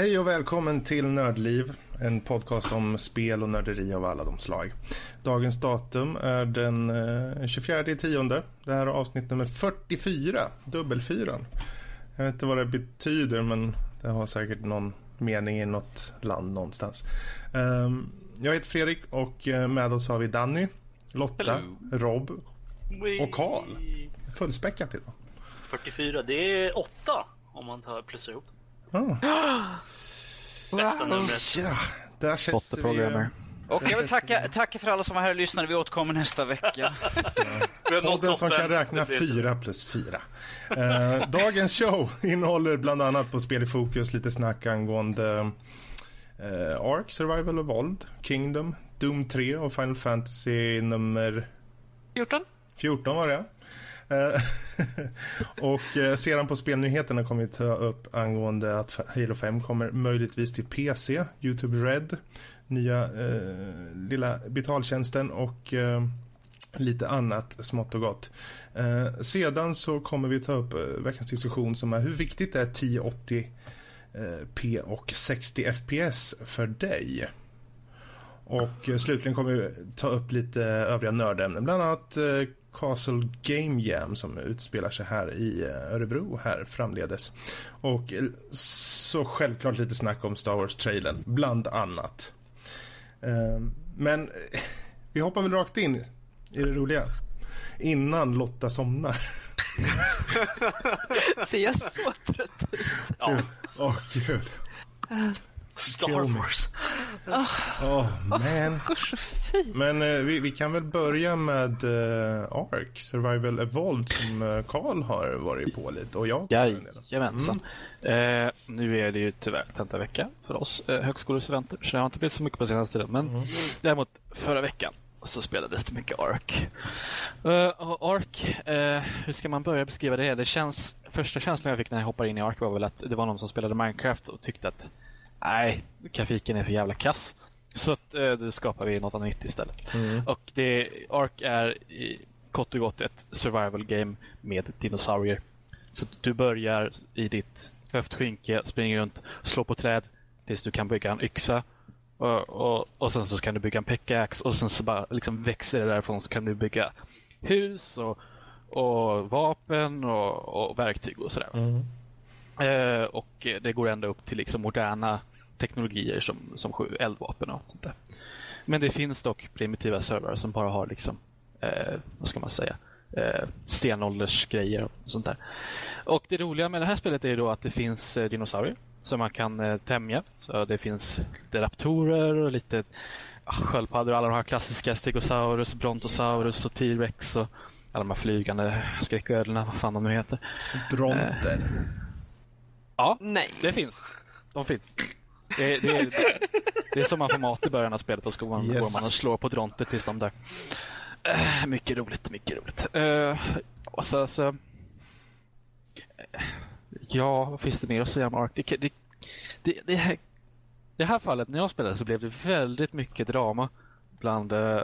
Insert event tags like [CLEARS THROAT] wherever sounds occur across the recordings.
Hej och välkommen till Nördliv, en podcast om spel och nörderi av alla de slag. Dagens datum är den eh, 24 tionde. Det här är avsnitt nummer 44, dubbelfyran. Jag vet inte vad det betyder, men det har säkert någon mening i något land någonstans. Um, jag heter Fredrik och eh, med oss har vi Danny, Lotta, Hello. Rob och Karl. Fullspäckat idag. 44, det är 8 om man tar plussar ihop. Ah. Bästa numret. Ja, där sätter vi... Och jag vill tacka, [LAUGHS] tacka för alla som var här och lyssnade. Vi återkommer nästa vecka. Podden som kan räkna fyra plus fyra. Eh, dagens show innehåller bland annat på Spel i fokus lite snack angående eh, Ark, Survival Evolved, Kingdom, Doom 3 och Final Fantasy nummer 14? 14 var det. Eh, [LAUGHS] och eh, sedan på spelnyheterna kommer vi ta upp angående att Halo 5 kommer möjligtvis till PC, YouTube Red, nya eh, lilla betaltjänsten och eh, lite annat smått och gott. Eh, sedan så kommer vi ta upp eh, veckans diskussion som är hur viktigt är 1080 eh, P och 60 FPS för dig? Och eh, slutligen kommer vi ta upp lite övriga nördämnen, bland annat eh, Castle Game Jam som utspelar sig här i eh, Örebro här framledes. Och eh, så självklart lite snack om Star Wars-trailern, bland annat. Eh, Men eh, vi hoppar väl rakt in i det roliga. Innan Lotta somnar. [LAUGHS] Ser jag så trött ut? Ja, [LAUGHS] Åh gud. Star Wars. Åh man. Usch, fy. Men eh, vi, vi kan väl börja med eh, Ark, Survival Evolved som eh, Carl har varit på lite och jag. Jajamensan. Eh, nu är det ju tyvärr tentavecka för oss eh, högskolestudenter, så det har inte blivit så mycket på senaste tiden. Men däremot förra veckan så spelades det mycket Ark. Eh, och Ark, eh, hur ska man börja beskriva det? det känns, första känslan jag fick när jag hoppade in i Ark var väl att det var någon som spelade Minecraft och tyckte att nej, grafiken är för jävla kass. Så att, eh, då skapar vi något annat istället. Och det, Ark är i, kort och gott ett survival game med dinosaurier. Så att du börjar i ditt höftskynke, springer runt, slår på träd tills du kan bygga en yxa. Och, och, och sen så kan du bygga en pickaxe och sen så bara liksom växer det därifrån så kan du bygga hus och, och vapen och, och verktyg och sådär. Eh, och det går ända upp till liksom moderna teknologier som, som sju eldvapen och sånt där. Men det finns dock primitiva servrar som bara har liksom, eh, vad ska man säga, eh, stenåldersgrejer och sånt där. Och det roliga med det här spelet är då att det finns eh, dinosaurier som man kan eh, tämja. Så det finns lite raptorer och lite ja, sköldpaddor, alla de här klassiska Stegosaurus, Brontosaurus och T-rex och alla de här flygande skräcködlorna, vad fan de nu heter. Dronter. Ja, Nej. det finns. De finns. Det, det, är, det är som man får mat i början av spelet och så går man, Yes. går man och slår på dronter tills de dör. Eh, mycket roligt, mycket roligt. Uh, och så, så, eh, ja, vad finns det mer att säga om Ark? Det, det, det, det, här, det här fallet, när jag spelade så blev det väldigt mycket drama bland eh,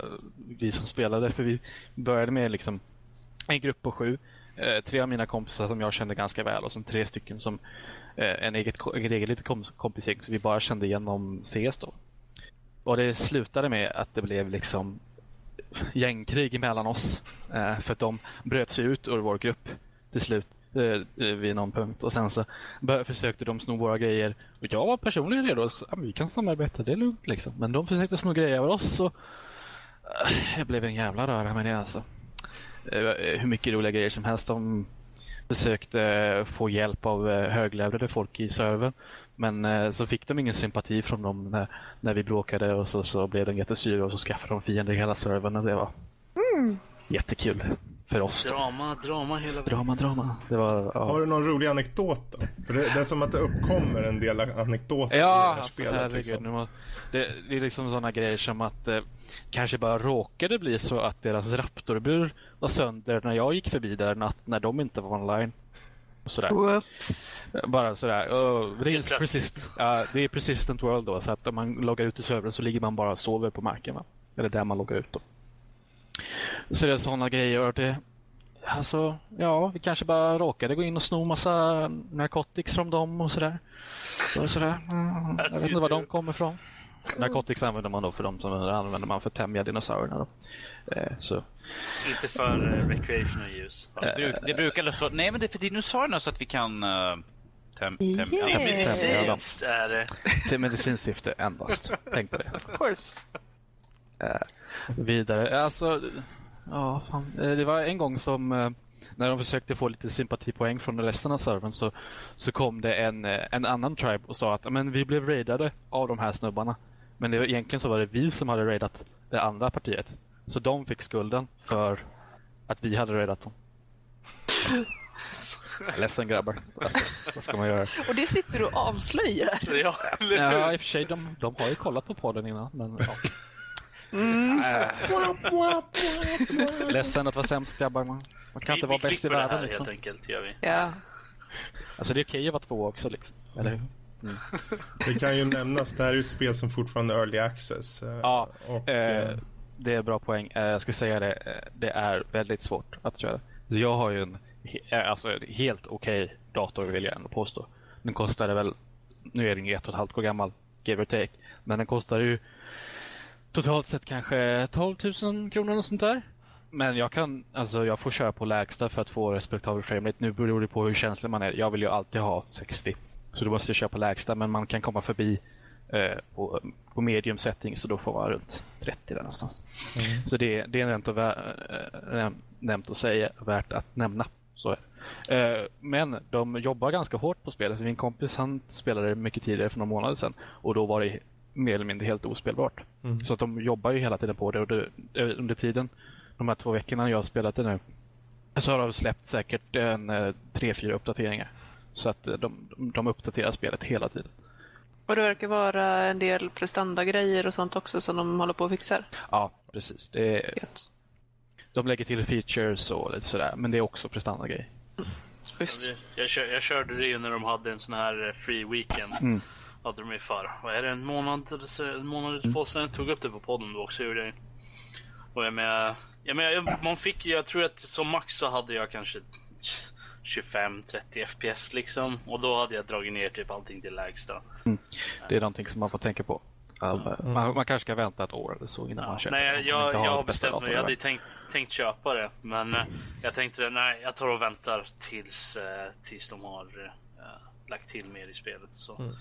vi som spelade. För vi började med liksom en grupp på sju. Tre av mina kompisar som jag kände ganska väl och sen tre stycken som Eh, en eget, en eget litet kompisgäng som vi bara kände igenom CS då. Och det slutade med att det blev liksom gängkrig mellan oss. Eh, för att de bröt sig ut ur vår grupp till slut eh, eh vid någon punkt. Och sen så försökte de sno våra grejer. Och jag var personligen redo. att vi kan samarbeta, det är lugnt liksom. Men de försökte sno grejer av oss och eh, jag blev en jävla röra med det alltså. Eh, hur mycket roliga grejer som helst. De försökte få hjälp av eh, höglevlade folk i servern. Men eh, så fick de ingen sympati från dem när, när vi bråkade och så, så blev de jättesura och så skaffade de fiender i hela servern och det var jättekul för oss. Drama, drama hela vägen. Drama, drama. Det var, ja. Har du någon rolig anekdot då? För det, det är som att det uppkommer en del anekdoter i det Ja, här alltså, spelet. herregud. Liksom. Det, det är liksom sådana grejer som att eh, kanske bara råkade bli så att deras raptorbur var sönder när jag gick förbi där natt när de inte var online. Sådär. Whoops. Bara sådär. Oh, det, är persist, ja, det är persistent world då. Så att om man loggar ut i servern så ligger man bara och sover på marken. Va? Eller där man loggar ut då. Så det är sådana grejer. Det, Alltså, ja, vi kanske bara råkade gå in och sno massa narcotics från dem och sådär. Så, sådär. Mm, jag vet inte var de kommer ifrån. Narcotics använder man då för de som använder man för att tämja dinosaurierna. Då. Eh, så. Inte för uh, recreational use. Det, bruk, det brukar så. Nej, men det är för dinosaurierna så att vi kan... Uh, tem, tem, Yeah. ja, Medicinskt är det. Till medicinskt syfte endast. Tänk på det. Of course. Vidare, alltså... Ja, fan. Eh, Det var en gång som eh, när de försökte få lite sympatipoäng från resten av servern så, så kom det en, eh, en annan tribe och sa att men vi blev raidade av de här snubbarna. Men det, var- egentligen så var det vi som hade raidat det andra partiet. Så de fick skulden för att vi hade raidat dem. [LAUGHS] Ledsen grabbar. Alltså, vad ska man göra? Och det sitter du och avslöjar. Ja, Ja, i och för sig, de, de har ju kollat på podden innan. Men, ja. [LAUGHS] Ledsen att vara sämst grabbar. Man, man kan Vi- inte vara bäst i världen. här, Liksom. Helt enkelt, gör vi. Ja. Alltså det är okej att vara två också. Liksom. Eller hur? Det kan ju nämnas, det här är ett spel som fortfarande är early access. eh, Ja, och, eh, eh, det är bra poäng. Eh, jag ska säga det, det är väldigt svårt att köra. Så jag har ju en alltså, en helt okej dator vill jag ändå påstå. Den kostade väl, nu är den ju ett och ett halvt år gammal, give or take. Men den kostar ju totalt sett kanske 12 000 kronor och sånt där. Men jag kan, alltså jag får köra på lägsta för att få respektabel framerate. Nu beror det på hur känslig man är. Jag vill ju alltid ha 60. Så då måste jag köra på lägsta, men man kan komma förbi eh, på, på medium setting så då får man runt 30 där någonstans. Så det, det är nämnt att, vä- eh, näm- nämnt att säga, värt att nämna. Så är det. Eh, men de jobbar ganska hårt på spelet. Min kompis han spelade mycket tidigare för några månader sedan och då var det mer eller mindre helt ospelbart. Så att de jobbar ju hela tiden på det och det, under tiden, de här två veckorna jag har spelat det nu, så har de släppt säkert en eh, tre, fyra uppdateringar. Så att eh, de, de, uppdaterar spelet hela tiden. Och det verkar vara en del prestandagrejer och sånt också som de håller på och fixar. Ja, precis. Det är, Gött. de lägger till features och lite sådär, men det är också prestandagrej. Schysst. Jag, jag körde det ju när de hade en sån här eh, free weekend. Mm. Hade de ju för, vad är det, en månad en månad eller två sedan. Jag tog upp det på podden då också. Gjorde jag. Och jag menar, jag menar, jag- man fick jag tror att som max så hade jag kanske 25-30 FPS liksom. Och då hade jag dragit ner typ allting till lägsta. Det är någonting som man får tänka på. Ja, Man, man kanske ska vänta ett år eller så innan man Ja, köper nej, man jag, inte jag, har bestämt mig. Jag hade tänkt, tänkt köpa det. Men eh, jag tänkte nej, jag tar och väntar tills, eh, tills de har eh, lagt till mer i spelet. Så.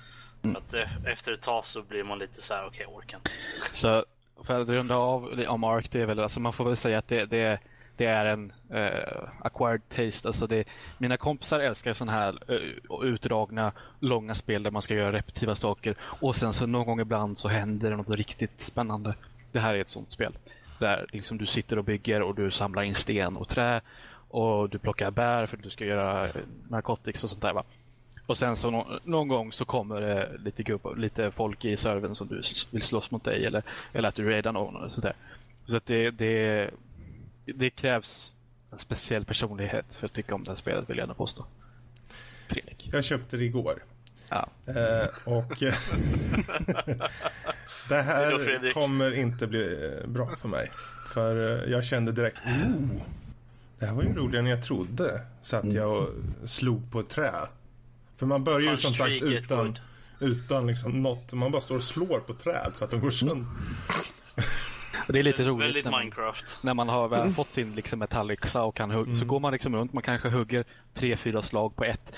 För Att, eh, efter ett tag så blir man lite så här, okej, jag orkar inte. Så för att runda av om Ark, det är väl, alltså man får väl säga att det, det, det är en eh, acquired taste. Alltså det, mina kompisar älskar sådana här eh, utdragna, långa spel där man ska göra repetitiva saker och sen så någon gång ibland så händer det något riktigt spännande. Det här är ett sånt spel. Där liksom du sitter och bygger och du samlar in sten och trä och du plockar bär för att du ska göra narkotics och sånt där va. Och sen så nå- någon gång så kommer det lite, gubbar, lite folk i servern som du vill slåss mot dig eller, eller att du raidar någon eller sådär. Så att det, det, det krävs en speciell personlighet för att tycka om det här spelet vill jag nog påstå. Fredrik. Jag köpte det igår. Ja. Eh, och [LAUGHS] det här Fredrik. kommer inte bli eh, bra för mig. För eh, jag kände direkt, oh, det här var ju roligare än jag trodde. Satt jag och slog på ett trä. För man börjar ju som sagt utan, utan liksom något. Man bara står och slår på träd så att de går sönder. Det är lite roligt Väldigt när man, Minecraft. när man har väl fått sin liksom metallyxa och kan hugga, så går man liksom runt, man kanske hugger tre, fyra slag på ett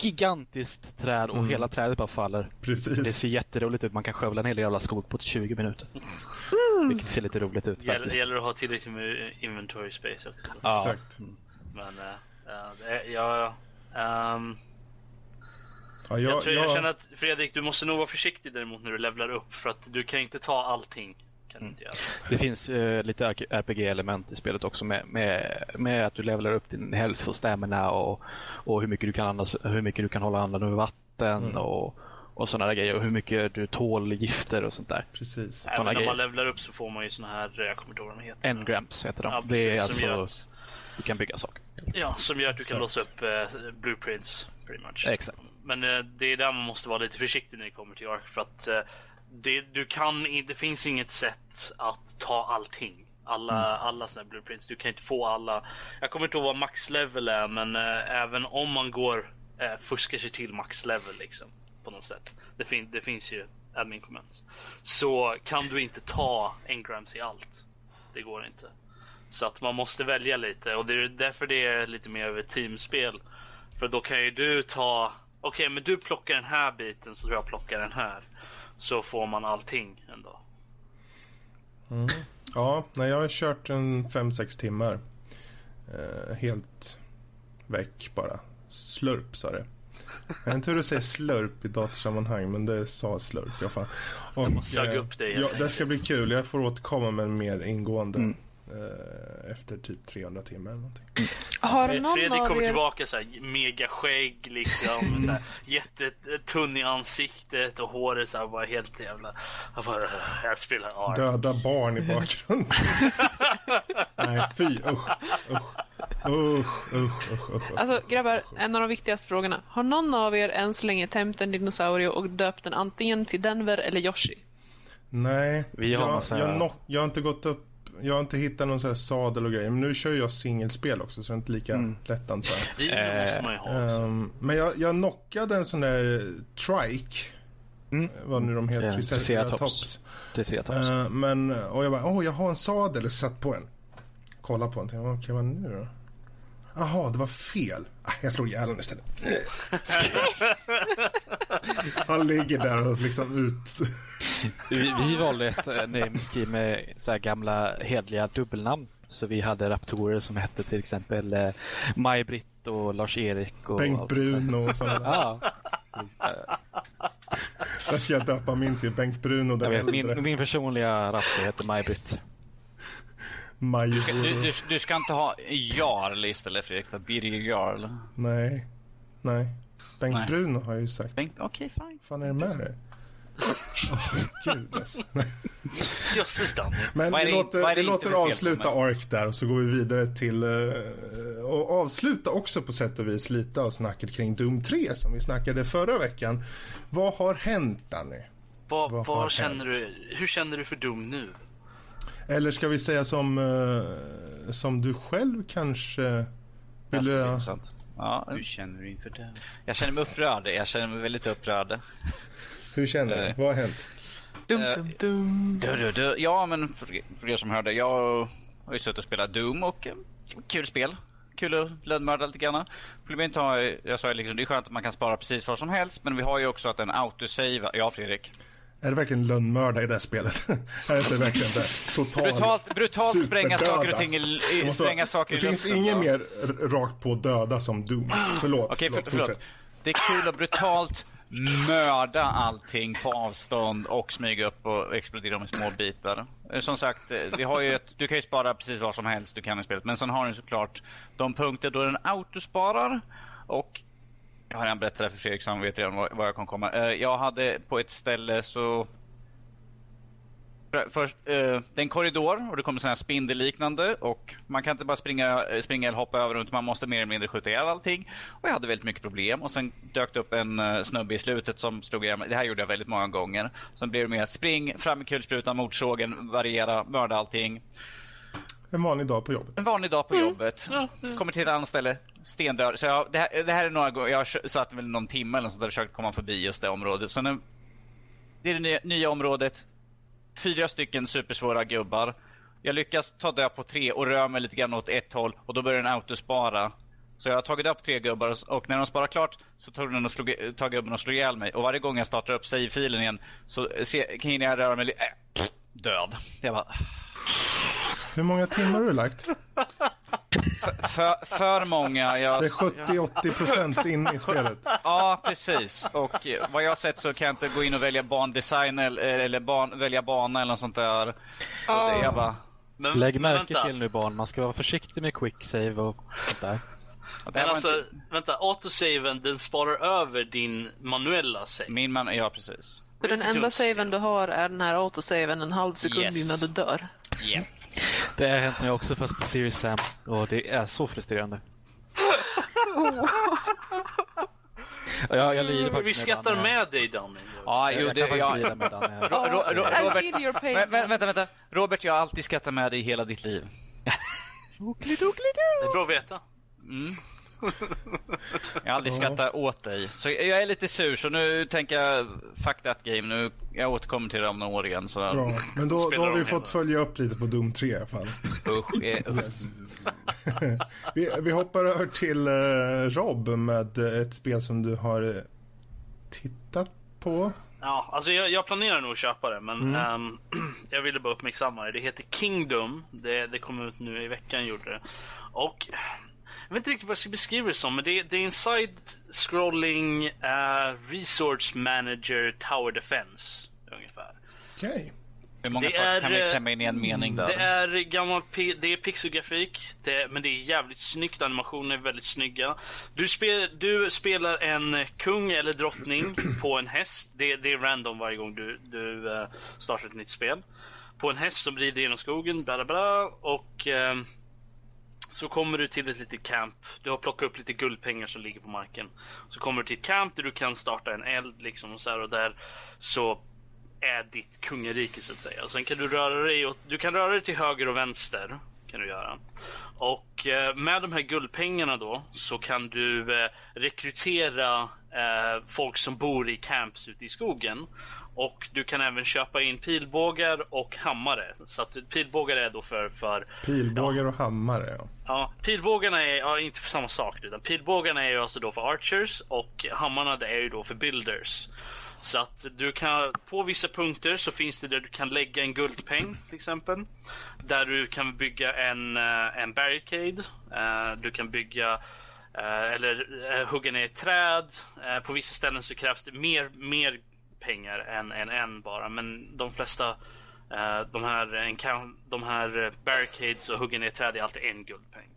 gigantiskt träd och hela trädet bara faller. Det Precis. ser jätteroligt ut. Man kan skövla en hel jävla skog på 20 minuter. Vilket ser lite roligt ut Gäller, gäller att ha tillräckligt med inventory space också. Ja. Exakt. Men uh, uh, jag... ehm, Ja, jag, jag, tror, jag jag, känner att Fredrik, du måste nog vara försiktig däremot när du levlar upp. För att du kan inte ta allting. Kan du inte göra. Det finns eh, lite RPG-element i spelet också med, med, med att du levlar upp din health och stamina och, och hur, mycket du kan andas, hur mycket du kan hålla andan över vatten och, och sådana där grejer. Och hur mycket du tål gifter och sånt där. precis. Även Såna när man grejer. levlar upp så får man ju såna här, jag kommer inte ihåg vad de heter. Engrams heter de. Ja, det är precis, alltså, gör- du kan bygga saker. Ja, som gör att du kan låsa upp eh, blueprints. Pretty much. Exakt. Men eh, det är där man måste vara lite försiktig när det kommer till Ark. För att eh, det, du kan, det finns inget sätt att ta allting. Alla, alla såna här blueprints. Du kan inte få alla. Jag kommer inte ihåg vad max level är, men eh, även om man går eh, fuskar sig till max level liksom på något sätt. Det, fin det finns ju admin comments. Så kan du inte ta engrams i allt. Det går inte. Så att man måste välja lite och det är därför det är lite mer över teamspel. För då kan ju du ta, okej men du plockar den här biten så jag plockar den här. Så får man allting ändå. Ja, nej, jag har kört en 5-6 timmar. Eh, helt väck bara. Slurp sa det. Jag vet inte hur du säger slurp i datorsammanhang, men det sa slurp i alla fall. Och, måste söka eh, upp det helt Ja, det ska bli kul. Jag får återkomma med en mer ingående. Mm. Eh, efter typ 300 timmar eller någonting. Har Fred- någon Fredrik kommer er... tillbaka så här mega skägg liksom. så här, jättetunn i ansiktet och håret så här, bara helt jävla. Jag bara, jag spelar ARK. Döda barn i bakgrunden. [LAUGHS] Nej, fy usch. Usch. Usch, usch, usch, usch. Alltså grabbar, en av de viktigaste frågorna. Har någon av er än så länge tämt en dinosaurie och döpt den antingen till Denver eller Yoshi? Nej, Vi har jag, massa- jag, no- jag har inte gått upp jag har inte hittat någon sån här sadel och grejer. Men nu kör jag singelspel också så det är inte lika Mm. lätt antar jag. Video måste man ju ha. Ehm, men jag, jag knockade en sån där trike. Mm. Vad nu de heter. Eh, Triceratops. Det är tre tops. Uh, men, och jag bara, åh jag har en sadel. Satt på den. Kolla på den. Okej, vad nu då? Jaha, det var fel. Ah, jag slog ihjäl honom istället. [LAUGHS] Han ligger där och liksom ut. Vi, vi valde ett eh, nameskriv med så här gamla hedliga dubbelnamn. Så vi hade raptorer som hette till exempel eh, Maj-Britt och Lars-Erik. Och Bengt. Bruno och sådana. Ja, Där ska jag döpa min till Bengt Bruno jag den vet. Min, min personliga raptor heter Maj-Britt. Maj Du, du, du ska inte ha Jarl istället Fredrik, för Birger Jarl. Nej. Nej. Bengt Nej. Bruno har jag ju sagt. Bengt, Okej, fine. Vad fan är det med dig? Åh, [LAUGHS] Gud alltså. Jösses Danny. Men vi det- låter, vi låter avsluta? ARK där och så går vi vidare till eh, och avsluta också på sätt och vis lite av snacket kring Doom 3 som vi snackade förra veckan. Vad har hänt Danny? Vad, Vad vad, känner hänt? du? Hur känner du för Doom nu? Eller ska vi säga som, eh, som du själv kanske vill... intressant. Ja, Hur känner du inför det? jag känner mig upprörd. Jag känner mig väldigt upprörd. Hur känner du? Eh. Vad har hänt? Dum, Eh, dum, dum. Du, du, du. Ja, men för, för er som hörde. Jag har ju suttit och spelat Doom och eh, kul spel. Kul att lönnmörda lite grann. Problemet har jag sa ju liksom, det är skönt att man kan spara precis vad som helst. Men vi har ju också att en autosave. Ja, Fredrik. Är det verkligen lönnmörda i det här spelet? [LAUGHS] är det inte verkligen det? Total Brutalt, brutalt spränga saker och ting i, Det i, måste- spränga saker Det i finns inget mer rakt på döda som Doom. Förlåt. Okej, för, förlåt. fortsätt. Det är kul att brutalt mörda allting på avstånd och smyga upp och explodera dem i små bitar. Eh, som sagt, eh, vi har ju ett, du kan ju spara precis vad som helst du kan i spelet. Men sen har du såklart de punkter då den autosparar. Och jag har redan berättat det för Fredrik så han vet redan vad, jag kan komma. Eh, jag hade på ett ställe så Först, eh, det är en korridor och det kommer sådana här spindelliknande och man kan inte bara springa, eh, springa eller hoppa över runt, man måste mer eller mindre skjuta ihjäl allting. Och jag hade väldigt mycket problem och sen dök det upp en uh, snubbe i slutet som slog ihjäl. Det här gjorde jag väldigt många gånger. Sen blev det mer spring, fram med kulsprutan, motorsågen, variera, mörda allting. En vanlig dag på jobbet. En vanlig dag på jobbet. Kommer till ett annat ställe, stendör. Så jag, det, här, det här är några gånger, jag satt väl någon timme eller något sånt där och försökte komma förbi just det området. Så nu, det är det nya, nya området. Fyra stycken supersvåra gubbar. Jag lyckas ta död på tre och rör mig lite grann åt ett håll och då börjar den autospara. Så jag har tagit upp tre gubbar och när de sparar klart så tar, den och slog, tar gubben och slår ihjäl mig. Och varje gång jag startar upp save-filen igen så se, hinner jag röra mig lite... Äh, död. Jag bara... Hur många timmar har du lagt? För, för många. Jag, Det är 70-80 procent in i spelet. Ja, precis. Och eh, vad jag har sett så kan jag inte gå in och välja bandesign eller, eller ban, välja bana eller något sånt där. Så det är bara... Men, Lägg men märke vänta. till nu barn, man ska vara försiktig med quick save och sånt där. Men alltså, inte, vänta. Autosaven den sparar över din manuella save. min man, ja precis. Så den enda saven du har är den här autosaven en halv sekund Yes. innan du dör. Yeah. Det har hänt mig också fast på Serious Sam och det är så frustrerande. [LAUGHS] Och jag, jag lider Vi faktiskt skrattar ibland när jag- med dig Danny. Ja, jo, jag det, kan faktiskt ja. lida med den. Ro, ro, ro, Robert. Vä- vä- vänta, vänta. Robert, jag har alltid skrattat med dig i hela ditt liv. Det är bra att veta. Jag har aldrig skrattat åt dig. Så jag är lite sur, så nu tänker jag fuck that game. Nu, jag återkommer till det om några år igen. Så Bra. Men då, då har vi fått följa upp lite på Doom 3 i alla fall. usch. eh. Yes. [LAUGHS] vi, vi hoppar över till eh, Rob med ett spel som du har eh, tittat på. Ja, alltså jag, jag planerar nog att köpa det, men ehm, [CLEARS THROAT] jag ville bara uppmärksamma det. Det heter Kingdom. Det, det kom ut nu i veckan, gjorde det. Och jag vet inte riktigt vad jag ska beskriva det som, men det, det är en side-scrolling eh, resource manager tower defense ungefär. Okej. Hur många Det saker kan är, vi eh, klämma in i en mening där? Det är gammal det är pixelgrafik, det, men det är jävligt snyggt. Animationerna är väldigt snygga. Du, spel, du spelar en kung eller drottning [CLEARS THROAT] på en häst. Det, det är random varje gång du, du eh, startar ett nytt spel. På en häst som rider genom skogen, bla bla bla. Och ehm, så kommer du till ett litet camp. Du har plockat upp lite guldpengar som ligger på marken. Så kommer du till ett camp där du kan starta en eld liksom och så här och där så är ditt kungarike så att säga. Och sen kan du röra dig åt, du kan röra dig till höger och vänster kan du göra. Och eh, med de här guldpengarna då så kan du eh, rekrytera eh, folk som bor i camps ute i skogen. Och du kan även köpa in pilbågar och hammare. Så att pilbågar är då för, för Pilbågar och hammare. Ja. Ja, pilbågarna är ja, inte för samma sak. Utan pilbågarna är ju alltså då för archers och hammarna det är ju då för builders. Så att du kan, på vissa punkter så finns det där du kan lägga en guldpeng till exempel. Där du kan bygga en, eh, en barricade. Eh, Du kan bygga eh, eller hugga ner ett träd. På vissa ställen så krävs det mer, mer pengar än, än en bara. Men de flesta eh, de här, de här barricades och hugga ner träd är alltid en guldpeng.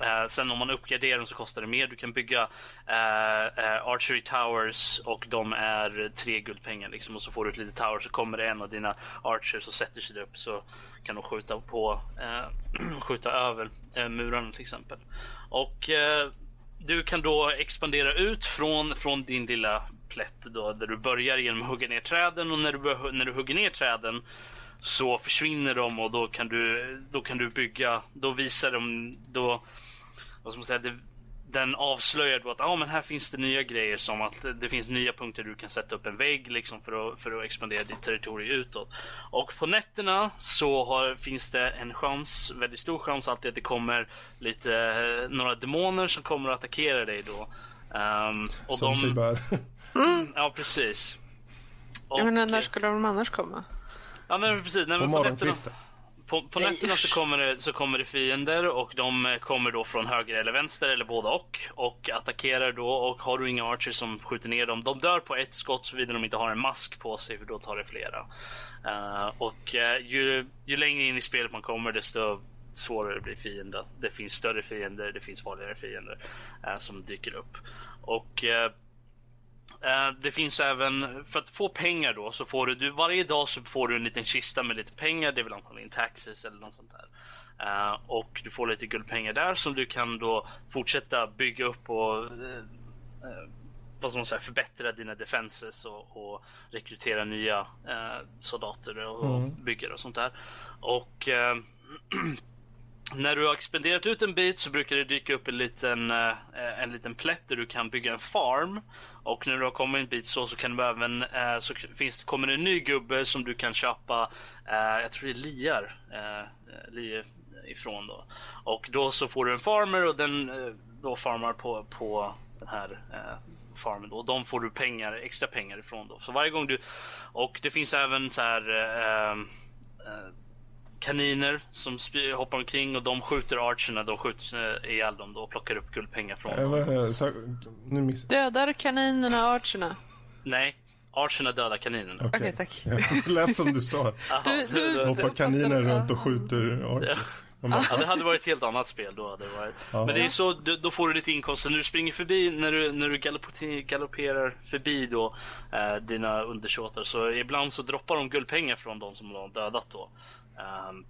Eh, sen om man uppgraderar dem så kostar det mer. Du kan bygga eh, eh, Archery Towers och de är tre guldpengar liksom. Och så får du ett litet tower så kommer det en av dina Archers och sätter sig där upp så kan de skjuta på, eh, [CLEARS THROAT] skjuta över eh, murarna till exempel. Och eh, du kan då expandera ut från, från din lilla plätt då, där du börjar genom att hugga ner träden och när du, när du hugger ner träden så försvinner de och då kan du, då kan du bygga, då visar de, då, vad ska man säga, det, den avslöjar då att ah, men här finns det nya grejer som att det finns nya punkter du kan sätta upp en vägg liksom för att, för att expandera ditt territorium utåt. Och på nätterna så har, finns det en chans, väldigt stor chans alltid att det kommer lite, eh, några demoner som kommer att attackera dig då. Ehm, och Som sig bör. Ja, precis. Och, Jag menar, när skulle de annars komma? Ja, nej, men precis. Nej, På morgonkvisten. på, på nätterna så kommer, det, så kommer det fiender och de eh, kommer då från höger eller vänster eller båda och. Och attackerar då och har du inga archers som skjuter ner dem. De dör på ett skott såvida de inte har en mask på sig för då tar det flera. Eh, och eh, ju, ju längre in i spelet man kommer desto svårare blir fienden. Det finns större fiender, det finns farligare fiender eh, som dyker upp. Och eh, Eh, Det finns även, för att få pengar då, så får du, du, varje dag så får du en liten kista med lite pengar, det är väl antagligen taxes eller något sånt där. Eh, och du får lite guldpengar där som du kan då fortsätta bygga upp och eh, eh, vad ska man säga, förbättra dina defenses och, och rekrytera nya eh, soldater och, och byggare och sånt där. Och eh, [CLEARS THROAT] när du har expanderat ut en bit så brukar det dyka upp en liten, eh, en liten plätt där du kan bygga en farm. Och när du har kommit en bit så, så kan du även, eh, så finns, kommer det en ny gubbe som du kan köpa, eh, jag tror det är liar, eh, eh ifrån då. Och då så får du en farmer och den eh, då farmar på, på den här eh, farmen då. Och de får du pengar, extra pengar ifrån då. Så varje gång du, och det finns även så här eh, eh, kaniner som hoppar omkring och de skjuter archerna, de skjuter ihjäl dem då och plockar upp guldpengar från Eh, dem. eh, så, nu miss... Dödar kaninerna archerna? Nej, archerna dödar kaninerna. Okej, tack. Ja, det lät som du sa. Du- du- Hoppar kaniner runt och skjuter archer. Ja, det hade varit ett helt annat spel då. Hade det varit. Men det är så, då får du lite inkomster när du springer förbi, när du, när du galopper- galopperar förbi då eh, dina undersåtar. Så ibland så droppar de guldpengar från de som de har dödat då. Um,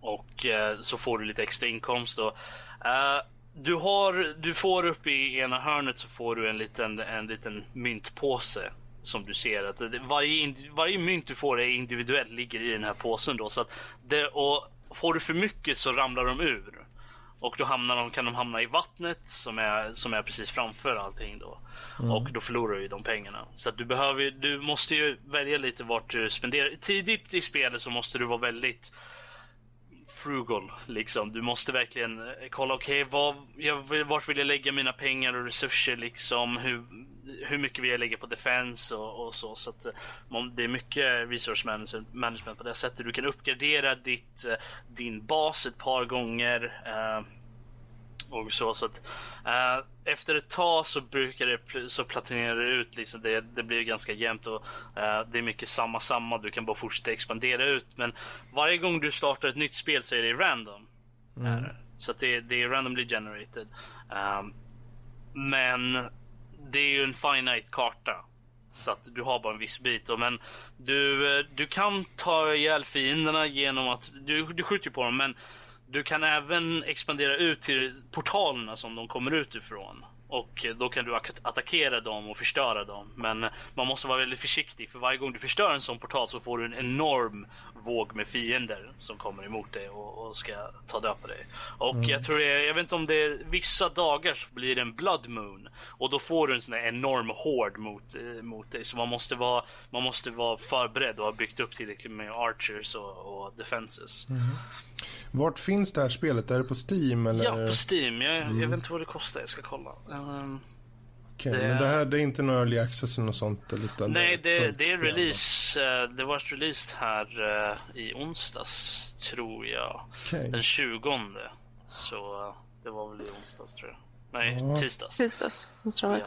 och uh, så får du lite extra inkomst då. Uh, du, har, du får upp i ena hörnet så får du en liten, en liten myntpåse. som du ser att varje, varje mynt du får är individuellt ligger i den här påsen då så att det, och får du för mycket så ramlar de ur. Och då hamnar de, kan de hamna i vattnet som är, som är precis framför allting då. Och då förlorar du ju de pengarna. Så du behöver du måste ju välja lite vart du spenderar. Tidigt i spelet så måste du vara väldigt frugal liksom. Du måste verkligen eh, kolla, okej, vad, jag vart vill jag lägga mina pengar och resurser liksom? Hur, hur mycket vill jag lägga på defense och, och så. Så att eh, det är mycket resource management, på det sättet. Du kan uppgradera ditt, eh, din bas ett par gånger. Uh, och så, så att, eh, efter ett tag så brukar det så platinerar det ut. Liksom det, det blir ganska jämnt och eh, det är mycket samma samma. Du kan bara fortsätta expandera ut. Men varje gång du startar ett nytt spel så är det random. Är det. Så det, det är randomly generated. Um, men det är ju en finite karta. Så att du har bara en viss bit. Då. Men du, eh, du kan ta ihjäl fienderna genom att... Du, du skjuter ju på dem men du kan även expandera ut till portalerna som de kommer ut ifrån. Och eh, då kan du attackera dem och förstöra dem. Men man måste vara väldigt försiktig för varje gång du förstör en sån portal så får du en enorm våg med fiender som kommer emot dig och, och ska ta död på dig. Och jag tror det är, jag vet inte om det är vissa dagar så blir det en blood moon och då får du en sån här enorm hård mot, eh, mot dig. Så man måste vara, man måste vara förberedd och ha byggt upp tillräckligt med archers och, och defenses. Vart finns det här spelet? Är det på Steam eller? Ja, på Steam. Jag, jag vet inte vad det kostar. Jag ska kolla. Um, Okej, det- Men det här det är inte någon early access eller något sånt? Utan nej, det, fullt det är release. eh, det var released här eh, i onsdags, tror jag. Okej. Den 20. Så eh, det var väl i onsdags, tror jag. Nej, Ja. tisdags. Tisdags, måste det.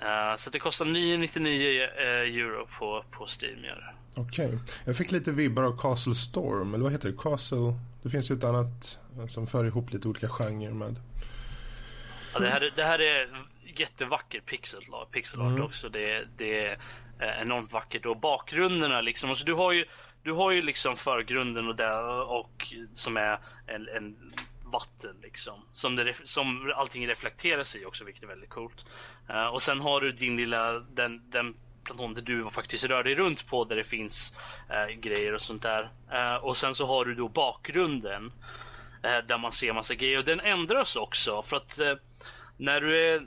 Ja. Eh, så det kostar 999 eh, euro på, på Steam. Det. Okej. Jag fick lite vibbar av Castle Storm, eller vad heter det? Castle... Det finns ju ett annat som för ihop lite olika genrer med. Ja, det, här, är- det här är jättevacker pixel, pixel art Mm. också. Det, det är enormt vackert och bakgrunderna liksom. Alltså, du har ju, du har ju liksom förgrunden och, där, och som är en, en vatten liksom. Som, det, som allting reflekteras i också, vilket är väldigt coolt. Eh, och sen har du din lilla, den, den platon där du faktiskt rör dig runt på där det finns eh, grejer och sånt där. Eh, och sen så har du då bakgrunden där man ser massa grejer och den ändras också för att när du är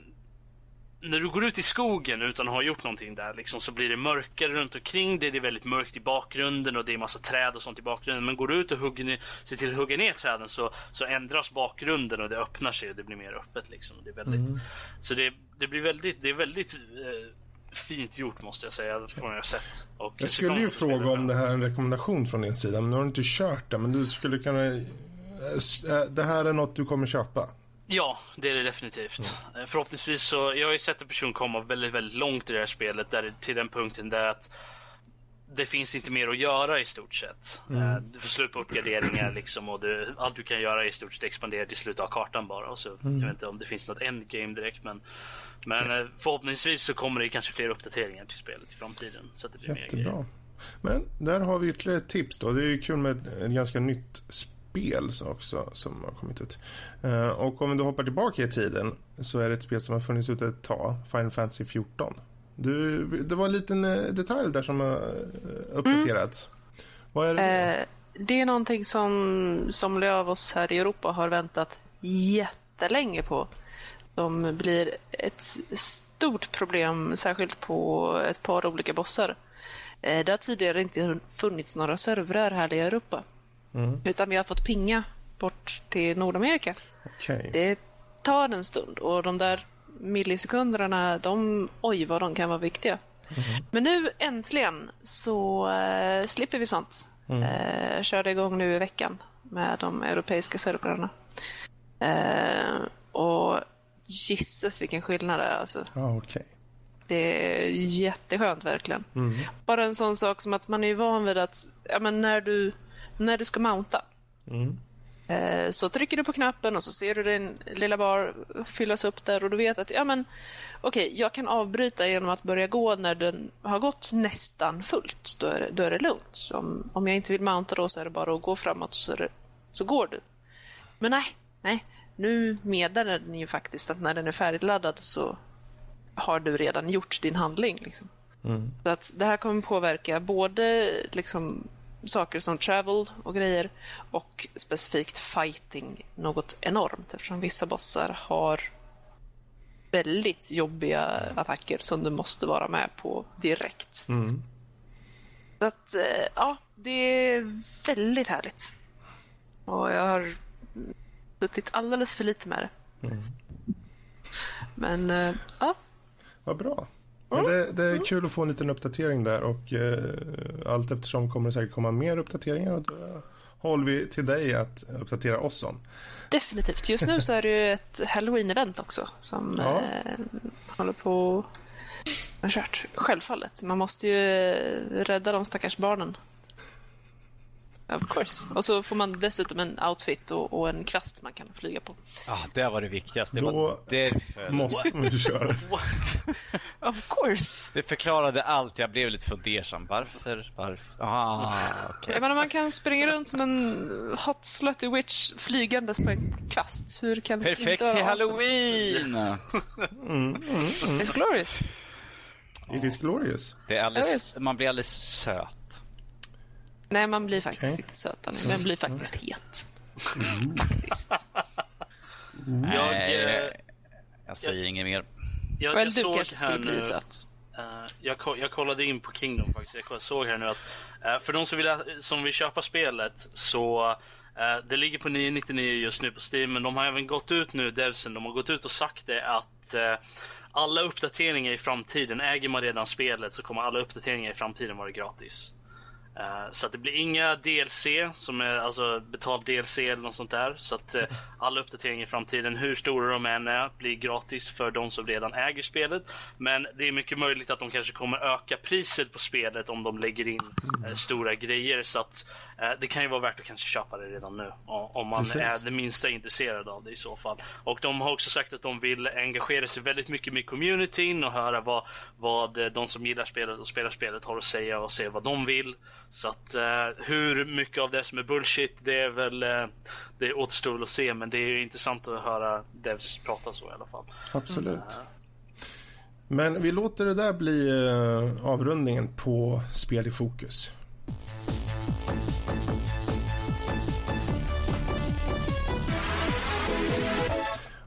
när du går ut i skogen utan att ha gjort någonting där liksom, så blir det mörkare runt omkring dig. Det är väldigt mörkt i bakgrunden och det är massa träd och sånt i bakgrunden. Men går du ut och hugger ner, ser till att hugga ner träden så, så ändras bakgrunden och det öppnar sig och det blir mer öppet. Liksom. Det är väldigt, Så det, det blir väldigt, det är väldigt eh, fint gjort måste jag säga från jag sett. Och Jag skulle ju fråga om det. här är en rekommendation från din sida, men nu har du inte kört det. Men du skulle kunna... eh, eh, Det här är något du kommer köpa? Ja, det är det definitivt. Eh, Förhoppningsvis så, jag har ju sett en person komma väldigt, väldigt långt i det här spelet där, till den punkten där att det finns inte mer att göra i stort sett. Eh, Du får slut på uppgraderingar liksom och du, allt du kan göra är i stort sett expandera till slutet av kartan bara. Och så, Jag vet inte om det finns något endgame direkt men, men eh, förhoppningsvis så kommer det kanske fler uppdateringar till spelet i framtiden. Så att det blir mer grejer. Jättebra. Men där har vi ytterligare ett tips då. Det är ju kul med ett ganska nytt spel så också som har kommit ut. Eh, och om då hoppar tillbaka i tiden så är det ett spel som har funnits ute ett tag. Final Fantasy 14. Du, det var en liten eh, detalj där som har eh, uppdaterats. Vad är det? Eh, det är någonting som somliga av oss här i Europa har väntat jättelänge på. Som blir ett stort problem, särskilt på ett par olika bossar. Det har tidigare inte funnits några servrar här i Europa. Utan vi har fått pinga bort till Nordamerika. Okej. Det tar en stund och de där millisekunderna, de, oj vad de kan vara viktiga. Men nu äntligen så eh, slipper vi sånt. Eh, körde igång nu i veckan med de europeiska servrarna. Eh, och gisses vilken skillnad det är alltså. Ja, okej. Det är jätteskönt verkligen. Mm. Bara en sån sak som att man är van vid att ja, men när, du, när du ska mounta Mm. eh, så trycker du på knappen och så ser du din lilla bar fyllas upp där och du vet att ja, men okej, jag kan avbryta genom att börja gå när den har gått nästan fullt. Då är det, då är det lugnt. Så om, om jag inte vill mounta då så är det bara att gå framåt så, det, så går du. Men nej, nej. Nu meddelar den ju faktiskt att när den är färdigladdad så har du redan gjort din handling. Liksom. Så att det här kommer påverka både liksom saker som travel och grejer och specifikt fighting något enormt eftersom vissa bossar har väldigt jobbiga attacker som du måste vara med på direkt. Mm. Så att, eh, ja, det är väldigt härligt. Och jag har suttit alldeles för lite med det. Men, eh, ja, Vad bra. Men det, det är kul att få en liten uppdatering där och eh, allt eftersom kommer det säkert komma mer uppdateringar och då håller vi till dig att uppdatera oss om. definitivt. Just nu så är det ju ett halloween-event också som Ja. eh, håller på har kört. Självfallet. Man måste ju eh, rädda de stackars barnen. Of course. Och så får man dessutom en outfit och, och en kvast man kan flyga på. Ah, det var det viktigaste. Det Då var därför. Måste man ju köra. [LAUGHS] What? Of course! Det förklarade allt. Jag blev lite fundersam. Varför? Varför? Ah, okej. Jag menar, man kan springa runt som en hot slutty witch flygandes på en kvast. Hur kan det Perfekt inte till vara awesome? halloween! It's glorious. It is glorious. Det är alldeles, man blir alldeles söt. Nej, man blir faktiskt Okej. inte söt. Man blir faktiskt het. Faktiskt. Jag, Nej, eh, jag säger inget mer. Jag, Väl, jag du såg kanske här skulle nu, bli söt. eh, jag, jag kollade in på Kingdom faktiskt. Jag såg här nu att eh, för de som vill, som vill köpa spelet så eh, det ligger på 999 just nu på Steam men de har även gått ut nu, Devsen, de har gått ut och sagt det att eh, alla uppdateringar i framtiden, äger man redan spelet så kommer alla uppdateringar i framtiden vara gratis. Eh, Så att det blir inga DLC, som är alltså betald DLC eller något sånt där. Så att eh, [LAUGHS] alla uppdateringar i framtiden, hur stora de än är, blir gratis för de som redan äger spelet. Men det är mycket möjligt att de kanske kommer öka priset på spelet om de lägger in eh, stora grejer. Så att det kan ju vara värt att kanske köpa det redan nu. Om man Precis. är det minsta intresserad av det i så fall. Och de har också sagt att de vill engagera sig väldigt mycket med communityn och höra vad, vad eh, de som gillar spelet och spelar spelet har att säga och se vad de vill. Så att eh, hur mycket av det som är bullshit, det är väl eh, det återstår väl att se. Men det är ju intressant att höra devs prata så i alla fall. Absolut. Men vi låter det där bli eh, avrundningen på Spel i fokus.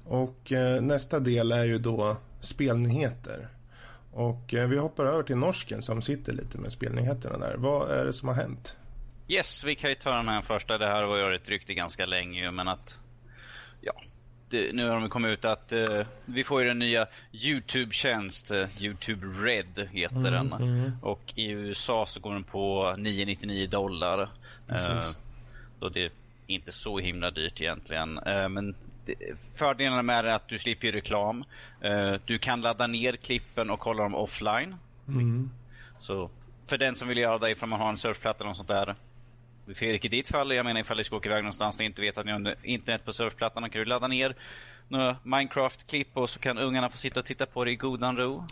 Och eh, nästa del är ju då spelnyheter. Och eh, vi hoppar över till norsken som sitter lite med spelnyheterna där. Vad är det som har hänt? Yes, vi kan ju ta den här första. Det här har varit ett rykte ganska länge men att... Ja. Det, nu har de kommit ut att eh, vi får ju den nya YouTube-tjänst. eh, YouTube Red heter den. Och i USA så går den på 999 dollar. Eh, Precis. så det är inte så himla dyrt egentligen. Eh, men fördelarna med det är att du slipper reklam. Eh, du kan ladda ner klippen och kolla dem offline. Så för den som vill göra det ifall man har en surfplatta eller något sånt där. Fredrik, i ditt fall, jag menar ifall du ska åka iväg någonstans och inte vet att ni har internet på surfplattan, då kan du ladda ner några Minecraft-klipp och så kan ungarna få sitta och titta på det i godan ro.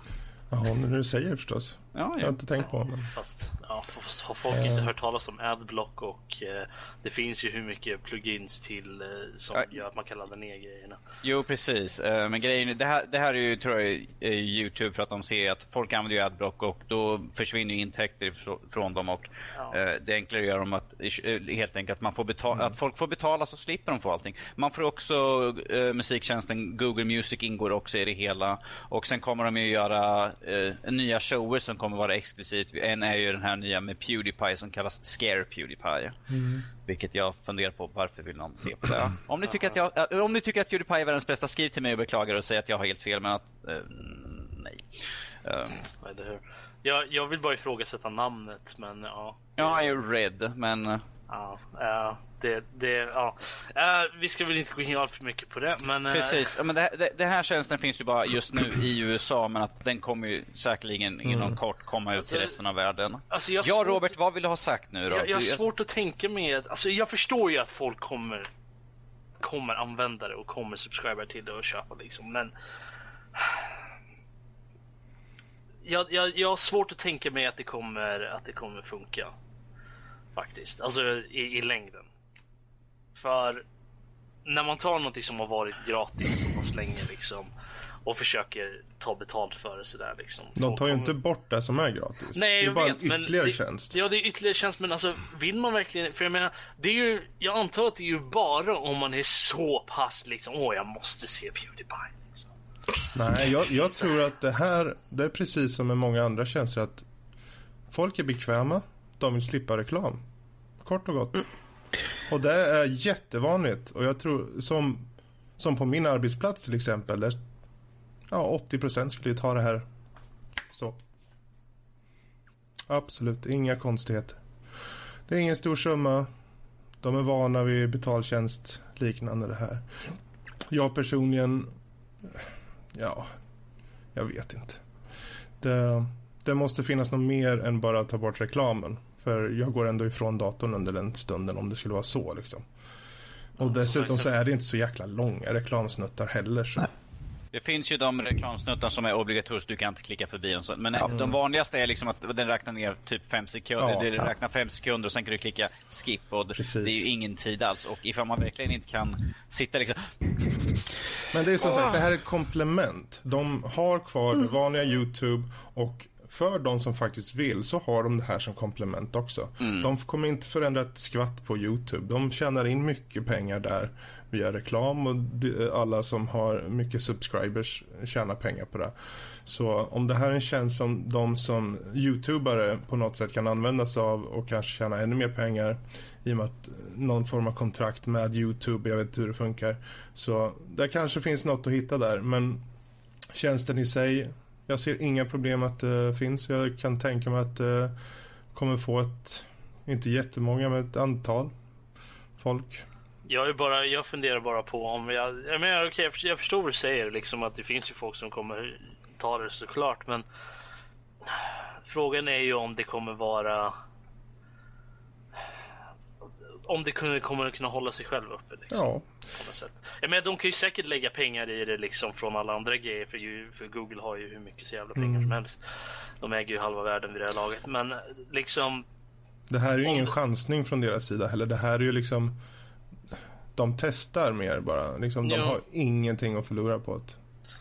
Jaha, men nu säger det förstås. Ja, Jag har ja. inte tänkt på det. men- Fast ja, har folk inte hört talas om Adblock och eh, det finns ju hur mycket plugins till eh, som Ja. gör att man kan ladda ner grejerna. Jo, precis. Eh, Men grejen är, det här, det här är ju, tror jag, är Youtube för att de ser att folk använder ju Adblock och då försvinner ju intäkter från dem och Ja. eh, det enklare gör dem att eh, helt enkelt att, man får betala, att folk får betala så slipper de få allting. Man får också eh, musiktjänsten Google Music ingår också i det hela och sen kommer de ju göra eh, nya shower som kommer vara exklusivt. En är ju den här nya med Pewdiepie som kallas Scare Pewdiepie. Vilket jag funderar på, varför vill någon se på det? Om ni tycker att, jag, äh, om ni tycker att Pewdiepie är världens bästa, skriv till mig och beklagar och säg att jag har helt fel, men att... eh, nej. Uh, hur? Jag, jag vill bara ifrågasätta namnet men ja. jag är ju red, men... eh, Ja, ja, det, det, ja. Eh, vi ska väl inte gå in allt för mycket på det men... eh, Precis. Ja, men det, det, det här tjänsten finns ju bara just nu i USA, men att den kommer ju säkerligen inom kort komma ut till Alltså, resten av världen. Alltså jag har Ja, svårt- Robert, vad vill du ha sagt nu då? Jag, jag har svårt att tänka mig att, alltså jag förstår ju att folk kommer kommer använda det och kommer subscriba till det och köpa liksom men jag, jag, jag har svårt att tänka mig att det kommer att det kommer funka. Faktiskt, alltså i, i längden. För när man tar något som har varit gratis så pass länge liksom och försöker ta betalt för det sådär liksom. De tar ju inte bort det som är gratis. Nej, det är bara vet, en ytterligare det, tjänst. Ja, det är ytterligare tjänst, men alltså vill man verkligen? För jag menar, det är ju, jag antar att det är ju bara om man är så pass liksom, åh, jag måste se Pewdiepie. Liksom. Nej, jag, jag tror att det här, det är precis som med många andra tjänster att folk är bekväma, de vill slippa reklam. Kort och gott. Och det är jättevanligt och jag tror som, som på min arbetsplats till exempel, där ja, 80 procent skulle ju ta det här så. Absolut, inga konstigheter. Det är ingen stor summa. De är vana vid betaltjänst liknande det här. Jag personligen, ja, jag vet inte. Det, det måste finnas något mer än bara att ta bort reklamen. För jag går ändå ifrån datorn under den stunden om det skulle vara så liksom. Och dessutom så är det inte så jäkla långa reklamsnuttar heller. Så. Det finns ju de reklamsnuttar som är obligatoriska, du kan inte klicka förbi och så. Men de vanligaste är liksom att den räknar ner typ fem sekunder. Ja, det ja. räknar fem sekunder och sen kan du klicka skip och Precis. det är ju ingen tid alls. Och ifall man verkligen inte kan sitta liksom Men det är som sagt, det här är ett komplement. De har kvar det vanliga YouTube och för de som faktiskt vill så har de det här som komplement också. De kommer inte förändra ett skvatt på YouTube. De tjänar in mycket pengar där via reklam och alla som har mycket subscribers tjänar pengar på det. Så om det här är en tjänst som de som YouTubare på något sätt kan använda sig av och kanske tjäna ännu mer pengar i och med att någon form av kontrakt med YouTube, jag vet inte hur det funkar. Så det kanske finns något att hitta där men tjänsten i sig, jag ser inga problem att det finns. Jag kan tänka mig att det kommer få ett, inte jättemånga, men ett antal folk. Jag, är bara, jag funderar bara på om jag... Jag, menar, okay, jag, förstår, jag förstår vad du säger, liksom att det finns ju folk som kommer ta det såklart, men frågan är ju om det kommer vara... Om det kunde, kommer kunna hålla sig själv uppe. Liksom, Ja, på något sätt. Jag menar, de kan ju säkert lägga pengar i det liksom från alla andra grejer, för, ju, för Google har ju hur mycket så jävla pengar som helst. De äger ju halva världen vid det här laget, men liksom... det här är ju ingen chansning från deras sida heller. Det här är ju liksom, de testar mer bara. Liksom, de Ja. har ingenting att förlora på det.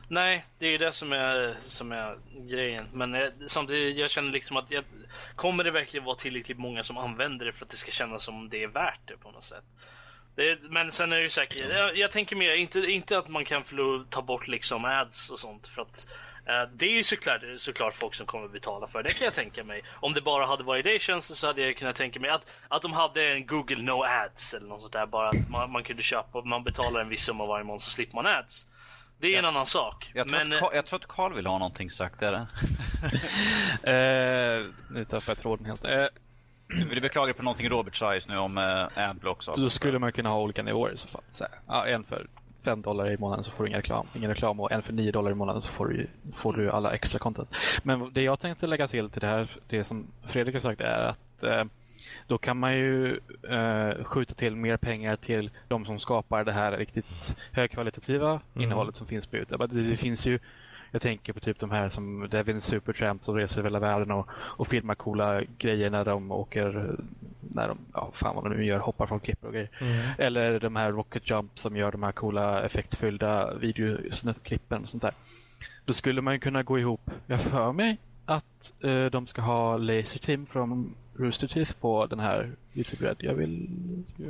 Nej, det är ju det som är, som är grejen. Men eh, samtidigt, jag känner liksom att jag, kommer det verkligen vara tillräckligt många som använder det för att det ska kännas som det är värt det på något sätt? Det, men sen är det ju säkert, jag, jag tänker mer, inte, inte att man kan ta bort liksom ads och sånt för att eh, det är ju såklart, såklart folk som kommer betala för det, det kan jag tänka mig. Om det bara hade varit det tjänsten så hade jag kunnat tänka mig att, att de hade en Google No Ads eller något sånt där. Bara att man, man kunde köpa, man betalar en viss summa varje månad så slipper man ads. Det är en annan sak. Jag tror, men, Carl- jag tror att Carl vill ha någonting sagt där. [LAUGHS] Eh, nu tappade jag tråden helt. Eh, [CLEARS THROAT] Du beklagar på någonting Robert sa just nu om eh, adblocks och då skulle man kunna ha olika nivåer i så fall. Så ja, en för 5 dollar i månaden så får du ingen reklam, ingen reklam och en för 9 dollar i månaden så får du, får du alla extra content. Men det jag tänkte lägga till till det här, det som Fredrik har sagt är att eh, då kan man ju eh, skjuta till mer pengar till de som skapar det här riktigt högkvalitativa innehållet som finns på Youtube. Det, det finns ju jag tänker på typ de här som Devin Supertramp som reser över hela världen och, och filmar coola grejer när de åker, när de, ja fan vad de nu gör, hoppar från klippor och grejer. Eller de här Rocket Jump som gör de här coola effektfyllda videosnuttklippen och sånt där. Då skulle man ju kunna gå ihop, jag för mig att eh, de ska ha Laser Team från Rooster Teeth på den här Youtube Red. Jag vill...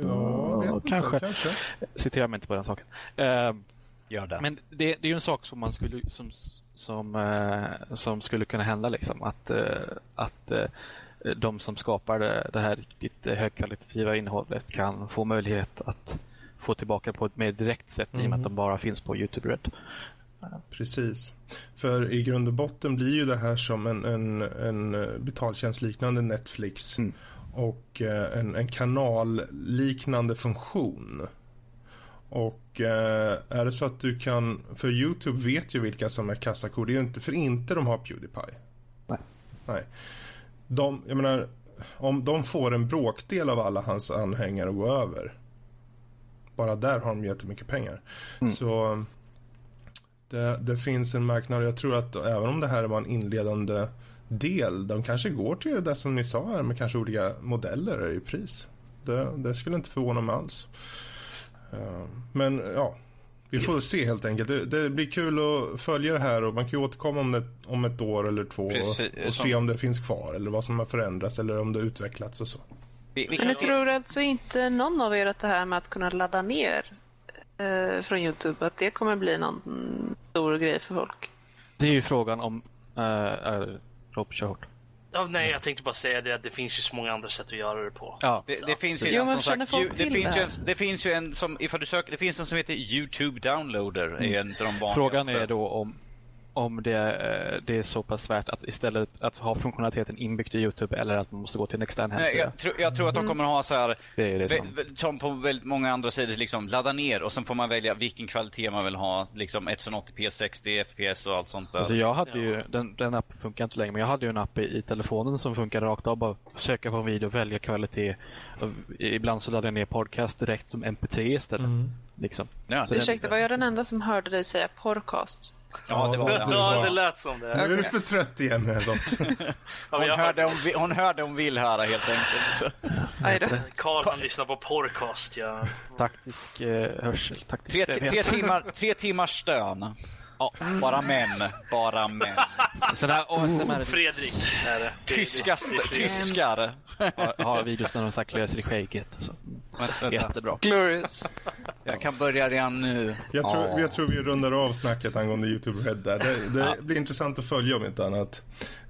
Ja, inte, kanske. kanske. Citera mig inte på den saken. Eh, Gör det. men det, det är ju en sak som man skulle som, som, eh, som skulle kunna hända liksom att, eh, att eh, de som skapar det, det här riktigt högkvalitativa innehållet kan få möjlighet att få tillbaka på ett mer direkt sätt i och med att de bara finns på Youtube Red. Precis. För i grund och botten blir ju det här som en, en, en eh, betaltjänst liknande Netflix Mm. och eh, en, en kanalliknande funktion. Och eh, är det så att du kan, för Youtube vet ju vilka som är kassakor, det är ju inte för inte de har Pewdiepie. Nej. Nej. De, jag menar, om de får en bråkdel av alla hans anhängare att gå över. Bara där har de jättemycket pengar. Så det, det finns en marknad och jag tror att även om det här var en inledande del, de kanske går till det som ni sa här med kanske olika modeller i pris. Det, det skulle inte förvåna mig alls. Eh, Men ja, Vi får se helt enkelt. Det, det, blir kul att följa det här och man kan ju återkomma om, det, om ett år eller två Precis, och, och som- se om det finns kvar eller vad som har förändrats eller om det har utvecklats och så. Vi, vi Men kan se- tror alltså inte någon av er att det här med att kunna ladda ner eh, från Youtube, att det kommer bli någon stor grej för folk. Det är ju frågan om... Uh, uh, Rob, kör hårt. Ja, nej, jag tänkte bara säga det att det finns ju så många andra sätt att göra det på. Ja, Det, det finns ju Jo, en, som sagt, ju, det, finns det ju en, det finns ju en som, ifall du söker, det finns en som heter YouTube Downloader, är en av de vanligaste. Frågan är då om, om det, eh, det är så pass värt att istället att ha funktionaliteten inbyggd i Youtube eller att man måste gå till en extern Nej, hemsida. jag, tror, jag tror att de kommer ha så här, Det är det som... som på väldigt många andra sidor, liksom ladda ner och sen får man välja vilken kvalitet man vill ha. Liksom 1080p, 60 fps och allt sånt där. Alltså jag hade ju, den, den appen funkar inte längre, men jag hade ju en app i, i telefonen som funkar rakt av. Bara söka på en video, välja kvalitet. Och ibland så laddade jag ner podcast direkt som mp3 istället. Liksom. ja, Ursäkta, var jag den enda som hörde dig säga porrcast? Ja, det var Ja, det. Ja, var- det lät som det. Nu är du för trött igen Edot. [LAUGHS] Ja, Hon, hörde om, vi- hon hörde om vill höra helt enkelt. Då. Karl han lyssnar på porrcast. Ja. Taktisk eh, hörsel, taktisk Tre, tre, timmar, tre timmars stön. Ja, bara män. Bara män. Sån här ASMR Fredrik är det. Det- Tyska, tyskar. har, videos när de så här klöar sig i skägget. och Så. Vänta. Jättebra. Glorious. Jag kan börja redan nu. Jag tror, Ja. jag tror vi rundar av snacket angående YouTube Red där. Det, det blir intressant att följa om inte annat.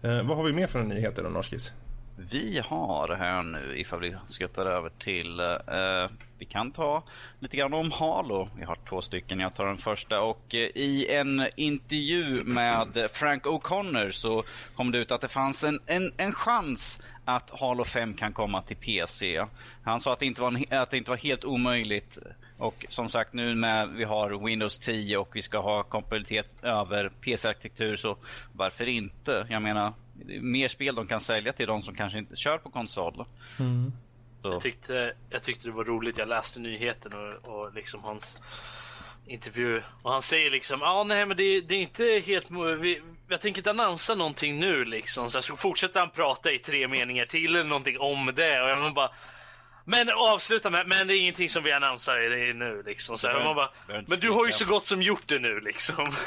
Eh, vad har vi mer för nyheter då, Norskis? Vi har här nu, ifall vi skuttar över till, eh, vi kan ta lite grann om Halo. Vi har två stycken, jag tar den första. Och eh, i en intervju med Frank O'Connor så kom det ut att det fanns en, en, en chans att Halo 5 kan komma till PC. Han sa att det inte var, en, att det inte var helt omöjligt. Och som sagt nu när vi har Windows 10 och vi ska ha kompatibilitet över PC-arkitektur så varför inte? Jag menar, mer spel de kan sälja till de som kanske inte kör på konsol. Så. Jag tyckte, jag tyckte det var roligt. Jag läste nyheten och, och liksom hans intervju. Och han säger liksom, ja ah, nej men det, det är inte helt... Vi, jag tänker inte annonsa någonting nu liksom. Så, så fortsätter han prata i tre meningar till eller någonting om det. Och jag bara, men avsluta med, men det är ingenting som vi annonsar i- nu liksom. Så man bara, men du har ju så gott som gjort det nu liksom. [LAUGHS]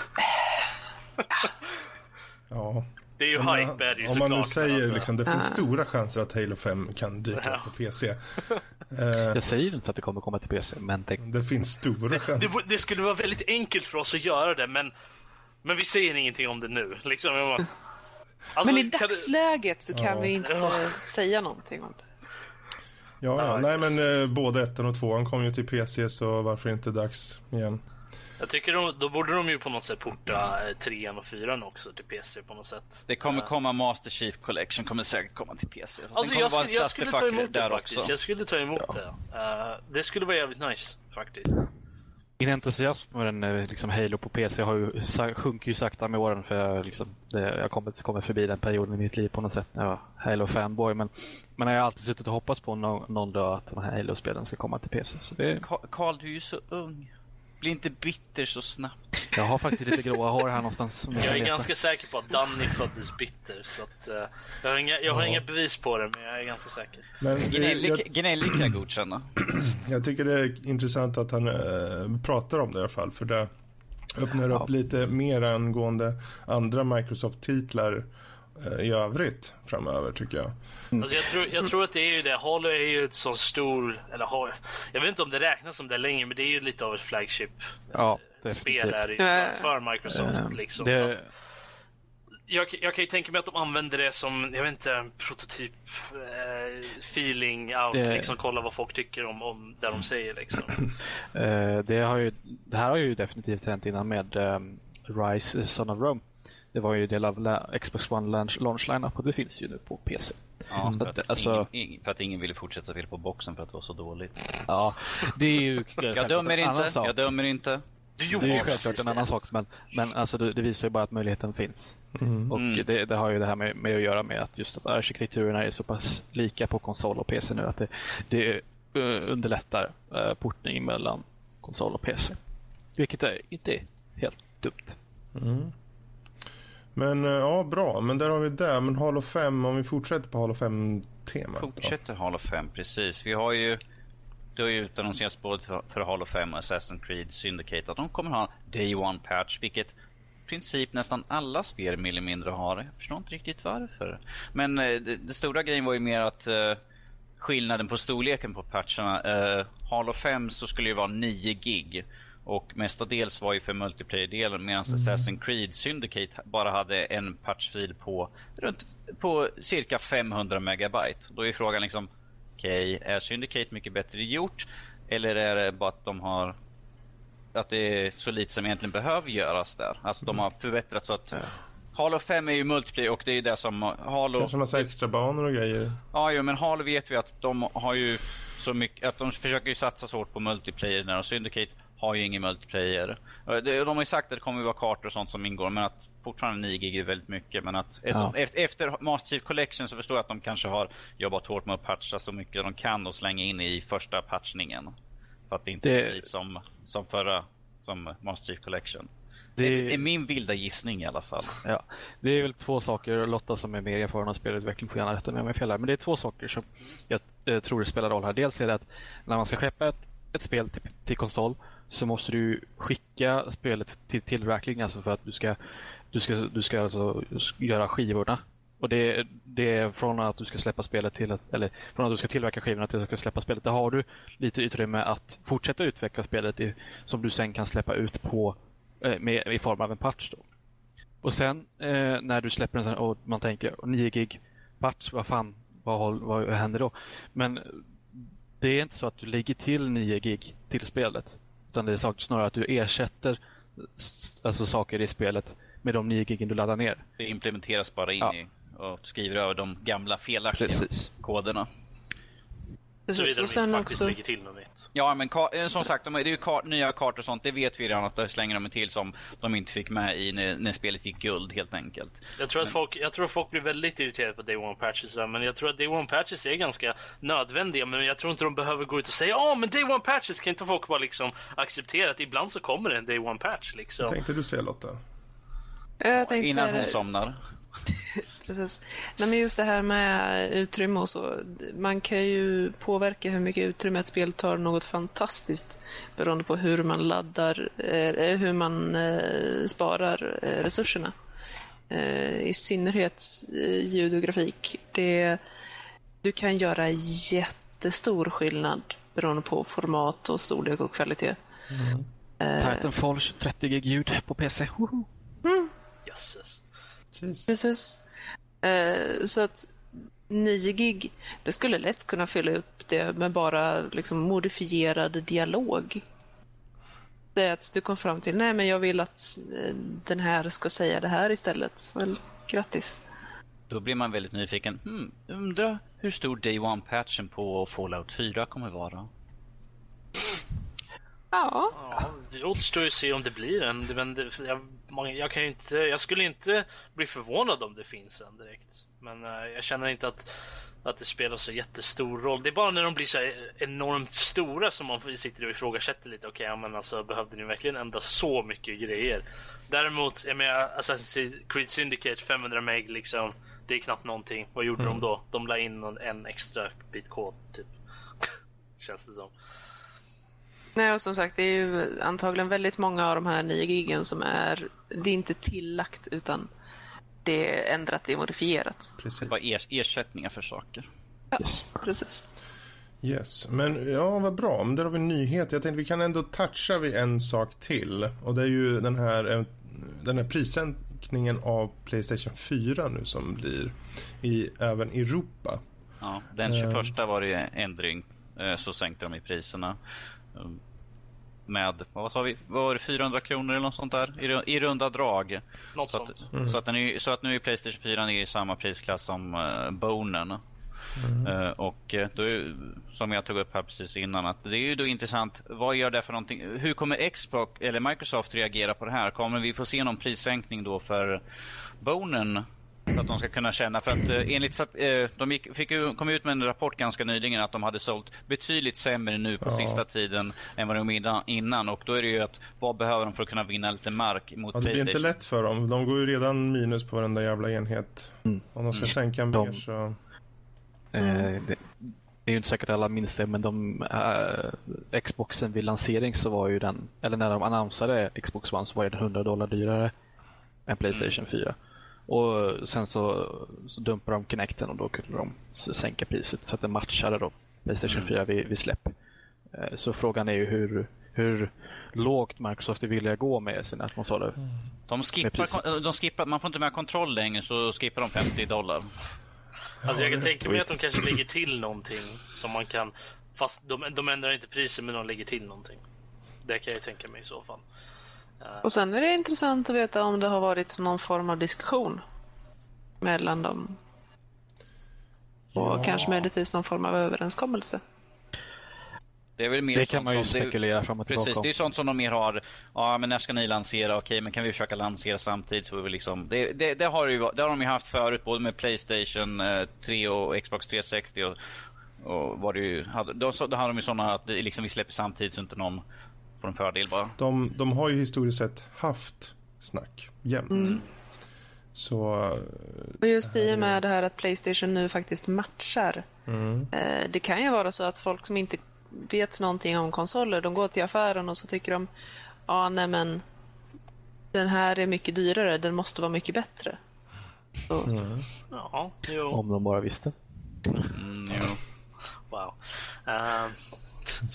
Ja. Det är ju Om man, hype är det ju om man nu säger alltså. liksom, det finns Ah. stora chanser att Halo 5 kan dyka Ja. upp på PC. [LAUGHS] Eh, Jag säger inte att det kommer komma till PC, men det, det finns stora Det, chanser. det, det skulle vara väldigt enkelt för oss att göra det, men, men vi säger ingenting om det nu. Liksom, bara, alltså, Men i dagsläget så kan Ja. vi inte Ja. säga någonting om det. Ja, ja. Ja, Nej, men eh, både ettan och tvåan kom ju till PC så varför inte dags igen? Jag tycker de, då borde de ju på något sätt porta eh, trean och fyran också till PC på något sätt. Det kommer Eh, komma Master Chief Collection, kommer säkert komma till PC. Fast Alltså jag skulle, jag skulle ta emot det där faktiskt. också. Jag skulle ta emot det. Eh, det skulle vara jävligt nice faktiskt. Min entusiasm för en liksom Halo på PC har ju, sjunker ju sakta med åren för jag, liksom, det, jag kommer kommer förbi den perioden i mitt liv på något sätt när jag var Halo-fanboy. Men, men jag har alltid suttit och hoppats på någon, någon dag att de här Halo-spelen ska komma till PC. Så det, Karl, du är ju så ung. Bli inte bitter så snabbt. jag har faktiskt lite gråa hår här någonstans. ni Jag är ganska säker på att Danny föddes bitter. Så att, eh, jag har, inga, jag har inga bevis på det, men jag är ganska säker. Gnällig, jag, kan jag godkänna. [CLEARS THROAT] jag tycker det är intressant att han eh, pratar om det i alla fall. För det öppnar upp Ja. lite mer angående andra Microsoft-titlar i övrigt framöver tycker jag. Alltså jag, tror, jag tror att det är ju det. Halo är ju ett så stor, eller har, jag vet inte om det räknas som det längre, men det är ju lite av ett flagship Ja, spel är det ju Ja. för, för Microsoft. Eh, liksom. det, jag, jag kan ju tänka mig att de använder det som, jag vet inte, en prototyp eh, feeling out, Det- liksom kolla vad folk tycker om, om det de säger liksom. Eh, det, har ju, det här har ju definitivt hänt innan med um, Rise Son of Rome. Det var ju del av Xbox One launch, launch lineup och det finns ju nu på PC. Ja, Så för, att, att alltså- ingen, ing- för att ingen ville fortsätta spela på boxen för att det var så dåligt. Ja, det är ju Jag dömer inte, sak. jag dömer inte. Du Det är ju självklart en annan sak, men, men alltså det, det visar ju bara att möjligheten finns. Och Mm. det, det har ju det här med, med att göra med att just att arkitekturerna är så pass lika på konsol och PC nu att det, det underlättar uh, portning mellan konsol och PC. Vilket är inte är helt dumt. Men eh, ja, bra. Men där har vi det. Men Halo 5, om vi fortsätter på Halo 5-temat. Fortsätter Hall of Fame, precis. Vi har ju det har ju utannonserats både för, Hall Halo 5 och Assassin's Creed Syndicate att de kommer ha Day One Patch, vilket princip nästan alla spel mer eller mindre har. Jag förstår inte riktigt varför. Men eh, det, det stora grejen var ju mer att eh, skillnaden på storleken på patcherna. Eh, Halo 5 så skulle ju vara 9 gig. Och mestadels var ju för multiplayer-delen medan mm. Assassin's Creed Syndicate bara hade en patchfil på, runt, på cirka 500 megabyte. Då är frågan liksom, okej, okay, är Syndicate mycket bättre gjort? Eller är det bara att de har att det är så lite som egentligen behöver göras där. Alltså de har förbättrat så att Halo 5 är ju multiplayer och det är det som Halo... Kanske massa extra banor och grejer. Ja, jo, men Halo vet vi att de har ju så mycket, att de försöker ju satsa så hårt på multiplayer när Syndicate har ju ingen multiplayer. De har ju sagt att det kommer att vara kartor och sånt som ingår, men att fortfarande 9 gig är väldigt mycket. Men att ja. efter Master Chief Collection så förstår jag att de kanske har jobbat hårt med att patcha så mycket de kan och slänga in i första patchningen. För att det inte det... blir som, som förra, som Master Chief Collection. Det är min vilda gissning i alla fall. Ja, det är väl två saker, Lotta som är mer erfaren av spelutveckling får gärna rätta mig om jag fel här, men det är två saker som jag eh, tror spelar roll här. Dels är det att när man ska skeppa ett, ett spel till, till konsol så måste du skicka spelet till tillverkning alltså för att du ska, du ska, du ska alltså göra skivorna. Och det, det är från att du ska släppa spelet till att, eller från att du ska tillverka skivorna till att du ska släppa spelet. Där har du lite utrymme att fortsätta utveckla spelet i, som du sen kan släppa ut på eh, med, i form av en patch. Då. Och sen eh, när du släpper en sån och man tänker 9 gig patch, vad fan, vad, vad händer då? Men det är inte så att du lägger till 9 gig till spelet. Utan det är snarare att du ersätter alltså saker i spelet med de 9 gigen du laddar ner. Det implementeras bara in ja. i och skriver över de gamla felaktiga Precis. koderna. Såvida de inte faktiskt också... lägger till något nytt. Ja, men eh, som sagt, det är ju kart, nya kartor och sånt. Det vet vi redan att de slänger de till som de inte fick med i när, när spelet gick guld helt enkelt. Jag tror, men... att folk, jag tror att folk blir väldigt irriterade på Day One Patches. Men jag tror att Day One Patches är ganska nödvändiga. Men jag tror inte de behöver gå ut och säga ja, men Day One Patches kan inte folk bara liksom acceptera att ibland så kommer det en Day One Patch. Liksom. Vad tänkte du säga Lotta? Jag tänkte Innan hon somnar. [LAUGHS] Precis. Nej, men just det här med utrymme och så. Man kan ju påverka hur mycket utrymme ett spel tar något fantastiskt beroende på hur man laddar, eh, hur man eh, sparar eh, resurserna. I synnerhet ljud och grafik. Det, du kan göra jättestor skillnad beroende på format och storlek och kvalitet. Mm. Titanfall 30 gig ljud på PC. Mm. Jösses. Precis. Eh, så att 9 gig, det skulle lätt kunna fylla upp det med bara liksom modifierad dialog. Det är att du kom fram till, nej men jag vill att eh, den här ska säga det här istället. Väl, grattis. Då blir man väldigt nyfiken. Hmm, undrar hur stor Day One-patchen på Fallout 4 kommer vara? Ja. ja det återstår ju att se om det blir en. Men det, jag, jag, kan inte, jag skulle inte bli förvånad om det finns en direkt. Men uh, jag känner inte att, att det spelar så jättestor roll. Det är bara när de blir så enormt stora som man sitter och ifrågasätter lite. Okej, okay, men alltså behövde ni verkligen ändra så mycket grejer? Däremot, jag menar Assassin's Creed Syndicate 500 meg liksom. Det är knappt någonting. Vad gjorde mm. de då? De la in en extra bit kod typ. [LAUGHS] Känns det som. Nej, och som sagt, det är ju antagligen väldigt många av de här 9 gigen som är, det är inte tillagt utan det är ändrat, det är modifierat. Precis. Det var er, ersättningar för saker. Ja, yes. precis. Yes, men ja, vad bra. Men där har vi en nyhet. Jag tänkte vi kan ändå toucha vid en sak till. Och det är ju den här, eh, den här prissänkningen av Playstation 4 nu som blir i även Europa. Ja, den 21 uh, var det ändring. Eh, så sänkte de i priserna med, vad sa vi, var det 400 kronor eller något sånt där i, i runda drag. Något så, att, mm. så, att är, så att nu är Playstation 4 nere i samma prisklass som uh, Bonen. Mm. Uh, och uh, då är, som jag tog upp här precis innan, att det är ju då intressant, vad gör det för någonting? Hur kommer Xbox eller Microsoft reagera på det här? Kommer vi få se någon prissänkning då för Bonen så att de ska kunna känna, för att eh, enligt eh, de gick, fick ju, kom ut med en rapport ganska nyligen att de hade sålt betydligt sämre nu på ja. sista tiden än vad de gjorde innan. Och då är det ju att vad behöver de för att kunna vinna lite mark mot ja, Det blir inte lätt för dem. De går ju redan minus på varenda jävla enhet. Mm. Om de ska mm. sänka mer så... Eh, det, det är ju inte säkert alla minns det, men de, äh, Xboxen vid lansering så var ju den, eller när de annonsade Xbox One så var den 100 dollar dyrare än Playstation 4. Och sen så, så dumpade de Kinecten och då kunde de sänka priset så att det matchade då Playstation 4 vid, vid släpp. Eh, så frågan är ju hur, hur lågt Microsoft är villiga gå med sina konsoler. De skippar, de skippar, man får inte med kontroll längre så skippar de 50 dollar. Alltså jag kan tänka mig att de kanske lägger till någonting som man kan... Fast de, de ändrar inte priset men de lägger till någonting. Det kan jag tänka mig i så fall. Och sen är det intressant att veta om det har varit någon form av diskussion mellan dem. Och ja. kanske möjligtvis någon form av överenskommelse. Det, är väl mer det kan man ju spekulera fram och tillbaka Precis, det är sånt som de mer har. Ja, men när ska ni lansera? Okej, men kan vi försöka lansera samtidigt? Så vi liksom, det, det, det har ju, det har de ju haft förut, både med Playstation 3 eh, och Xbox 360. Och, och var det ju, hade, då, då hade de ju sådana att liksom vi släpper samtidigt så inte någon får en fördel bara. De, de har ju historiskt sett haft snack jämt. Mm. Så, och just i och med det här att Playstation nu faktiskt matchar. Mm. Eh, det kan ju vara så att folk som inte vet någonting om konsoler. De går till affären och så tycker de, ja ah, nej men den här är mycket dyrare, den måste vara mycket bättre. Mm. Ja, jo. Om de bara visste. Mm, jo. Wow. Uh,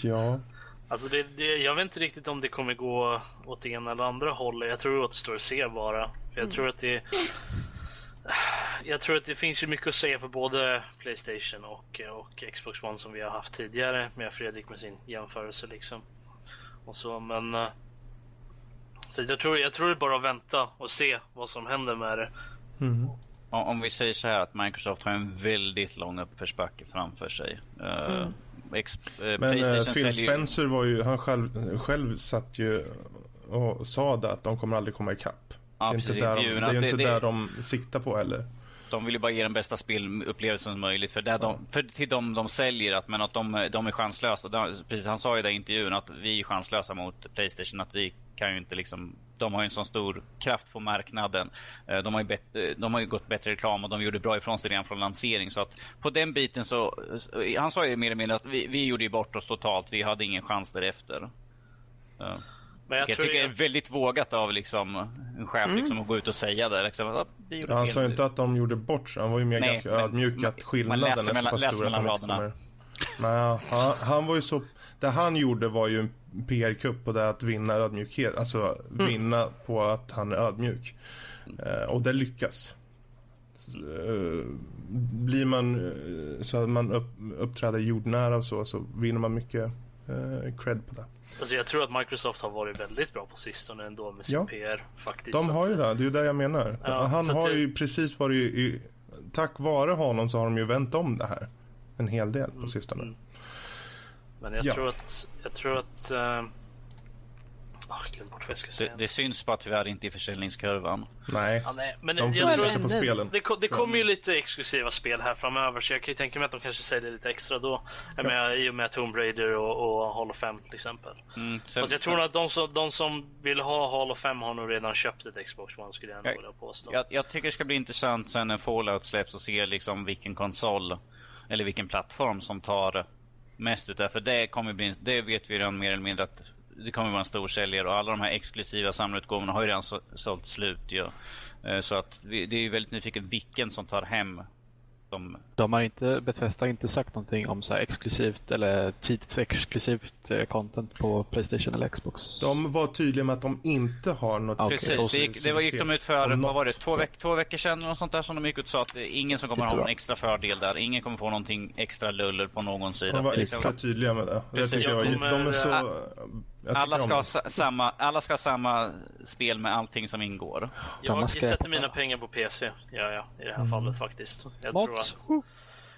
ja. Alltså det, det, jag vet inte riktigt om det kommer gå åt det ena eller andra hållet. Jag tror att det står att se bara. Jag mm. tror att det jag tror att det finns ju mycket att säga för både Playstation och, och Xbox One som vi har haft tidigare med Fredrik med sin jämförelse liksom. Och så, men... Eh, så jag tror, jag tror det är bara att vänta och se vad som händer med det. Mm. Om vi säger så här att Microsoft har en väldigt lång uppförsbacke framför sig. Eh, mm. Ex, uh, Men uh, Phil Spencer var ju, han själv, själv satt ju och sa det att de kommer aldrig komma ikapp. Ja, det är inte, där, de, det är inte det, där de siktar på heller. De vill ju bara ge den bästa spelupplevelsen möjligt för, där de, för till dem de säljer, att, men att de, de är chanslösa. De, precis, han sa ju i intervjun att vi är chanslösa mot Playstation. Att vi kan ju inte liksom, de har ju en sån stor kraft på marknaden. Eh, de har ju, bet, de har ju gått bättre reklam och de gjorde bra ifrån sig redan från lansering. Så att på den biten så, han sa ju mer eller mindre att vi, vi gjorde ju bort oss totalt. Vi hade ingen chans därefter. Ja. Men jag, jag tycker jag... det är väldigt vågat av liksom, en chef mm. liksom, att gå ut och säga det. Liksom, att ja, han sa inte att de gjorde bort sig. Han var ju mer Nej, ganska ödmjuk att skillnaden är så pass stor att de inte kommer... Nej, han, han, var ju så... Det han gjorde var ju en PR-kupp på det att vinna ödmjukhet. Alltså mm. vinna på att han är ödmjuk. Uh, och det lyckas. Uh, blir man uh, så att man upp, uppträder jordnära och så, så vinner man mycket cred på det. Alltså jag tror att Microsoft har varit väldigt bra på sistone ändå med sin ja. PR. Faktiskt. De har ju det, det är ju det jag menar. Ja, Han har det... ju precis varit i, tack vare honom så har de ju vänt om det här. En hel del på mm, sistone. Mm. Men jag ja. tror att, jag tror att uh Oh, bort vad jag ska säga. Det, det syns bara tyvärr inte i försäljningskurvan. Nej, ja, nej. men de sig på spelen. Det, det kommer ju lite exklusiva spel här framöver så jag kan ju tänka mig att de kanske säljer lite extra då. Ja. Med, I och med Tomb Raider och, och Hall of Fame till exempel. Mm, Fast jag tror att de som, de som vill ha Hall of Fame har nog redan köpt ett Xbox One skulle jag ändå påstå. Jag, jag tycker det ska bli intressant sen när Fallout släpps och se liksom vilken konsol eller vilken plattform som tar mest utav. För det kommer bli, det vet vi redan mer eller mindre att det kommer vara en stor säljare och alla de här exklusiva samlarutgåvorna har ju redan sålt slut. Ja. Eh, så att det är väldigt nyfiket vilken som tar hem de... De har inte, Bethesda har inte sagt någonting om så exklusivt eller tidsexklusivt eh, content på Playstation eller Xbox. De var tydliga med att de inte har något okay. Precis, det gick, det var, gick de ut för, vad var det, två, veck, två veckor sedan eller något sånt där som de gick ut och sa att ingen som kommer ha någon extra fördel där. Ingen kommer få någonting extra luller på någon sida. De var extra tydliga med det. Precis. Jag, de, de är så... Alla ska, ha samma, alla ska ha samma spel med allting som ingår. Jag sätter mina pengar på PC, ja, ja, i det här mm. fallet faktiskt. Jag tror, att,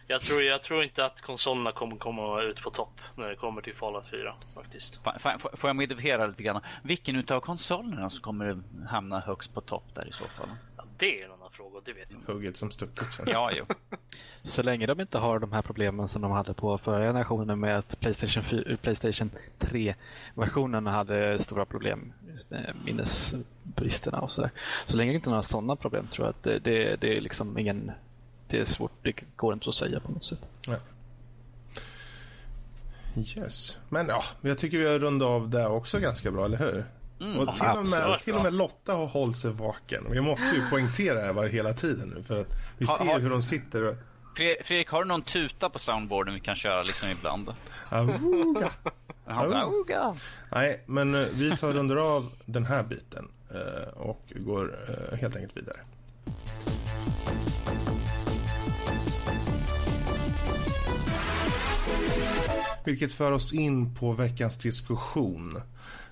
jag, tror, jag tror inte att konsolerna kommer komma ut på topp när det kommer till Fallout 4 faktiskt. får jag modifiera lite grann? Vilken utav konsolerna som kommer hamna högst på topp där i så fall? Ja, det är fråga, det vet jag Hugget som stucket känns Ja, jo. Så länge de inte har de här problemen som de hade på förra generationen med att Playstation, 4, Playstation 3-versionen hade stora problem med minnesbristerna och så där. Så länge det inte har några sådana problem tror jag att det, det, det är liksom ingen... Det är svårt, det går inte att säga på något sätt. Nej. Yes. Men ja, jag tycker vi har rundat av det också ganska bra, eller hur? Mm, och till och, med, till och med Lotta har hållit sig vaken. Vi måste ju poängtera det här hela tiden nu för att vi Ha- ser ha- hur de sitter och... Fre- Fredrik, har du någon tuta på soundboarden vi kan köra liksom ibland? Bara, "Oga." Nej, men eh, vi tar under av den här biten eh, och går eh, helt enkelt vidare. Vilket för oss in på veckans diskussion.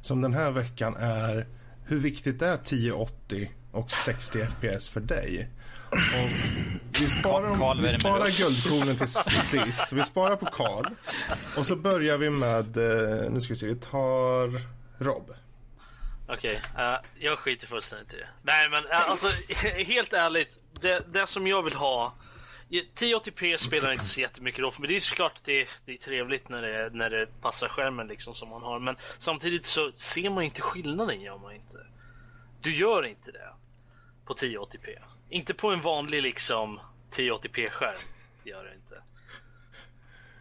Som den här veckan är hur viktigt är 1080 och 60 FPS för dig? Och vi sparar, Carl vi sparar guldkornen till sist. Vi sparar på Karl. Och så börjar vi med, eh, nu ska vi se, vi tar Rob. Okej, eh, jag skiter fullständigt i det. Nej men eh, alltså [LAUGHS] helt ärligt, det, det som jag vill ha 1080p spelar inte så jättemycket roll mig. Det är såklart att det är, det är trevligt när det, när det passar skärmen liksom som man har. Men samtidigt så ser man inte skillnaden gör man inte. Du gör inte det på 1080p. Inte på en vanlig liksom 1080p skärm. Gör det inte.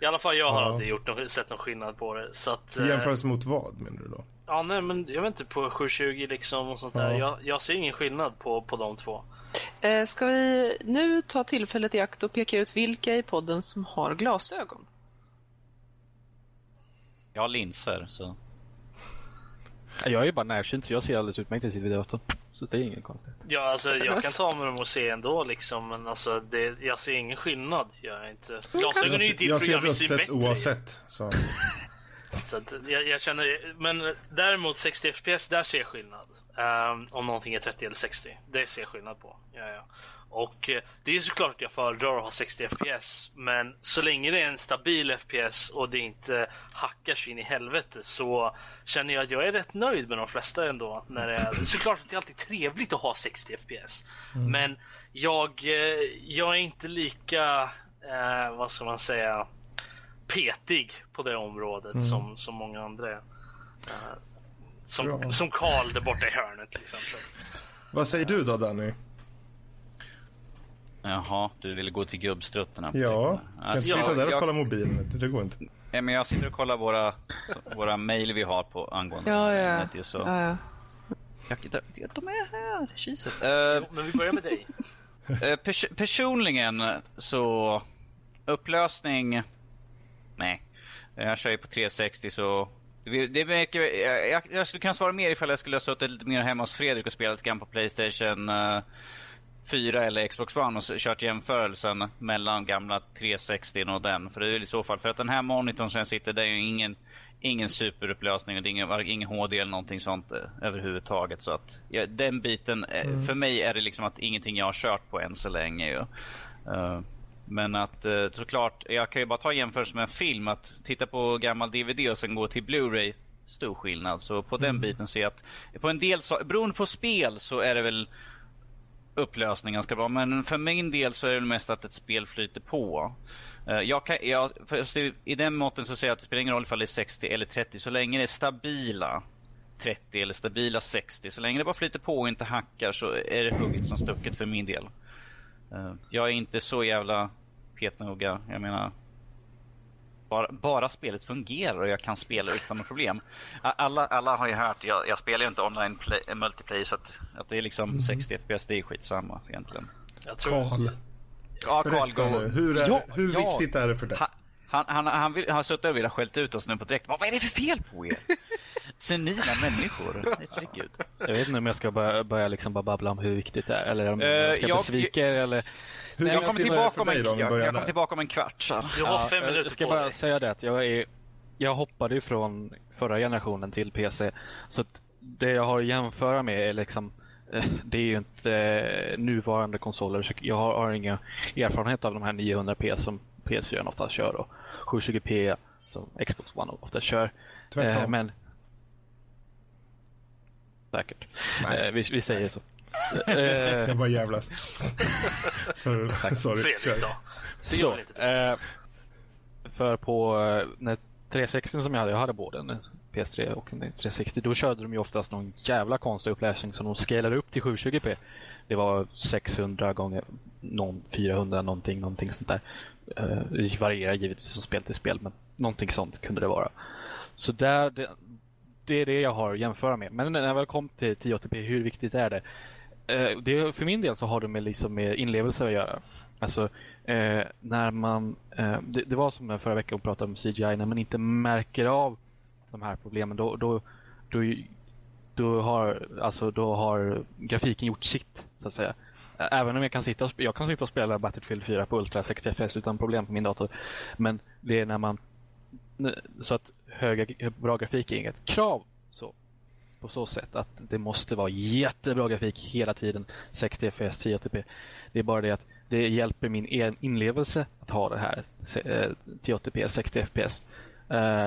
I alla fall jag har Ja. aldrig gjort någon, sett någon skillnad på det. Så att, I eh, jämförelse mot vad menar du då? Ja, nej, men jag vet inte på 720 liksom och sånt där. Ja. Jag, jag ser ingen skillnad på, på de två. Eh, ska vi nu ta tillfället i akt och peka ut vilka i podden som har glasögon? Jag har linser, så... Jag är ju bara närsynt så jag ser alldeles utmärkt när jag sitter vid datorn. Så det är inget konstigt. Ja, alltså jag kan ta med dem och se ändå liksom, men alltså det, jag ser ingen skillnad. Jag inte. Glasögon är ju Jag, till jag för ser att göra mig se ruttet bättre. oavsett. Så. Så att jag, jag känner, men däremot 60 FPS, där ser jag skillnad. Ehm, om någonting är 30 eller 60. Det ser jag skillnad på. Ja, ja. Och eh, det är ju såklart att jag föredrar att ha 60 FPS. Men så länge det är en stabil FPS och det inte hackar sig in i helvete så känner jag att jag är rätt nöjd med de flesta ändå. När det är, såklart att det är alltid trevligt att ha 60 FPS. Men jag, eh, jag är inte lika, eh, vad ska man säga, petig på det området som, som många andra är. Som, Bra. som Karl där borta i hörnet exempel. Vad säger du då Danny? Jaha, du ville gå till gubbstruttarna. Ja, kan Alltså, inte sitta jag- där och jag- kolla mobilen. Det går inte. Ja, men jag sitter och kollar våra, våra mejl vi har på angående Ja, ja. ju, så. ja, ja. Jag, de, är här, Jesus. Jo, Men vi börjar med dig. [LAUGHS] Eh, pers personligen så upplösning, nej. Jag kör ju på 360 så det verkar, jag, jag, skulle kunna svara mer ifall jag skulle ha suttit lite mer hemma hos Fredrik och spelat grann på Playstation eh, 4 eller Xbox One och kört jämförelsen mellan gamla 360 och den. För det är i så fall, för att den här monitorn som jag sitter, det är ju ingen, ingen superupplösning och det är ingen, ingen HD eller någonting sånt eh, överhuvudtaget. Så att ja, den biten, eh, för mig är det liksom att ingenting jag har kört på än så länge. Ju. Eh, men att eh, såklart, jag kan ju bara ta jämförelse med en film. Att titta på gammal DVD och sen gå till Blu-ray, stor skillnad. Så på den biten ser jag att, på en del, så, beroende på spel så är det väl upplösning ganska bra. Men för min del så är det mest att ett spel flyter på. Eh, Jag kan, jag, I den måtten så säger jag att det spelar ingen roll ifall det är 60 eller 30. Så länge det är stabila 30 eller stabila 60. Så länge det bara flyter på och inte hackar så är det hugget som stucket för min del. Eh, Jag är inte så jävla petnoga. Jag menar, bara, bara spelet fungerar och jag kan spela utan några problem. [LAUGHS] Alla, alla har ju hört, jag, jag spelar ju inte online play, eh, multiplayer så att, att det är liksom 60 FPS, det är skitsamma egentligen. Jag tror... Karl, Ja, Carl, go. Hur, är, Ja, hur ja. viktigt är det för dig? Han, han, han, han, vill, han har suttit och velat skällt ut oss nu på direkt. Vad, är det för fel på er? [LAUGHS] Senila människor. Herregud. Jag vet inte om jag ska börja, börja liksom bara babbla om hur viktigt det är. Eller om Eh, jag ska jag- besvika er eller... Hur Jag kommer tillbaka om en, då, jag, jag kommer tillbaka om en kvart. Så. Du har fem jag minuter ska på bara dig. säga det att jag är... Jag hoppade ju från förra generationen till PC. Så att det jag har att jämföra med är liksom... eh, Det är ju inte eh, nuvarande konsoler. Så jag har, har inga erfarenhet av de här 900p som PS4 ofta kör och 720p som Xbox One ofta kör. Tvärtom. Eh, men... Säkert. Eh, vi, vi säger så. Eh, Jag bara jävlas. [LAUGHS] För, sorry, Fredrik då? Det Så, eh, för på eh, när 360 som jag hade, jag hade både en PS3 och en 360, då körde de ju oftast någon jävla konstig upplösning som de scalade upp till 720p. Det var 600 gånger någon, 400 någonting, någonting sånt där. Eh, det varierar givetvis från spel till spel, men någonting sånt kunde det vara. Så där, det, det är det jag har att jämföra med. Men när jag väl kom till 1080p, hur viktigt är det? Eh, det för min del så har det med, liksom med inlevelse att göra. Alltså, eh, när man... Eh, det, det, var som förra veckan och pratade om CGI, när man inte märker av de här problemen, då, då, då, då, har, alltså, då har grafiken gjort sitt, så att säga. Även om jag kan sitta och, jag kan sitta och spela Battlefield 4 på Ultra 60 FPS utan problem på min dator. Men det är när man... Så att höga, bra grafik är inget krav på så sätt att det måste vara jättebra grafik hela tiden, 60 FPS, 1080p. Det är bara det att det hjälper min inlevelse att ha det här 1080p, 60 FPS.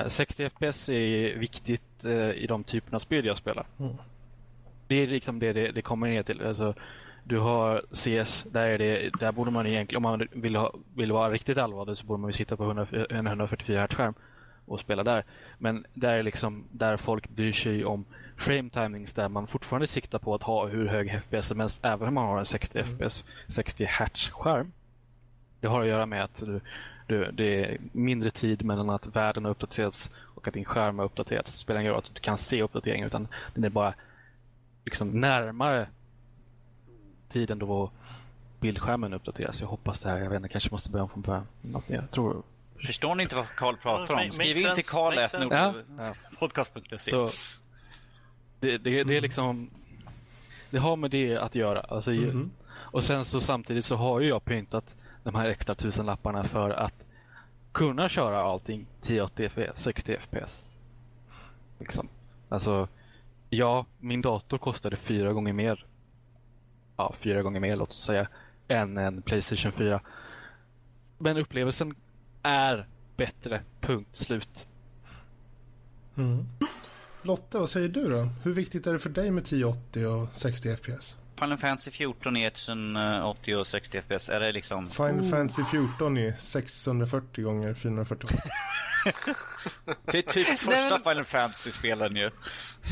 60 FPS är viktigt eh, i de typerna av spel jag spelar. Mm. Det är liksom det det, det kommer ner till. Alltså, du har CS, där, är det, där borde man egentligen, om man vill, ha, vill vara riktigt allvarlig så borde man ju sitta på 100, en 144 Hz skärm och spela där. Men där är liksom där folk bryr sig om frame timings där man fortfarande siktar på att ha hur hög FPS som helst även om man har en 60 mm. FPS, 60 Hz skärm. Det har att göra med att du, du, det är mindre tid mellan att världen har uppdaterats och att din skärm har uppdaterats. Det spelar ingen roll att du kan se uppdateringen utan den är bara liksom närmare tiden då bildskärmen uppdateras. Jag hoppas det här, jag vet inte, kanske måste börja om från början. Jag tror Förstår ni inte vad Karl pratar om? Skriv in till Karl ja. podcast.se. Det, det, det är liksom det har med det att göra. Alltså, mm -hmm. Och sen så samtidigt så har ju jag pyntat de här extra tusenlapparna för att kunna köra allting 1080 fps, 60 fps. Liksom. Alltså, ja, min dator kostade fyra gånger mer. Ja, fyra gånger mer låt oss säga. Än en Playstation 4. Men upplevelsen är bättre. Punkt slut. Mm. Lotta, vad säger du då? Hur viktigt är det för dig med 1080 och 60 FPS? Final Fantasy 14 i 1080 och 60 FPS, är det liksom... Final oh. Fantasy 14 i 640 gånger 440 [LAUGHS] Det är typ första Final Fantasy-spelen ju.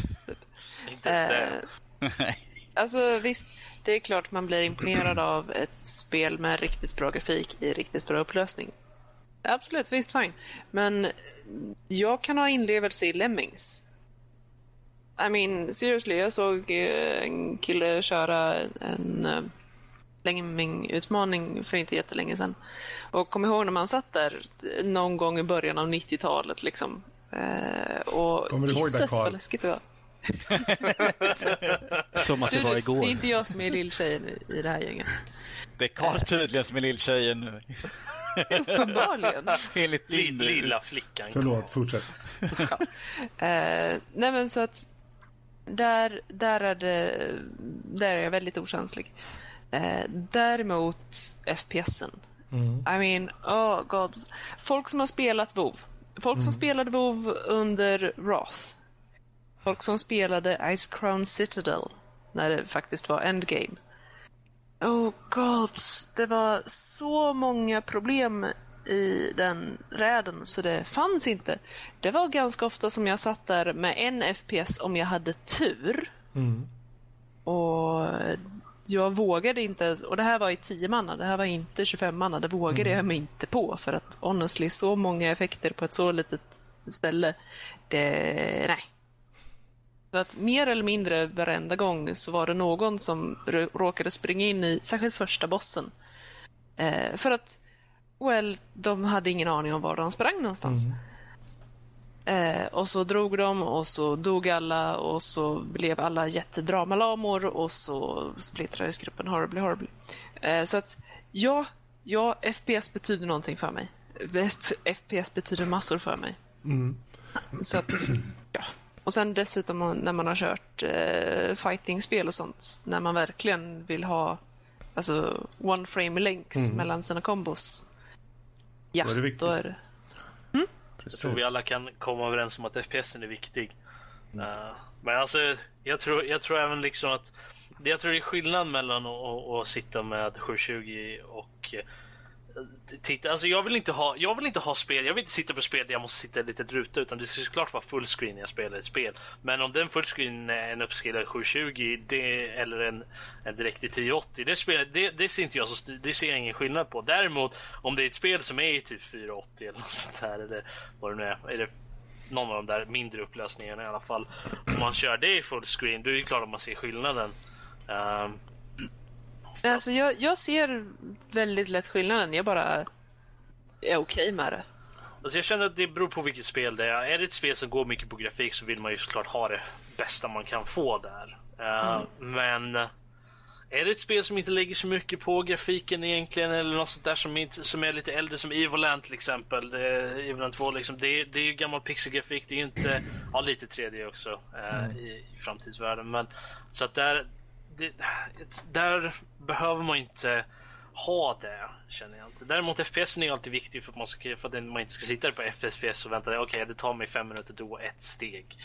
[LAUGHS] Inte uh, [LAUGHS] Alltså visst, det är klart man blir imponerad av ett spel med riktigt bra grafik i riktigt bra upplösning. Absolut, visst fine. Men jag kan ha inlevelse i Lemmings. I mean, seriously, jag såg eh, en kille köra en uh, Lemming-utmaning för inte jättelänge sedan. Och kom ihåg när man satt där någon gång i början av 90-talet liksom. Uh, och Kommer du ihåg det, Carl? vad läskigt det var. [LAUGHS] som att det var igår. Det är inte jag som är lilltjejen i det här gänget. Det är Karl tydligen som är lilltjejen nu. [LAUGHS] Uppenbarligen. Enligt Lilla flickan. Förlåt, fortsätt. ja. eh, nej men så att där, där, är det, där är jag väldigt okänslig. Eh, däremot FPSen. Mm. I mean, oh god. Folk som har spelat WoW. Folk som mm. spelade WoW under Wrath. Folk som spelade Ice Crown Citadel när det faktiskt var Endgame. Oh god, det var så många problem i den räden så det fanns inte. Det var ganska ofta som jag satt där med en FPS om jag hade tur. Mm. Och jag vågade inte, och det här var i 10 manna, det här var inte 25 manna, det vågade mm. jag mig inte på för att honestly, så många effekter på ett så litet ställe, det, nej. Så att mer eller mindre varenda gång så var det någon som råkade springa in i, särskilt första bossen. Eh, för att, well, de hade ingen aning om var de sprang någonstans. Mm. Eh, och så drog de och så dog alla och så blev alla jättedramalamor och så splittrades gruppen horribly horribly. Eh, så att ja, ja, FPS betyder någonting för mig. FPS betyder massor för mig. Mm. Så att, ja. Och sen dessutom när man har kört eh, fighting-spel och sånt, när man verkligen vill ha alltså, one frame links mm. mellan sina kombos. Ja, då är det viktigt. Då är det... Mm? Jag tror vi alla kan komma överens om att FPS är viktig. Mm. Uh, men alltså, jag tror, jag tror även liksom att jag tror det är skillnad mellan att, att, att sitta med 720 och titta, alltså jag vill inte ha, jag vill inte ha spel, jag vill inte sitta på spel där jag måste sitta i en liten ruta utan det ska såklart vara fullscreen när jag spelar ett spel. Men om den fullscreen är en uppskalad 720 det, eller en, en direkt i 1080, det, spel, det, det ser inte jag så, det ser jag ingen skillnad på. Däremot om det är ett spel som är i typ 480 eller något sånt där eller vad det nu är, är det någon av de där mindre upplösningarna i alla fall. Om man kör det i fullscreen då är det klart att man ser skillnaden. Um, Alltså jag, jag ser väldigt lätt skillnaden. Jag bara är okej okay med det. Alltså jag känner att det beror på vilket spel det är. Är det ett spel som går mycket på grafik så vill man ju såklart ha det bästa man kan få där. Uh, Men är det ett spel som inte lägger så mycket på grafiken egentligen eller något sånt där som, inte, som är lite äldre som Evoland till exempel. Det, Evoland 2 liksom. Det, det är ju gammal pixelgrafik. Det är ju inte, ja lite 3D också uh, mm. i, i framtidsvärlden. Men så att där, det, där behöver man inte ha det, känner jag inte. Däremot FPS är alltid viktig för att man, ska, för att man inte ska sitta på FPS och vänta. Okej, okay, det tar mig fem minuter då ett steg.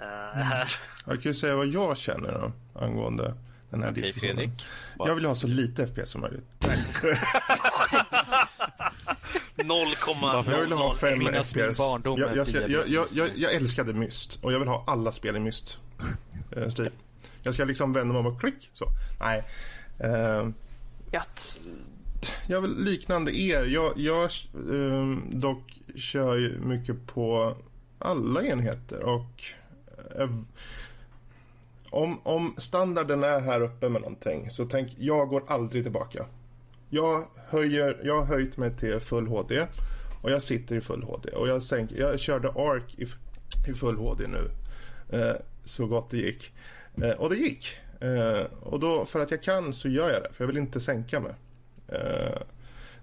Uh, här. Jag kan ju säga vad jag känner då, angående den här okay, diskussionen. Fredrik. Jag vill ha så lite FPS som möjligt. 0,0. Jag vill ha 5 FPS. Jag, jag, jag, jag, jag, älskade Myst och jag vill ha alla spel i Myst-stil. Eh, jag ska liksom vända mig om och klick så. Nej. Uh, Jatt. Jag vill liknande er. Jag, jag uh, dock kör ju mycket på alla enheter och uh, om, om standarden är här uppe med någonting så tänk, jag går aldrig tillbaka. Jag, höjer, jag har höjt mig till full HD och jag sitter i full HD och jag, sänk, jag körde ARC i, i full HD nu eh, så gott det gick. Eh, och det gick. Eh, och då, för att jag kan så gör jag det, för jag vill inte sänka mig. Eh,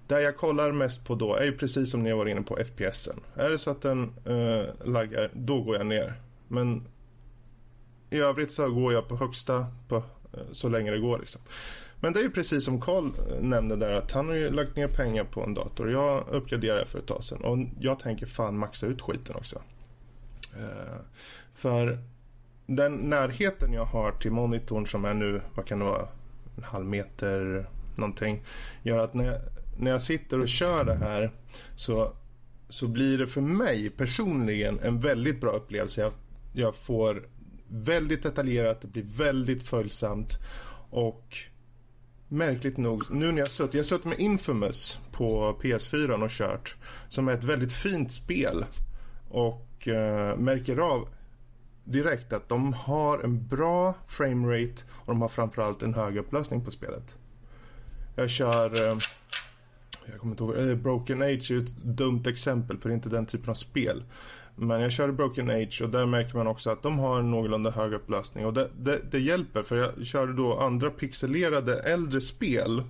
där jag kollar mest på då är ju precis som ni var inne på FPSen. Är det så att den eh, laggar, då går jag ner. Men i övrigt så går jag på högsta på, eh, så länge det går. Liksom. Men det är ju precis som Carl eh, nämnde där att han har ju lagt ner pengar på en dator. Jag uppgraderade för ett tag sedan och jag tänker fan maxa ut skiten också. Eh, för den närheten jag har till monitorn som är nu, vad kan det vara, en halv meter någonting, gör att när jag, när jag sitter och kör det här så, så blir det för mig personligen en väldigt bra upplevelse. Jag, jag får väldigt detaljerat, det blir väldigt följsamt och märkligt nog, nu när jag suttit, jag har suttit med Infamous på PS4 och kört som är ett väldigt fint spel och eh, märker av direkt att de har en bra framerate och de har framförallt en hög upplösning på spelet. Jag kör... Eh, jag kommer inte ihåg, eh, Broken Age är ett dumt exempel för det är inte den typen av spel. Men jag körde Broken Age och där märker man också att de har en någorlunda hög upplösning och det, det, det hjälper för jag körde då andra pixelerade äldre spel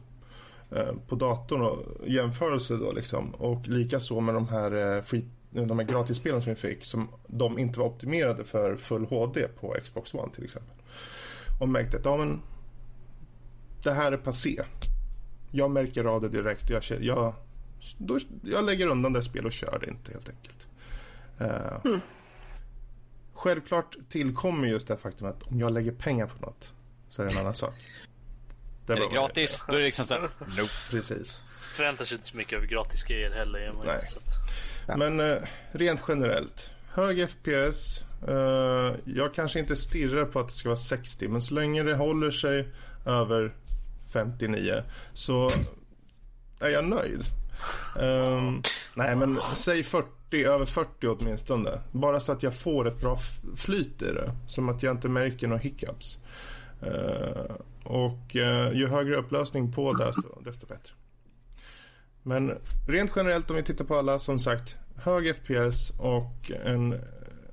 eh, på datorn och jämförelse då liksom och likaså med de här eh, free de här gratisspelen som vi fick som de inte var optimerade för full HD på Xbox One till exempel. Och märkte att ja, men, det här är passé. Jag märker av det direkt. Jag, jag, då, jag lägger undan det spel och kör det inte helt enkelt. Uh, mm. Självklart tillkommer just det faktum att om jag lägger pengar på något så är det en annan sak. Det är, är det gratis, då är det liksom så här, [LAUGHS] nope. Precis. Förväntar sig inte så mycket över gratis grejer heller. Nej. Så men eh, rent generellt. Hög FPS. Eh, jag kanske inte stirrar på att det ska vara 60 men så länge det håller sig över 59 så är jag nöjd. Eh, nej men säg 40, över 40 åtminstone. Bara så att jag får ett bra flyt i det. Som att jag inte märker några hiccups. Uh, och uh, ju högre upplösning på det så desto bättre. Men rent generellt om vi tittar på alla, som sagt, hög FPS och en,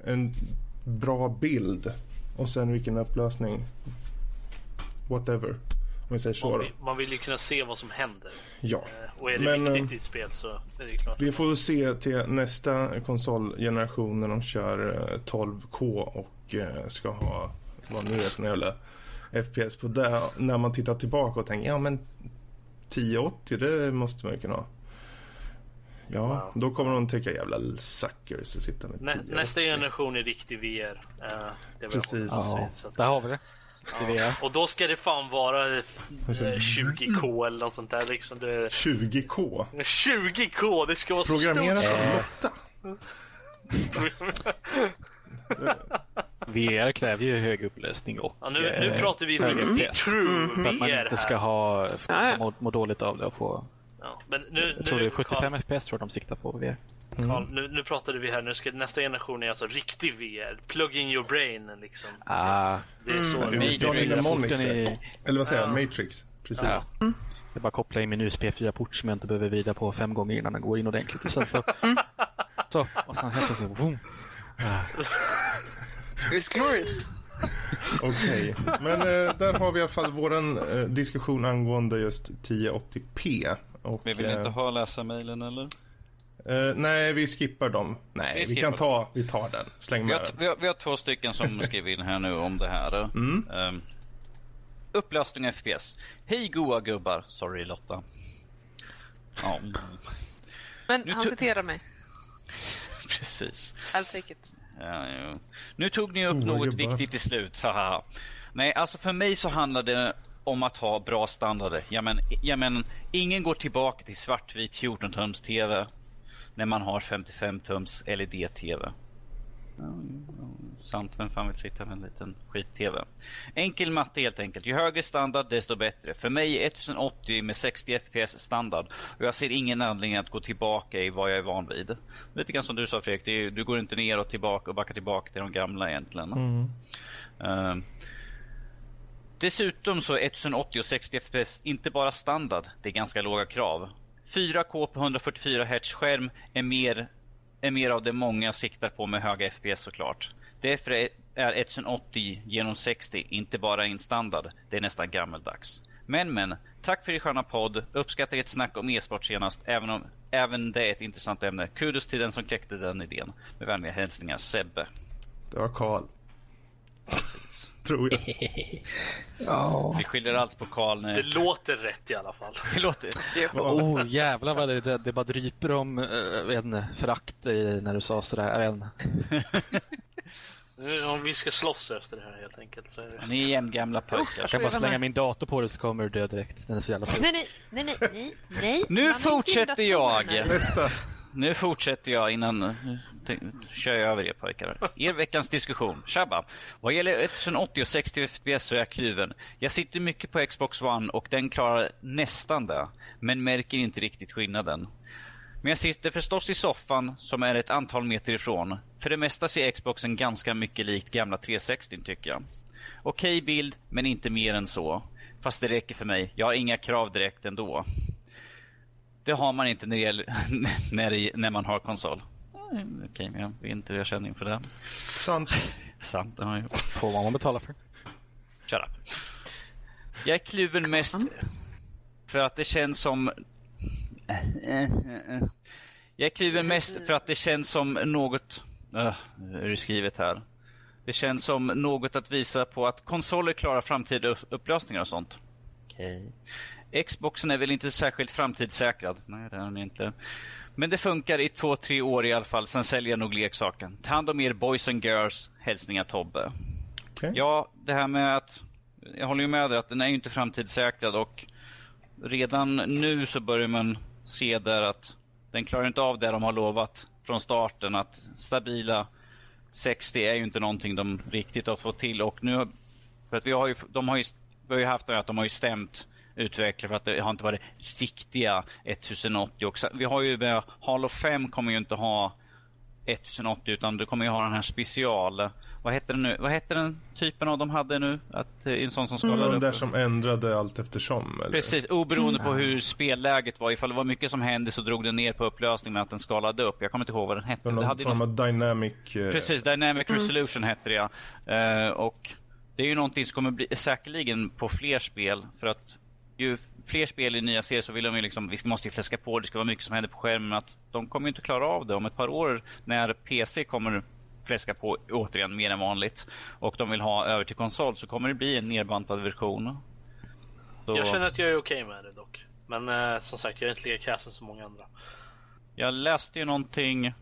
en bra bild. Och sen vilken upplösning. Whatever. Om vi säger så. Man vill, man vill ju kunna se vad som händer. Ja. Eh, och är det Men, viktigt i ett spel så är det klart. Vi får se till nästa konsolgeneration när de kör 12K eh, och eh, ska ha vad nu är för jävla FPS på det. När man tittar tillbaka och tänker ja men 1080 det måste man ju kunna ha. Ja, wow. då kommer de tycka jävla suckers att sitta med Nä, Nästa generation är riktig VR. Uh, det Precis. Ja, där har vi det. Ja. Och då ska det fan vara eh, 20k eller något sånt där liksom. Det... 20k? 20k, det ska vara Programmerat så av stort. Lotta. [LAUGHS] VR kräver ju hög upplösning och Ja, nu, nu eh, pratar vi riktigt true För att man VR inte ska ha, må, må dåligt av det och få... Ja, men nu, Jag tror det nu, är 75 FPS tror de siktar på VR. Carl, nu, nu pratade vi här, nu ska nästa generation är alltså riktig VR. Plug in your brain liksom. Ah, Det är så. Mm. Matrix. Porten Eller vad säger jag? Ja. Matrix. Precis. Ja. Jag bara koppla in min USB-4-port som jag inte behöver vrida på fem gånger innan den går in ordentligt. Och sen så, så och sen helt plötsligt. [LAUGHS] It's glorious. Okej, men eh, där har vi i alla fall vår eh, diskussion angående just 1080p. Och, Vi vill eh, inte ha läsarmailen eller? eh, nej, vi skippar dem. Nej, Vi vi, kan ta, vi tar den. Släng Vi med har, den. vi, har, vi har två stycken som [LAUGHS] skriver in här nu om det här. Mm. Um, upplösning FPS. Hej goa gubbar. Sorry Lotta. Ja, Men Nu han citerar mig. Precis. I'll take it. Ja, ja. Nu tog ni upp Goa något gubbar. viktigt till slut. haha. Nej, alltså för mig så handlar det om att ha bra standarder. Ja, men, ja, men, ingen går tillbaka till svartvit 14-tums TV när man har 55-tums LED-TV. Sant, vem fan vill sitta med en liten skit-TV? Enkel matte helt enkelt. Ju högre standard desto bättre. För mig är 1080 med 60 FPS standard och jag ser ingen anledning att gå tillbaka i vad jag är van vid. Lite grann som du sa Fredrik, är, du går inte ner och tillbaka och backar tillbaka till de gamla egentligen. Ehm, Dessutom så är 1080 och 60 FPS inte bara standard, det är ganska låga krav. 4K på 144 Hz skärm är mer, är mer av det många siktar på med höga FPS såklart. Därför är 1080 genom 60 inte bara en standard, det är nästan gammeldags. Men men, tack för er sköna podd. Uppskattar ert snack om e-sport senast, även om även det är ett intressant ämne. Kudos till den som kläckte den idén. Med vänliga hälsningar Sebbe. Det var Karl. [LAUGHS] Tror jag. Ja. Vi skiljer allt på Karl nu. Det låter rätt i alla fall. Det låter... Oh jävlar vad det, det, det bara dryper om inte, förakt när du sa sådär. Jag vet [LAUGHS] Om vi ska slåss efter det här helt enkelt så är det... Ni är jämngamla pojkar. Jag kan bara slänga min dator på dig så kommer du dö direkt. Den är så jävla Nej, nej, nej, nej, nej, nej. Nu fortsätter jag. Nästa. Nu fortsätter jag innan... Nu kör jag över er pojkar. Er veckans diskussion. Tjabba! Vad gäller 1080 och 60 FPS så är jag kluven. Jag sitter mycket på Xbox One och den klarar nästan det. Men märker inte riktigt skillnaden. Men jag sitter förstås i soffan som är ett antal meter ifrån. För det mesta ser Xboxen ganska mycket likt gamla 360 tycker jag. Okej bild, men inte mer än så. Fast det räcker för mig. Jag har inga krav direkt ändå. Det har man inte när, det gäller, [LAUGHS] när, det, när man har konsol. Mm, Okej, men jag vet inte hur jag känner inför det. Sant. Sant, det har jag. Får vad man betalar för. Shut up. Jag är kluven mest för att det känns som... Jag är kluven mest för att det känns som något... Uh, hur är det skrivet här? Det känns som något att visa på att konsoler klarar framtida upp- upplösningar och sånt. Okej. Xboxen är väl inte särskilt framtidssäkrad. Nej, det är den inte. Men det funkar i två, tre år i alla fall. Sen säljer jag nog leksaken. Ta hand om er boys and girls. Hälsningar Tobbe. Okej. Ja, det här med att... Jag håller ju med dig att den är ju inte framtidssäkrad och redan nu så börjar man se där att den klarar inte av det de har lovat från starten. Att stabila 60 är ju inte någonting de riktigt har fått till och nu... För att vi har ju, de har ju, vi har ju haft det att de har ju stämt utvecklare för att det har inte varit riktiga 1080. Och så- vi har ju med Halo 5 kommer ju inte ha 1080 utan du kommer ju ha den här special... Vad heter den nu? Vad heter den typen av de hade nu? Att, eh, en sån som skalar Den upp? där som ändrade allt eftersom. Eller? Precis, oberoende på hur spelläget var. Ifall det var mycket som hände så drog den ner på upplösningen med att den skalade upp. Jag kommer inte ihåg vad den hette. Någon Det hade form någon... av dynamic... eh, Precis, Dynamic Resolution hette det ja. Eh, och det är ju någonting som kommer bli säkerligen på fler spel. För att ju fler spel i nya serier så vill de ju liksom, vi måste ju fläska på, det ska vara mycket som händer på skärmen. Att de kommer ju inte klara av det om ett par år när PC kommer fläska på återigen mer än vanligt. Och de vill ha över till konsol så kommer det bli en nerbantad version. Så- Jag känner att jag är okej med det dock. Men eh, som sagt, jag är inte lika kräsen som många andra. Jag läste ju någonting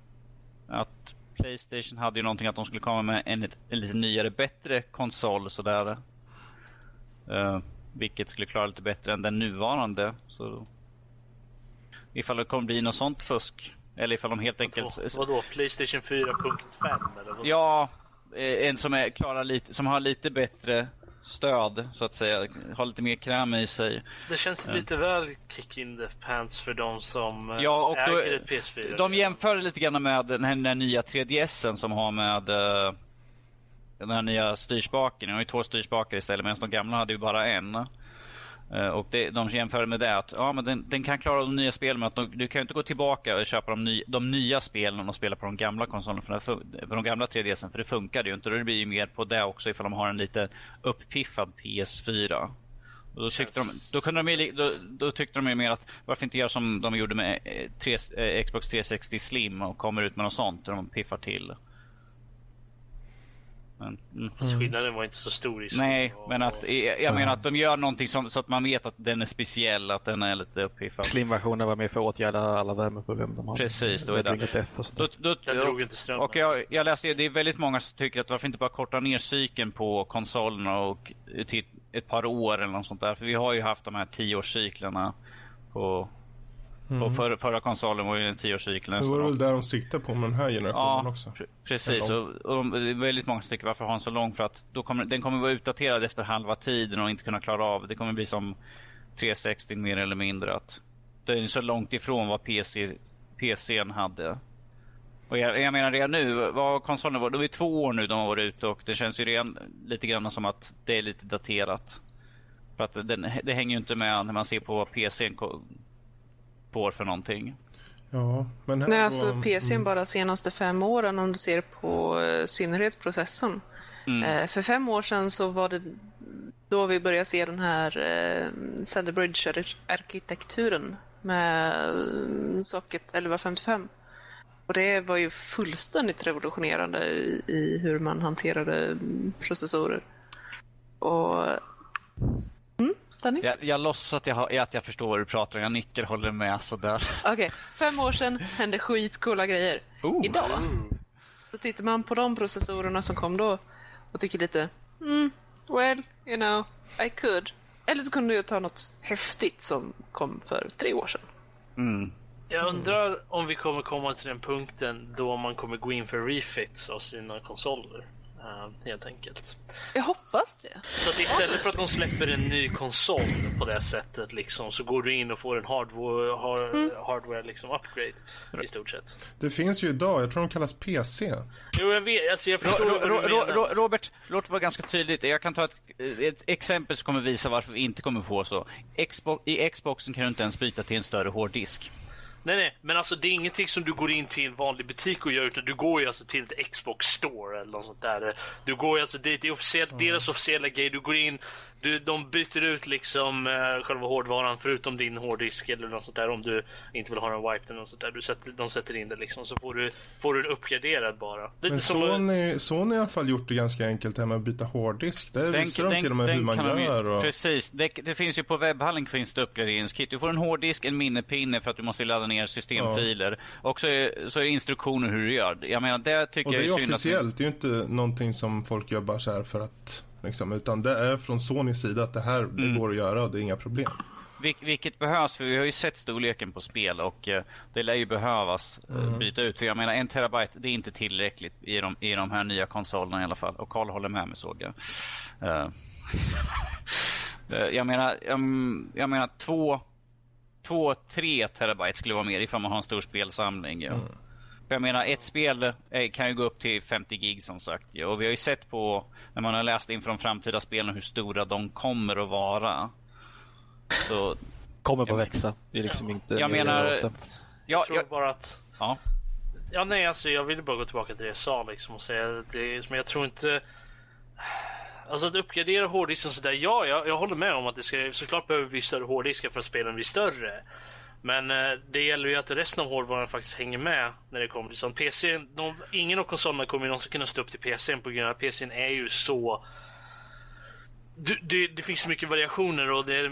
att Playstation hade ju någonting att de skulle komma med en, en lite nyare, bättre konsol sådär. Uh, vilket skulle klara lite bättre än den nuvarande. Så ifall det kommer bli något sånt fusk. Eller ifall de helt enkelt... Vadå? Playstation 4.5 eller? Vad? Ja, eh, en som, är, klarar lite, som har lite bättre stöd så att säga. Har lite mer kräm i sig. Det känns lite väl kick in the pants för de som eh, ja, och äger då, ett PS4. De jämför lite grann med den här, den här nya 3DSen som har med den här nya styrspaken. De har ju två styrspakar istället medan de gamla hade ju bara en. Uh, och det, de jämför med det att ja, men den, den kan klara de nya spelen men att de, du kan inte gå tillbaka och köpa de, ny, de nya spelen och spela på de gamla konsolerna, för, på de gamla 3DSen för det funkar ju inte. Det blir ju mer på det också ifall de har en lite uppiffad PS4. Och då, tyckte de, då, kunde de, då, då tyckte de mer att varför inte göra som de gjorde med 3, eh, eh, Xbox 360 Slim och kommer ut med något sånt där de piffar till. Men, mm. Fast skillnaden var inte så stor i Nej, och, men att, jag, jag menar att de gör någonting som, så att man vet att den är speciell, att den är lite uppiffad. Slim-versionen var med för att åtgärda alla värmeproblem de har. Precis, då är det. Då, då, den drog inte ström. Och jag, jag läste, det är väldigt många som tycker att varför inte bara korta ner cykeln på konsolerna och till ett par år eller något sånt där. För vi har ju haft de här tioårscyklerna på Mm. Och för, förra konsolen var ju en tioårscykel Det var väl där de siktade på med den här generationen ja, också. precis. Och, och det är väldigt många som tycker varför ha en så lång? För att då kommer, den kommer vara utdaterad efter halva tiden och inte kunna klara av. Det kommer bli som 360 mer eller mindre. Att det är så långt ifrån vad PC, PCn hade. Och jag, jag menar redan nu, vad konsolen var, det är två år nu de har varit ute och det känns ju redan lite grann som att det är lite daterat. För att den, det hänger ju inte med när man ser på vad PCn får för någonting. Ja, men Nej, alltså. PCn mm. bara senaste fem åren om du ser på uh, synnerhet processorn. Mm. Uh, för fem år sedan så var det då vi började se den här uh, Centerbridge-arkitekturen med uh, socket 1155. Och det var ju fullständigt revolutionerande i, i hur man hanterade processorer. Och Danny? Jag, jag låtsas att jag, har, att jag förstår vad du pratar om. Jag nickar håller med sådär. Okej, okay. fem år sedan hände skitcoola grejer. Oh. Idag så tittar man på de processorerna som kom då och tycker lite mm, well, you know, I could. Eller så kunde jag ta något häftigt som kom för tre år sedan. Mm. Jag undrar om vi kommer komma till den punkten då man kommer gå in för refits av sina konsoler. Uh, helt enkelt. Jag hoppas det. Så att istället för att de släpper en ny konsol på det sättet liksom, så går du in och får en hardware, har, mm. hardware liksom upgrade i stort sett. Det finns ju idag, jag tror de kallas PC. Jo, jag vet. Alltså, jag förstår ro, ro, ro, ro, Robert, låt det vara ganska tydligt. Jag kan ta ett, ett exempel som kommer visa varför vi inte kommer få så. Xbox, I Xboxen kan du inte ens byta till en större hårddisk. Nej, nej, men alltså det är ingenting som du går in till en vanlig butik och gör utan du går ju alltså till ett Xbox store eller något sånt där. Du går ju alltså dit, det är officiell, mm. deras officiella grej. Du går in, du, de byter ut liksom uh, själva hårdvaran förutom din hårddisk eller något sånt där om du inte vill ha en wipe eller något sånt där. Du sätter, de sätter in det liksom så får du, får du uppgraderad bara. Lite men Sony, Sony har i alla fall gjort det ganska enkelt här med att byta hårddisk. Där den, visar de till och med hur man gör. Och... Precis, det, det, finns ju på webbhallen finns det uppgraderingskit. Du får en hårddisk, en minnepinne för att du måste ladda ner systemfiler. Ja. Och så är, så är det instruktioner hur du gör. Jag menar, det tycker och det jag är, är officiellt, att... det är ju inte någonting som folk gör bara så här för att Liksom, utan det är från Sonys sida att det här det mm. går att göra och det är inga problem. Vil vilket behövs, för vi har ju sett storleken på spel och uh, det lär ju behövas uh, mm. byta ut. Jag menar en terabyte, det är inte tillräckligt i de, i de här nya konsolerna i alla fall. Och Karl håller med mig såg jag. Uh, [LAUGHS] jag menar, um, jag menar två, två, tre terabyte skulle vara mer ifall man har en stor spelsamling. Ja. Mm. För jag menar, ett spel kan ju gå upp till 50 gig som sagt. Och vi har ju sett på, när man har läst inför de framtida spelen, hur stora de kommer att vara. Så, kommer bara växa. Det är liksom inte... Jag menar... Jag, jag tror bara att... Ja. Ja, nej, alltså jag vill bara gå tillbaka till det jag sa liksom och säga det, men jag tror inte... Alltså att uppgradera hårddisken sådär, ja, jag, jag håller med om att det ska, såklart behöver vi större hårddiskar för att spelen blir större. Men eh, det gäller ju att resten av hårdvaran faktiskt hänger med när det kommer till sånt. PC, de, ingen av konsolerna kommer ju någonsin kunna stå upp till PCn på grund av att PCn är ju så... Du, du, det finns så mycket variationer och det är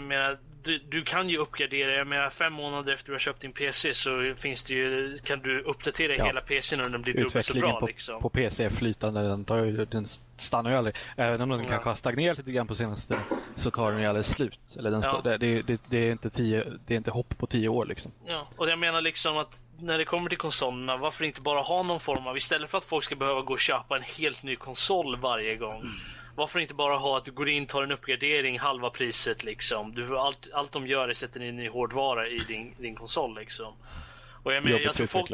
du, du, kan ju uppgradera. Jag menar fem månader efter du har köpt din PC så finns det ju, kan du uppdatera ja. hela PCn och den blir dubbelt så bra. På, liksom. på PC är flytande. Den, tar ju, den stannar ju aldrig. Även om den ja. kanske har stagnerat lite grann på senaste så tar den ju aldrig slut. Eller den Ja. det, det, det, är inte tio, det är inte hopp på tio år liksom. Ja, och jag menar liksom att när det kommer till konsolerna, varför inte bara ha någon form av, istället för att folk ska behöva gå och köpa en helt ny konsol varje gång. Varför inte bara ha att du går in, tar en uppgradering, halva priset liksom. Du, allt, allt de gör är sätta in ny hårdvara i din, din konsol liksom. Och jag, Jobbigt jag, tror folk,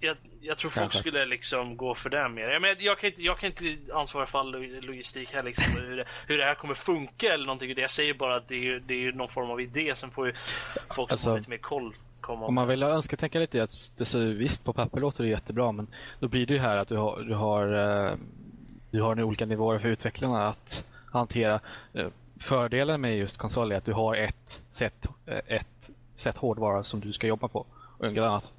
jag, jag tror folk skulle liksom gå för det mer. Jag, menar, jag, kan inte, jag kan inte ansvara för all lo- logistik här liksom, hur, det, hur det här kommer funka eller någonting. Jag säger bara att det är, det är någon form av idé. Sen får ju folk som Alltså, har lite mer koll Om man vill önska tänka lite att det så visst på papper låter det jättebra men då blir det ju här att du har, du har, eh, du har nu olika nivåer för utvecklarna att hantera. Eh, Fördelen med just konsol är att du har ett sätt, eh, ett sätt hårdvara som du ska jobba på och inget annat.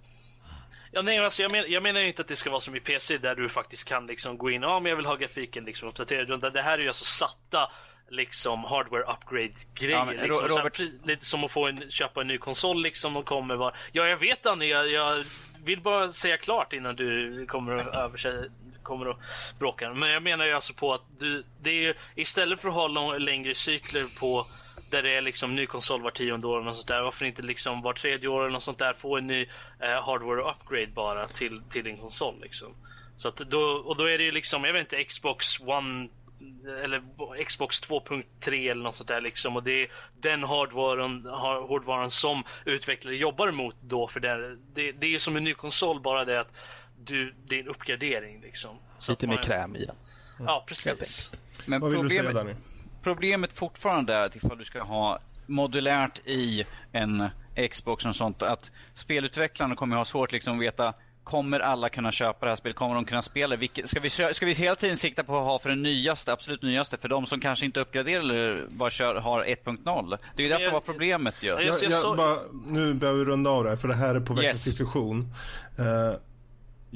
Ja, nej, alltså jag, men, jag menar ju inte att det ska vara som i PC där du faktiskt kan liksom gå in ja men jag vill ha grafiken liksom uppdaterad. Det här är ju alltså satta liksom hardware upgrade grejer. Ja, men liksom. Robert- pre- lite som att få en, köpa en ny konsol liksom och kommer vara... Ja jag vet Danny, jag, jag vill bara säga klart innan du kommer att översätta kommer att bråka. Men jag menar ju alltså på att du, det är ju, istället för att ha lång, längre cykler på där det är liksom ny konsol var tionde år eller något sånt där. Varför inte liksom var tredje år eller något sånt där få en ny eh, hardware upgrade bara till, till din konsol liksom. Så att då, och då är det ju liksom, jag vet inte, Xbox One eller Xbox 2.3 eller något sånt där liksom. Och det är den hardvaran, hårdvaran som utvecklare jobbar mot då. För det, det, det är ju som en ny konsol bara det att du, det är en uppgradering liksom. Så Lite att mer man- kräm i den. Ja, precis. Men Vad vill du säga problemet, Danny? problemet fortfarande är att ifall du ska ha modulärt i en Xbox och sånt, att spelutvecklarna kommer ha svårt liksom att veta Kommer alla kunna köpa det här spelet? Kommer de kunna spela det? Vilket, ska, vi, ska vi hela tiden sikta på att ha för den nyaste, absolut nyaste? För de som kanske inte uppgraderar eller bara kör, har 1.0? Det är ju det som var problemet ju. jag- Jag, jag bara, nu behöver vi runda av det här för det här är på veckans Yes. diskussion. Eh,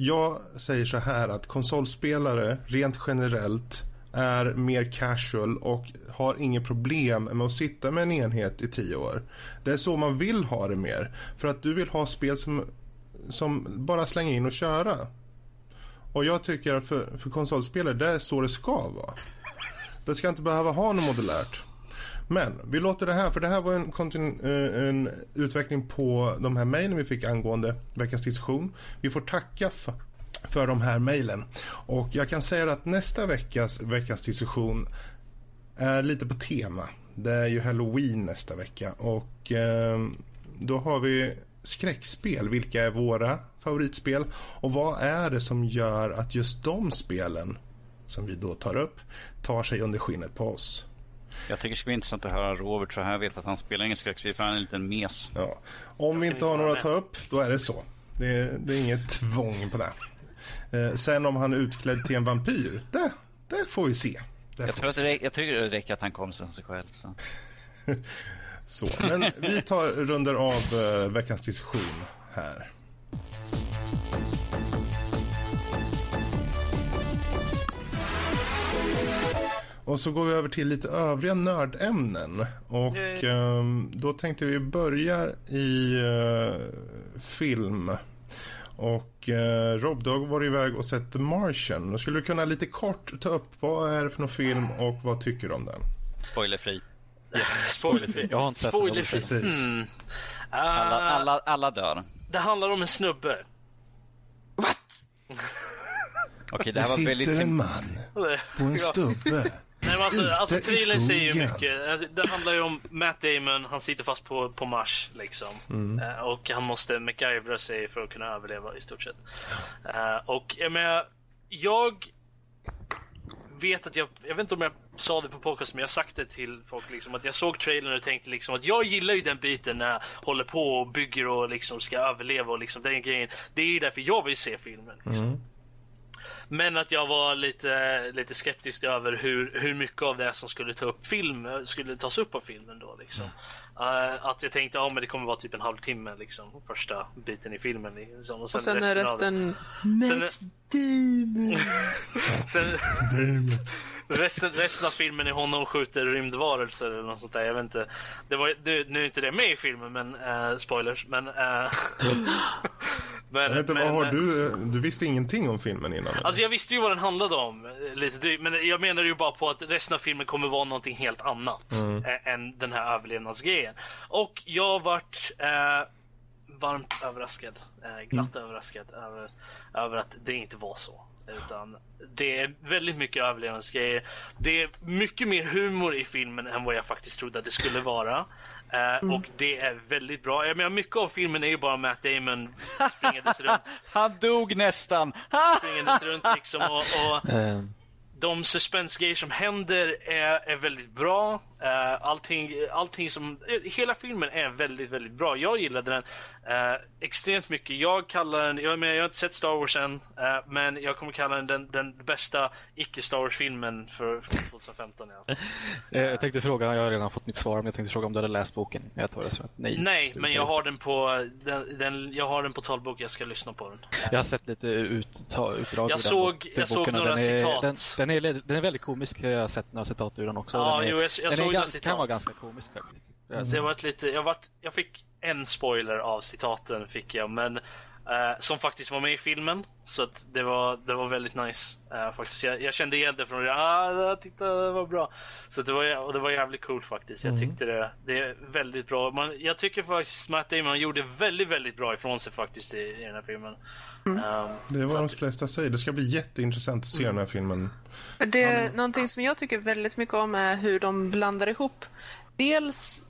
jag säger så här att konsolspelare rent generellt är mer casual och har inget problem med att sitta med en enhet i tio år. Det är så man vill ha det mer. För att du vill ha spel som, som bara slänga in och köra. Och jag tycker att för, för konsolspelare, det är så det ska vara. Det ska inte behöva ha något modulärt. Men vi låter det här, för det här var en, eh, en utveckling på de här mejlen vi fick angående veckans diskussion. Vi får tacka för, för de här mejlen. Och jag kan säga att nästa veckas veckans diskussion är lite på tema. Det är ju halloween nästa vecka och eh, då har vi skräckspel. Vilka är våra favoritspel och vad är det som gör att just de spelen som vi då tar upp tar sig under skinnet på oss? Jag tycker det skulle bli intressant att höra Robert, för jag vet att han spelar ingen skräckspel, för han är en liten mes. Ja. Om vi inte har några att ta upp, då är det så. Det är, det är inget tvång på det. Eh, sen om han är utklädd till en vampyr, det, det får vi se. Det Jag, tror att det, jag tycker det räcker att han kom sen sig själv. Så. [LAUGHS] Så. Men vi tar runder av eh, veckans diskussion här. Och så går vi över till lite övriga nördämnen. Och Yay. ehm, då tänkte vi börja i eh, film. Och eh, Rob, du har varit iväg och sett The Martian. Skulle du kunna lite kort ta upp vad är det för någon film och vad tycker du om den? Spoilerfri. [LAUGHS] Spoilerfri. Jag har inte sett den. Precis. Mm. Alla, Ah, alla, alla dör. Det handlar om en snubbe. [LAUGHS] Okej, det Det här var sitter väldigt... en sim- man [LAUGHS] på en stubbe. Nej, men alltså, alltså trailern säger ju mycket. Alltså, Det handlar ju om Matt Damon, han sitter fast på, på Mars liksom. Eh, och han måste MacGyvera sig för att kunna överleva i stort sett. Eh, och jag menar, jag vet att jag, jag vet inte om jag sa det på podcast men jag har sagt det till folk liksom att jag såg trailern och tänkte liksom att jag gillar ju den biten när jag håller på och bygger och liksom ska överleva och liksom den grejen. Det är ju därför jag vill se filmen. Liksom. Men att jag var lite, lite skeptisk över hur, hur mycket av det som skulle ta upp film skulle tas upp av filmen då liksom. Eh, att jag tänkte, ja men det kommer vara typ en halvtimme liksom, första biten i filmen. Liksom. Och sen är av det- resten... Sen, [LAUGHS] sen, resten, resten av filmen är honom skjuter rymdvarelser eller något sånt där. Jag vet inte. Det var, det, nu är inte det med i filmen, men eh, spoilers. Men, eh, [LAUGHS] Men, jag vet inte, men, vad har du, du visste ingenting om filmen innan? Alltså jag visste ju vad den handlade om, eh, lite, men jag menar ju bara på att resten av filmen kommer vara någonting helt annat mm. än den här överlevnadsgrejen. Och jag vart eh, varmt överraskad, eh, glatt mm. överraskad över, över att det inte var så. Utan det är väldigt mycket överlevnadsgrejer. Det är mycket mer humor i filmen än vad jag faktiskt trodde att det skulle vara. Uh, mm. Och det är väldigt bra. Jag menar, mycket av filmen är ju bara Matt Damon springandes [LAUGHS] runt. Han dog nästan! [LAUGHS] springandes runt liksom och, och uh de suspensgrejer som händer är, är väldigt bra. Uh, allting, allting som, hela filmen är väldigt, väldigt bra. Jag gillade den uh, extremt mycket. Jag kallar den, jag, menar, jag har inte sett Star Wars än, uh, men jag kommer kalla den den, den bästa icke-Star Wars-filmen för, för 2015. Ja. [LAUGHS] jag tänkte fråga, jag har redan fått mitt svar, men jag tänkte fråga om du hade läst boken. Jag tar det så att nej. Nej, men jag har den på den, den, jag har den på talbok, jag ska lyssna på den. Jag har sett lite ut, ta, utdrag jag ur såg, den, jag såg några den är, citat. Den, den, är, den är väldigt komisk, jag har sett några citat ur den också. Ja, den är, jo, jag, jag såg är, kan vara ganska komisk faktiskt. Mm. Så jag, var lite, jag, var, jag fick en spoiler av citaten, fick jag, men Uh, som faktiskt var med i filmen. Så att det var, det var väldigt nice. Uh, faktiskt. Jag, jag, kände igen det från det. Ah, titta, det var bra. Så det var, och det var jävligt coolt faktiskt. Jag mm. tyckte det, det är väldigt bra. Man, jag tycker faktiskt Matt Damon gjorde väldigt, väldigt bra ifrån sig faktiskt i, i den här filmen. Mm. Um, det är vad de flesta säger. Det ska bli jätteintressant att se mm. den här filmen. Det är um, någonting som jag tycker väldigt mycket om är hur de blandar ihop dels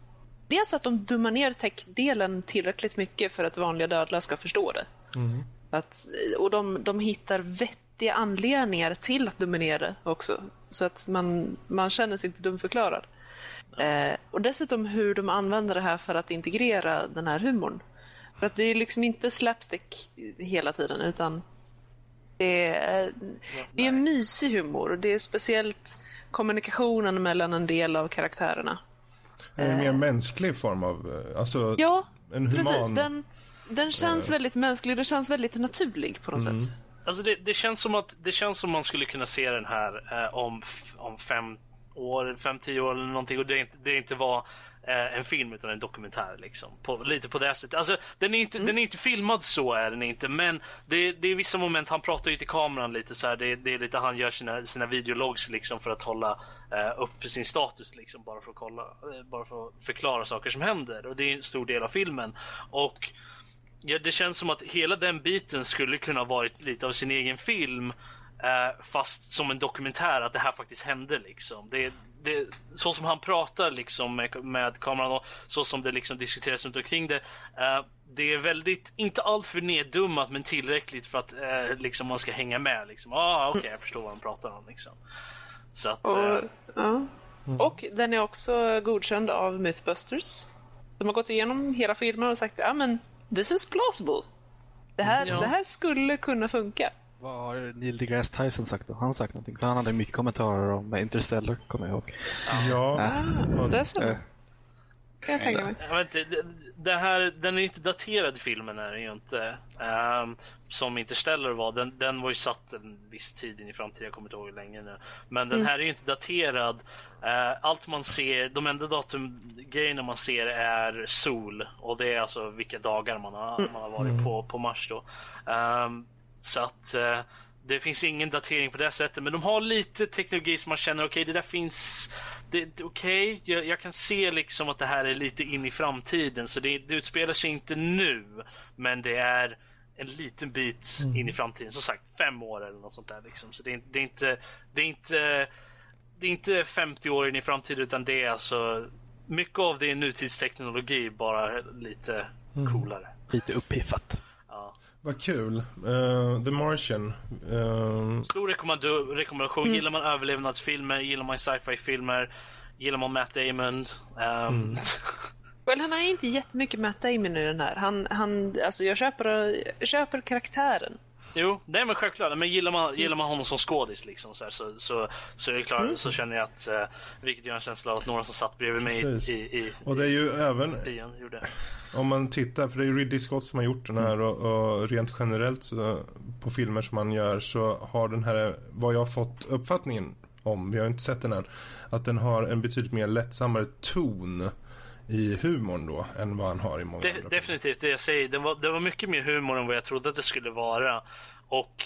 dels att de dummar ner tech-delen tillräckligt mycket för att vanliga dödliga ska förstå det. Mm. Att, och de, de hittar vettiga anledningar till att dumma ner det också. Så att man, man känner sig inte dumförklarad. Eh, och dessutom hur de använder det här för att integrera den här humorn. För att det är liksom inte slapstick hela tiden utan det är, det är mysig humor och det är speciellt kommunikationen mellan en del av karaktärerna. En mer mänsklig form av, eh, alltså ja, en human... precis. Den, den känns äh... väldigt mänsklig, den känns väldigt naturlig på något mm. sätt. Alltså det, det, känns som att det känns som man skulle kunna se den här eh, om, om fem år, fem, tio år eller någonting och det, det inte var eh, en film utan en dokumentär liksom. På, lite på det sättet. Alltså den är inte, mm. den är inte filmad så är den inte men det, det är vissa moment, han pratar ju till kameran lite så här, det, det är lite han gör sina, sina videologs liksom för att hålla eh, upp sin status liksom bara för att kolla, eh, bara för att förklara saker som händer och det är en stor del av filmen. Och ja, det känns som att hela den biten skulle kunna varit lite av sin egen film eh, fast som en dokumentär att det här faktiskt hände liksom. Det, det, så som han pratar liksom med, med kameran och så som det liksom diskuteras runt omkring det. Uh, det är väldigt, inte allt för neddummat men tillräckligt för att uh, liksom man ska hänga med. Liksom. Ah, Okej, okay, jag förstår vad han pratar om. Liksom. Så att, och, uh, ja. och den är också godkänd av Mythbusters. De har gått igenom hela filmen och sagt ja men this is plausible. Det här, ja. det här skulle kunna funka. Vad har Neil deGrasse Tyson sagt då? Han sagt någonting? För han hade mycket kommentarer om Interstellar, kommer jag ihåg. Ja. Ah, det är så. Äh. Kan jag tänka mig. Jag vet inte, det här, den är inte daterad filmen är den ju inte. Um, som Interstellar var. Den, den var ju satt en viss tid in i framtiden. Jag kommer inte ihåg hur länge nu. Men den mm. här är ju inte daterad. Uh, allt man ser, de enda datumgrejerna man ser är sol. Och det är alltså vilka dagar man har, mm. man har varit på, på Mars då. Um, så att eh, det finns ingen datering på det sättet. Men de har lite teknologi som man känner, okej okay, det där finns... Okej, okay, jag, jag, kan se liksom att det här är lite in i framtiden. Så det, det utspelar sig inte nu. Men det är en liten bit mm. in i framtiden. Som sagt, fem år eller något sånt där. Liksom. Så det, det, är inte... Det är inte det är inte 50 år in i framtiden utan det är alltså mycket av det är nutidsteknologi bara lite mm. coolare. Lite uppiffat. Vad kul. Uh, The Martian. Uh... Stor rekommendation. Mm. Gillar man överlevnadsfilmer, gillar man sci-fi-filmer, gillar man Matt Damon. Um... Mm. [LAUGHS] Well, han har inte jättemycket Matt Damon i den här. Han, han, alltså jag köper, jag köper karaktären. Jo, nej men självklart. Men gillar man, gillar man honom som skådis liksom, så, här, så, så, så är det klart, mm. så känner jag att, uh, vilket gör en känsla av att några som satt bredvid mig i, i, Och det är ju även, gjorde. om man tittar, för det är ju Ridley Scott som har gjort den här och, och, rent generellt så, på filmer som man gör så har den här, vad jag har fått uppfattningen om, vi har inte sett den än, att den har en betydligt mer lättsammare ton i humorn då än vad han har i många De, andra definitivt, det jag säger. Det var, det var mycket mer humor än vad jag trodde att det skulle vara. Och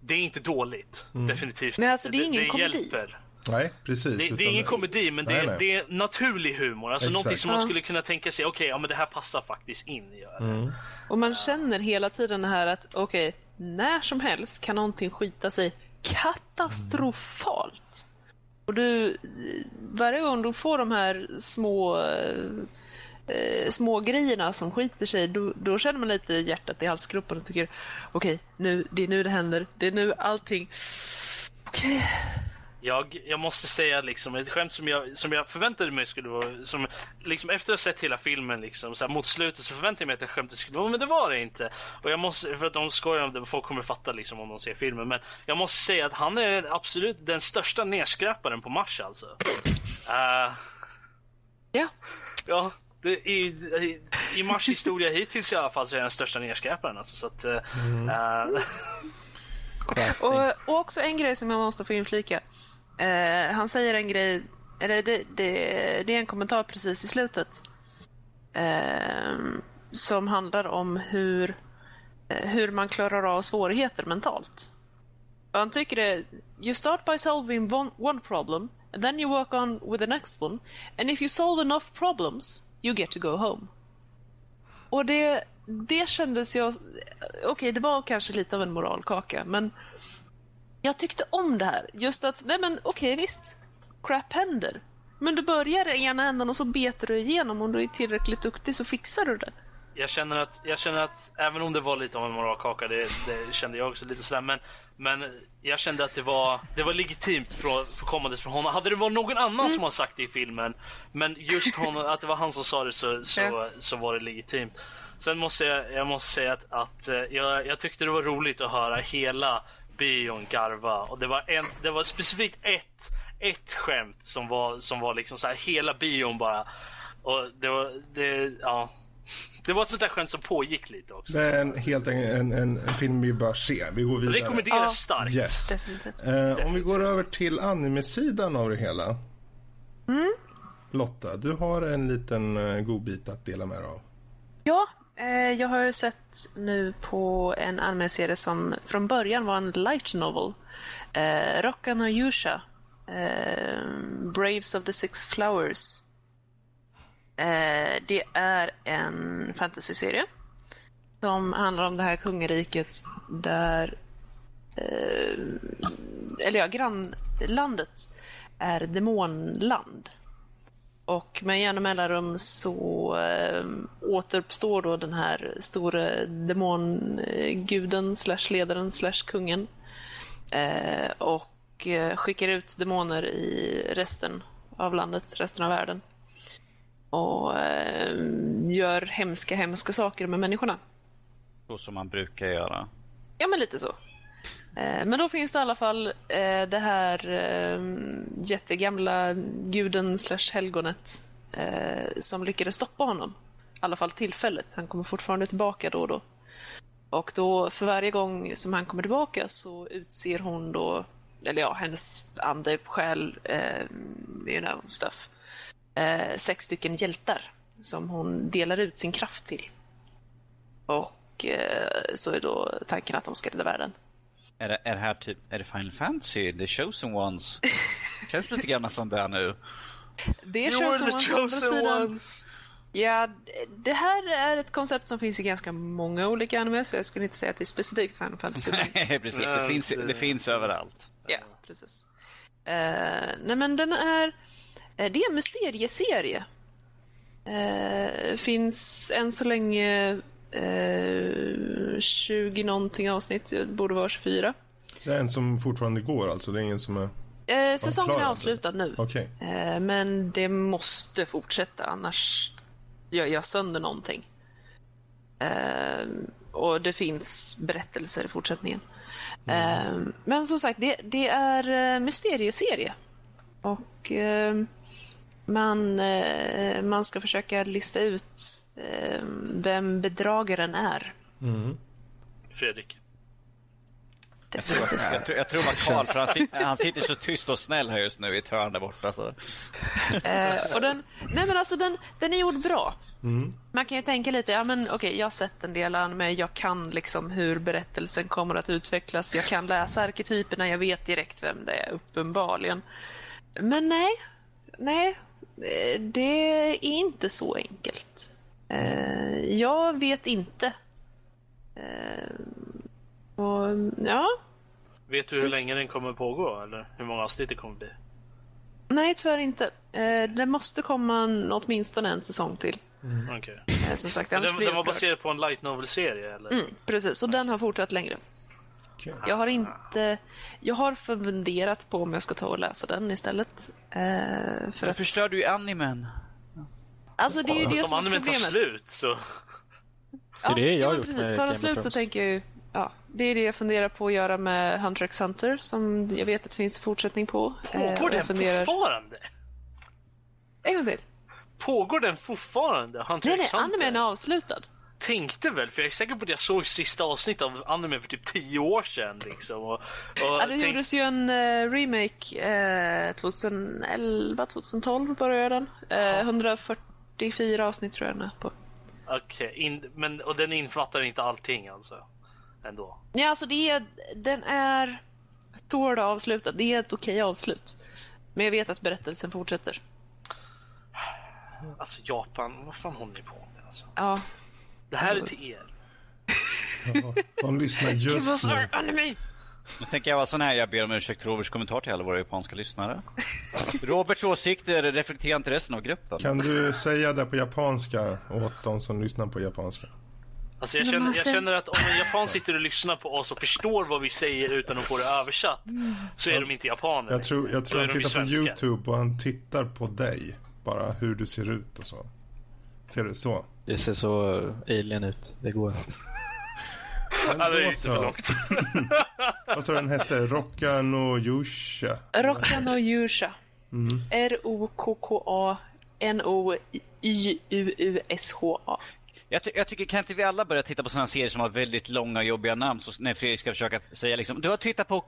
det är inte dåligt. Definitivt Nej, alltså, det är ingen komedi. hjälper. Nej, precis. Det, det är ingen komedi, men det, Nej, är, nej. det är naturlig humor. Alltså Exakt. någonting som man Ja. skulle kunna tänka sig, okej, ja men det här passar faktiskt in i det. Mm. Och man känner hela tiden det här att okej, när som helst kan någonting skita sig katastrofalt. Och du, varje gång du får de här små eh, små grejerna som skiter sig, då, då känner man lite hjärtat i halsgropen och tycker okej, nu, det är nu det händer. Det är nu allting... Okej. Jag, jag måste säga liksom, ett skämt som jag, som jag förväntade mig skulle vara, som, liksom, efter att ha sett hela filmen liksom, så här, mot slutet så förväntade jag mig att det skämtet skulle vara, men det var det inte. Och jag måste, för att de skojar om det, folk kommer fatta liksom om de ser filmen, men jag måste säga att han är absolut den största nedskräparen på Mars alltså. [LAUGHS] Eh, Ja. ja, det, i, i, i Mars historia hittills i alla fall så är jag den största nedskräparen alltså, så att... eh, eh, Och, och också en grej som jag måste få inflika. Eh, han säger en grej, eller det, det, det är en kommentar precis i slutet. Eh, som handlar om hur, eh, hur man klarar av svårigheter mentalt. Och han tycker det, you start by solving one, one problem, and then you work on with the next one, and if you solve enough problems, you get to go home. Och det, det kändes jag... Okej, det var kanske lite av en moralkaka, men jag tyckte om det här. Just att, nej men okej visst, crap händer. Men du börjar i ena änden och så betar du igenom. Om du är tillräckligt duktig så fixar du det. jag känner att, jag känner att även om det var lite av en moralkaka, det, det kände jag också lite sådär, men, men jag kände att det var, det var legitimt från, för kommandes från honom. Hade det varit någon annan som har sagt det i filmen, men just honom, att det var han som sa det så, så, Ja. så var det legitimt. Sen måste jag, jag måste säga att, att eh, jag, jag tyckte det var roligt att höra hela bion garva och det var, en, det var specifikt ett, ett skämt som var, som var liksom så här hela bion bara. Och det var, det, ja. Det var ett sånt där skämt som pågick lite också. Det är en, helt en, en, en film vi bör se. Vi går vidare. Rekommenderar Ja. starkt. Yes. Definitivt. Eh, om vi går över till anime-sidan av det hela. Lotta, du har en liten uh, godbit att dela med dig av. Ja, eh, Eh, jag har sett nu på en anime-serie som från början var en light novel. Eh, Rocka no Yusha. Eh, Braves of the Six Flowers. Eh, det är en fantasyserie som handlar om det här kungariket där eh, eller ja, grannlandet är demonland. Och med jämna mellanrum så eh, återuppstår då den här stora demonguden slash ledaren slash kungen. Eh, och eh, skickar ut demoner i resten av landet, resten av världen. Och eh, gör hemska, hemska saker med människorna. Så som man brukar göra. Ja, men lite så. Eh, men då finns det i alla fall eh, det här eh, jättegamla guden slash helgonet som lyckades stoppa honom. I alla fall tillfället. Han kommer fortfarande tillbaka då och då. Och då för varje gång som han kommer tillbaka så utser hon då, eller ja, hennes ande, själ, eh, you know, stuff. Eh, sex stycken hjältar som hon delar ut sin kraft till. Och eh, så är då tanken att de ska rädda världen. Är det, är det här typ, är det Final Fantasy? The Chosen Ones? [LAUGHS] Känns lite grann som det är nu. Det the å andra chosen ones. Ja, det här är ett koncept som finns i ganska många olika anime, så jag skulle inte säga att det är specifikt Final Fantasy. [LAUGHS] Nej, precis. Det finns, det finns överallt. ja, precis. Eh, nej, men den är... eh, det är en mysterieserie. Uh, finns än så länge uh, 20 någonting avsnitt, det borde vara 24. Det är en som fortfarande går alltså? Det är ingen som är... Uh, säsongen är alltså? avslutad nu. Okej. Eh, Men det måste fortsätta, annars gör jag sönder någonting. Eh, Och det finns berättelser i fortsättningen. Eh, Men som sagt, det, det är eh, mysterieserie. Och eh, man, eh, man ska försöka lista ut eh, vem bedragaren är. Mm. Fredrik. Jag tror, jag, tror, jag tror det var Karl, för han, sitter, han sitter så tyst och snäll här just nu i ett hörn där borta. Så. Eh, och den, nej men alltså den, den är gjord bra. Man kan ju tänka lite, ja men okej, jag har sett en del anime, jag kan liksom hur berättelsen kommer att utvecklas, jag kan läsa arketyperna, jag vet direkt vem det är, uppenbarligen. Men nej, nej, eh, det är inte så enkelt. Eh, jag vet inte. Eh, och, ja, Vet du hur länge den kommer pågå eller hur många avsnitt det kommer bli? nej tyvärr inte. Eh, det måste komma en, åtminstone en säsong till. Okej. Eh, som sagt, Den, den var baserad på en light novel-serie eller? Mm, precis, och den har fortsatt längre. Okej. Jag har inte... Jag har funderat på om jag ska ta och läsa den istället. Eh, för att... förstör du ju animen. Alltså det är ju det som om är animen tar problemet. slut så... Ja, Det är det jag ja, har gjort precis. Tar den of slut så tänker jag ju... Ja, det är det jag funderar på att göra med Hunter x Hunter som jag vet att det finns fortsättning på. Eh, Pågår den jag funderar... fortfarande? En gång till. Pågår den fortfarande? Hunter Nej, nej, x Hunter? animen är avslutad. Tänkte väl, för jag är säker på att jag såg sista avsnittet av anime för typ 10 år sedan. Liksom, och, och Ja, det tänk- gjordes ju en eh, remake eh, 2011, 2012 började den. Eh, 144 avsnitt tror jag den är på. Okej, in, men och den infattar inte allting alltså? Ändå? Ja, alltså det är, den är stor avslutad. Det är ett okej avslut. Men jag vet att berättelsen fortsätter. Alltså Japan, vad fan håller ni på med alltså? Ja. Det här Alltså- är till er. Ja, de lyssnar [LAUGHS] just nu. Nu tänker jag vara sån här, jag ber om ursäkt för Roberts kommentar till alla våra japanska lyssnare. [LAUGHS] Roberts åsikter reflekterar inte resten av gruppen. Kan du säga det på japanska åt de som lyssnar på japanska? Alltså jag, känner, man jag känner att om en japan sitter och lyssnar på oss och förstår vad vi säger utan att få det översatt så är de inte japaner. Jag tror, jag tror är han tittar på. YouTube och han tittar på dig. Bara hur du ser ut och så. Ser du så? Det ser så alien ut. Det går. Ja, det lite för långt. [LAUGHS] Vad sa den hette? Rocka no Yusha. Rocka no Yusha. Mm. R-O-K-K-A N-O-Y-U-U-S-H-A. Jag, ty jag tycker, kan inte vi alla börja titta på sådana serier som har väldigt långa jobbiga namn? Så när Fredrik ska försöka säga liksom, du har tittat på...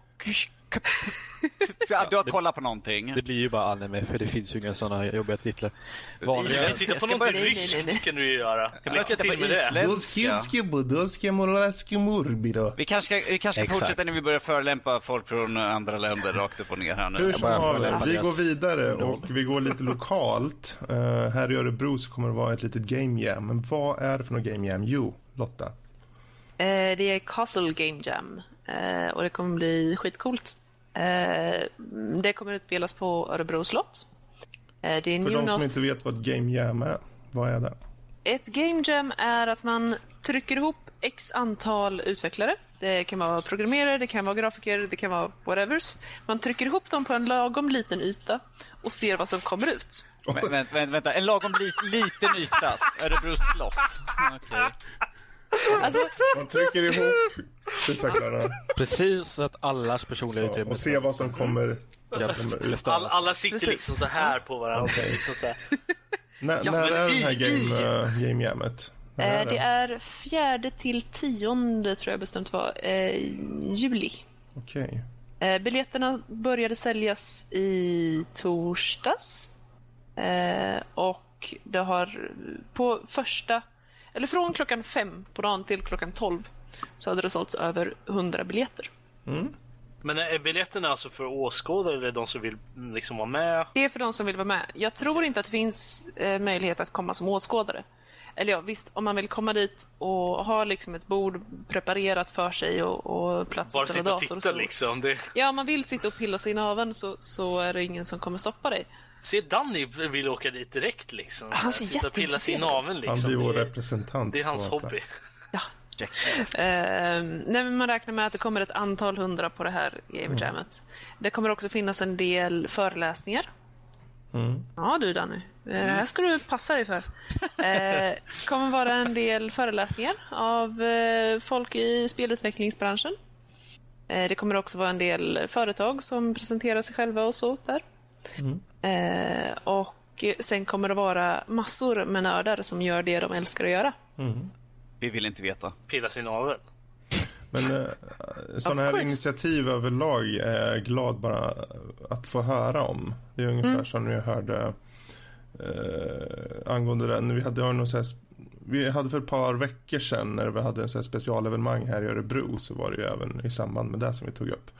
[LAUGHS] Ja, du har kollat på någonting. Det blir ju bara anime för det finns ju inga sådana jobbiga titlar. Kan Vanliga... du titta på någonting ryskt kan du ju göra. jag Lycka titta till med det. Vi kanske ska, vi kanske ska fortsätta när vi börjar förelämpa folk från andra länder rakt upp och ner här nu. Hur som följer vi går vidare och vi går lite lokalt. Eh, här i Örebro så kommer det vara ett litet game jam. Men vad är det för något game jam? Jo, Lotta. Eh, det är Castle Game Jam eh, och det kommer bli skitcoolt. Eh, det kommer utspelas på Örebro slott. Eh, det är För de som inte vet vad ett game jam är, vad är det? Ett game jam är att man trycker ihop x antal utvecklare. Det kan vara programmerare, det kan vara grafiker, det kan vara whatevers. Man trycker ihop dem på en lagom liten yta och ser vad som kommer ut. Vä- vä- vä- vänta, en lagom li liten yta. Örebro slott. Okej. Alltså, Man trycker ihop utvecklarna Precis så att allas personliga utrymme och ser vad som kommer, ut. All, alla sitter Precis. liksom så här på varandra. Okej. Liksom så här. När, Ja, när är det här game, uh, game jammet? Eh, det är fjärde till tionde tror jag bestämt var, eh, juli. Okej. Eh, biljetterna började säljas i torsdags. Eh, och det har på första, eller från klockan fem på dagen till klockan tolv så hade det sålts över 100 biljetter. Men är biljetterna alltså för åskådare eller de som vill mm, liksom vara med? Det är för de som vill vara med. Jag tror inte att det finns eh, möjlighet att komma som åskådare. Eller ja, visst, om man vill komma dit och ha liksom ett bord preparerat för sig och, och plats Bara att ställa sitta och dator titta liksom. Det... Ja, om man vill sitta och pilla sig i naveln så, så är det ingen som kommer stoppa dig. Se Danny vill åka dit direkt liksom. Han ser Sitta och pilla jätteintresserad naveln Han liksom. blir vår det, är, representant. det är hans hobby. plats. Eh, nej, men man räknar med att det kommer ett antal hundra på det här Game Jammet. Det kommer också finnas en del föreläsningar. Mm. Ja du Danny, Eh, det här ska du passa dig för. Det kommer vara en del föreläsningar av eh, folk i spelutvecklingsbranschen. Eh, det kommer också vara en del företag som presenterar sig själva och så där. Eh, och sen kommer det vara massor med nördar som gör det de älskar att göra. Vi vill inte veta. Pilla sig i naveln. Men eh, sådana här initiativ överlag är jag glad bara att få höra om. Det är ungefär Mm. som jag hörde eh, angående den. Vi hade, någon så här, vi hade för ett par veckor sedan när vi hade en så här specialevenemang här i Örebro så var det ju även i samband med det som vi tog upp.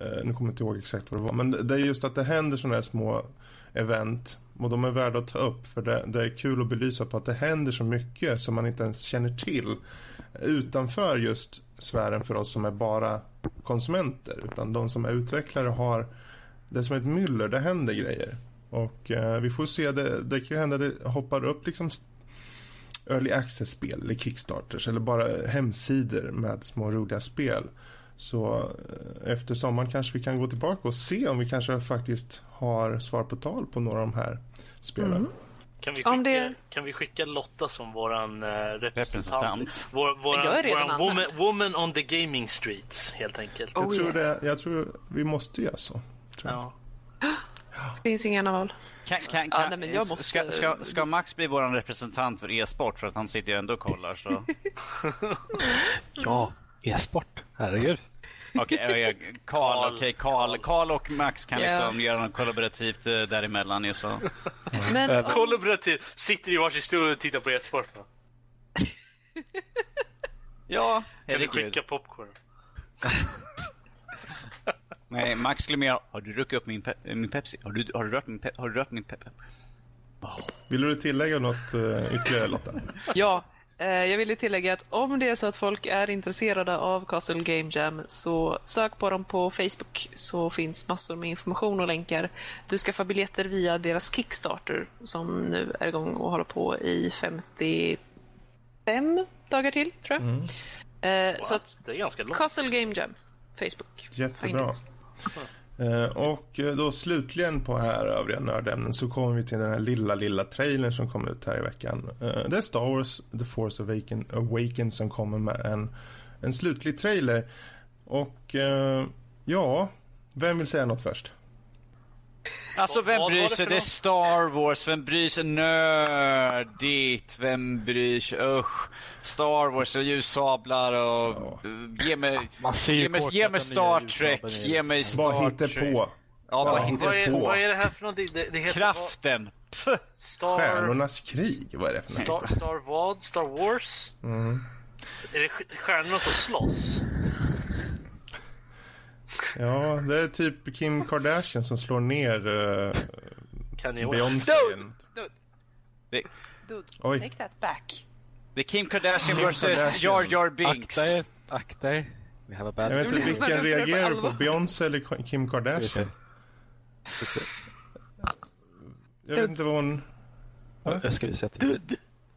Eh, nu kommer jag inte ihåg exakt vad det var. Men det- det är just att det händer sådana här små event och de är värda att ta upp för det, det är kul att belysa på att det händer så mycket som man inte ens känner till utanför just sfären för oss som är bara konsumenter utan de som är utvecklare har det är som ett myller, det händer grejer och eh, vi får se, det, det kan ju hända det hoppar upp liksom early access-spel eller kickstarters eller bara hemsidor med små roliga spel så eh, efter sommaren kanske vi kan gå tillbaka och se om vi kanske faktiskt har svar på tal på några av de här spelen. Mm. Kan vi, skicka, det- kan vi skicka Lotta som våran eh, representant? Vår, våran, Jag våran woman, woman on the gaming streets, helt enkelt. Jag, Oh, tror yeah. det, jag tror vi måste göra så. Tror jag. Ja. [GASPS] Finns inga val. Kan, kan, Ja, kan, nej, men jag måste- ska, ska, ska Max bli vår representant för e-sport? För att han sitter ju ändå och kollar. Så. [LAUGHS] Ja, e-sport. Herregud. Okej, okay, Karl, okej, Karl, Karl och Max kan Ja. liksom göra något kollaborativt eh, däremellan. Ju, så. Men Över- om, Kollaborativ. Sitter i varsin stol och tittar på e-sport. [LAUGHS] Ja, Kan vi herregud. skicka popcorn? [LAUGHS] Nej, Max skulle mer Har du druckit upp min, pe- min Pepsi? Har du, har du rört min, pe- har du rört min Pepsi? Vill du tillägga något uh, ytterligare Lotta? ja, eh, jag ville tillägga att om det är så att folk är intresserade av Castle Game Jam så sök på dem på Facebook så finns massor med information och länkar. Du ska få biljetter via deras Kickstarter som nu är igång och håller på i 55 dagar till, tror jag. Eh, Så att Det är ganska långt. Castle Game Jam, Facebook. Jättebra. Eh, och eh, då slutligen på här övriga nördämnen så kommer vi till den här lilla, lilla trailern som kom ut här i veckan. Eh, det är Star Wars The Force Awaken, Awakens som kommer med en, en slutlig trailer. Och ja, vem vill säga något först? Alltså Vad- vem vad bryr sig? Det är? Star Wars, vem bryr sig? Nördigt, vem bryr sig? Usch. Star Wars och ljussablar och... uh, Ge mig... Man ser ju Ge mig, ge mig Star Trek, ge mig Vad Star hittar Trek. på? Ja, Vad vad hittar Vad är, på? vad är det här för någonting? Det, det heter Kraften. Vad? Star... Stjärnornas krig, vad är det för något? Star, Star vad? Star Wars? Mm. Är det stjärnorna som slåss? Ja, det är typ Kim Kardashian som slår ner uh? Beyoncé. Det, Dude, Oj. take that back. det är Kim Kardashian Kim Kardashian. Jar Jar Binks. Akta er, akta er. A bad Jag vet inte, vilken reagerar du på? Beyoncé eller Kim Kardashian? Jag vet inte vad hon... Jag ska visa till.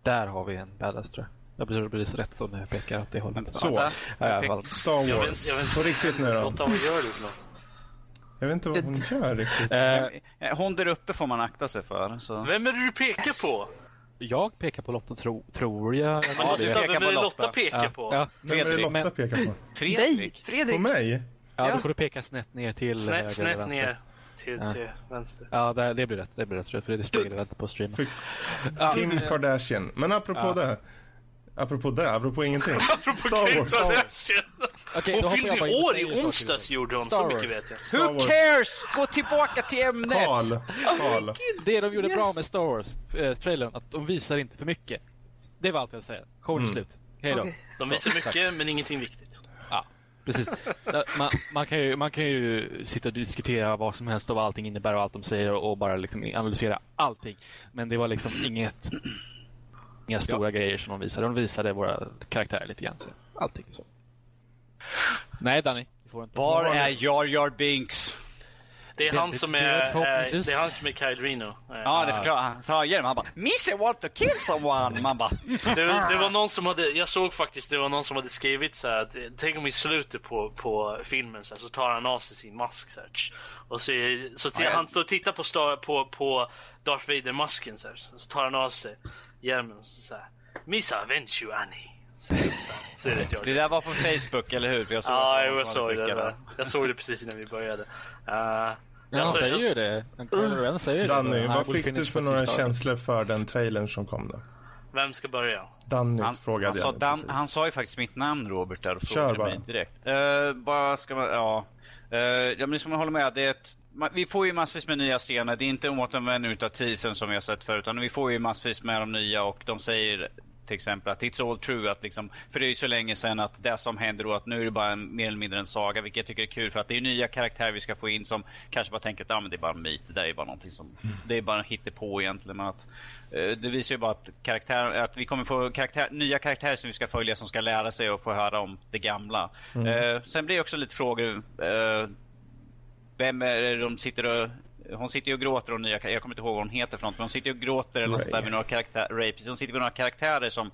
Där har vi en badass tror jag. Jag blir, blir så rätt så när jag pekar åt det hållet. Så. Ja, fall. Star Jag Wars. vet- jag vet- På riktigt nu då. Lotta, vad gör du för något? Jag vet inte vad hon gör riktigt. Eh, Eh, Hon där uppe får man akta sig för. Så. Vem är det du pekar på? jag pekar på Lotta, tro, tror jag. Men Ja, Lotta, det vem är på det Lotta. Pekar Ja, på? ja, Vem är det Fredrik, Lotta pekar på? Dig, Fredrik. På Fredrik. mig? ja, Ja. då får du peka snett ner till höger Snett, vänster. ner till, Ja. till vänster. Ja, det, det blir rätt. Det blir rätt. För det speglade inte på streamen. För Ja, Kim Kardashian. Men apropå Ja. det. Apropå det, apropå ingenting. [LAUGHS] Apropå Star Wars. Kardashian. Okej, då Hon fyllde år i onsdags gjorde hon, Star så mycket Wars. vet jag. Star Who Wars. cares? Gå tillbaka till ämnet! Karl. Karl. Det de gjorde Yes. bra med Star Wars-trailern, att de visar inte för mycket. Det var allt jag vill säga. Showen Mm. slut. Hej då. Okej. De visar mycket, men ingenting viktigt. Ja, precis. Man, man, kan ju, man kan ju sitta och diskutera vad som helst och vad allting innebär och allt de säger och bara liksom analysera allting. Men det var liksom inget, inga stora grejer som de visade. De visade våra karaktärer lite grann. Så allting så. Nej, Danny. Du får inte. Var är Jar Jar Binks? Det är Det- han det- som är, var eh, det är han som är Kyle Reno. Ja, det förklarar han. tar igenom. Han bara Missy want to kill someone. Man bara Det, var- det var någon som hade, jag såg faktiskt, det var någon som hade skrivit så här att tänk om i slutet på, på filmen så, här, så tar han av sig sin mask så här, och så, är- så t- Ja, ja. han står och tittar på, Star, på, på Darth Vader-masken så, här, så tar han av sig hjälmen och så, här, Missa avenge you Annie. Så, så, är det jag. Det där var på Facebook, eller hur? För jag såg Ja, det jag såg det. där. Jag såg det precis innan vi började. Uh, Ja, han alltså, säger jag- ju det. Ren säger ju det. Danny, Han vad fick du för några känslor för den trailern som kom då? Vem ska börja? Danny Han, frågade han, sa jag Dan, han sa ju faktiskt mitt namn Robert där och Kör frågade bara. mig direkt. Uh, bara ska man, ja. Uh, ja men som jag håller med, det är ett, vi får ju massvis med nya scener. Det är inte återanvändning utav teasern som vi har sett förut. Utan vi får ju massvis med de nya och de säger till exempel att it's all true. Att liksom, för det är ju så länge sedan att det som händer då att nu är det bara en, mer eller mindre en saga. Vilket jag tycker är kul för att det är nya karaktärer vi ska få in som kanske bara tänker att ah, men det är bara en myt. Det där är bara någonting som, det är bara hittepå egentligen. Men att, eh, det visar ju bara att, karaktär, att vi kommer få karaktär, nya karaktärer som vi ska följa som ska lära sig och få höra om det gamla. Eh, sen blir det också lite frågor. Eh, vem är det de sitter och hon sitter ju och gråter och nya Jag kommer inte ihåg vad hon heter för något, men hon sitter ju och gråter eller något där med några karaktärer. Ray, precis. Hon sitter med några karaktärer som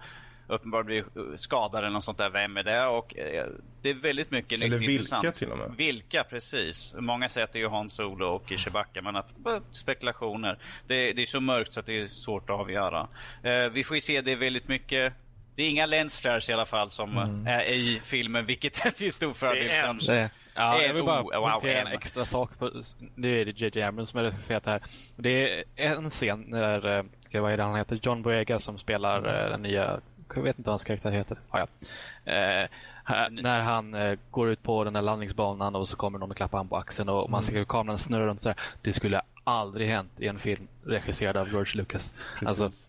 uppenbarligen blir skadade eller något sånt där. Vem är det? Och eh, det är väldigt mycket Eller nytt vilka intressant. till och med. Vilka, precis. Många säger att det är Han Solo och Chewbacca, men att, bara spekulationer. Det, det är så mörkt så att det är svårt att avgöra. Eh, vi får ju se, det är väldigt mycket det är inga lensflares i alla fall som Mm. är i filmen, vilket [LAUGHS] är till stor fördel. Det är en. Ja, En- jag vill bara oh, poängtera en en. extra sak. På, nu är det J.J. Abrams som regisserat det här. Det är en scen när, eh, vad är det han heter, John Boyega som spelar eh, den nya, jag vet inte vad hans karaktär heter. Ah, ja. eh, när han eh, går ut på den där landningsbanan och så kommer någon och klappar han på axeln och man ser hur kameran snurrar runt sådär. Det skulle aldrig hänt i en film regisserad av George Lucas. Precis. Alltså,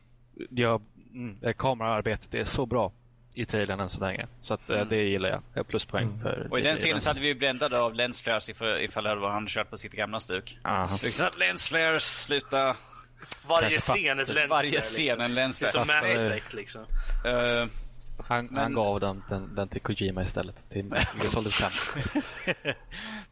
jag, mm, eh, kameraarbetet är så bra i trailern än så länge. Så att, eh, det gillar jag. Jag har Pluspoäng för Och i den scenen så hade vi ju bländade av lensflares ifall, ifall det var han kört på sitt gamla stuk. Aha. Liksom att lensflares, sluta. Varje scen ett länsflare, Varje scen en Det är som Mass. Effect liksom. Eh, Han, Men- han gav den, den, den till Kojima istället. Till Solid [LAUGHS] 5.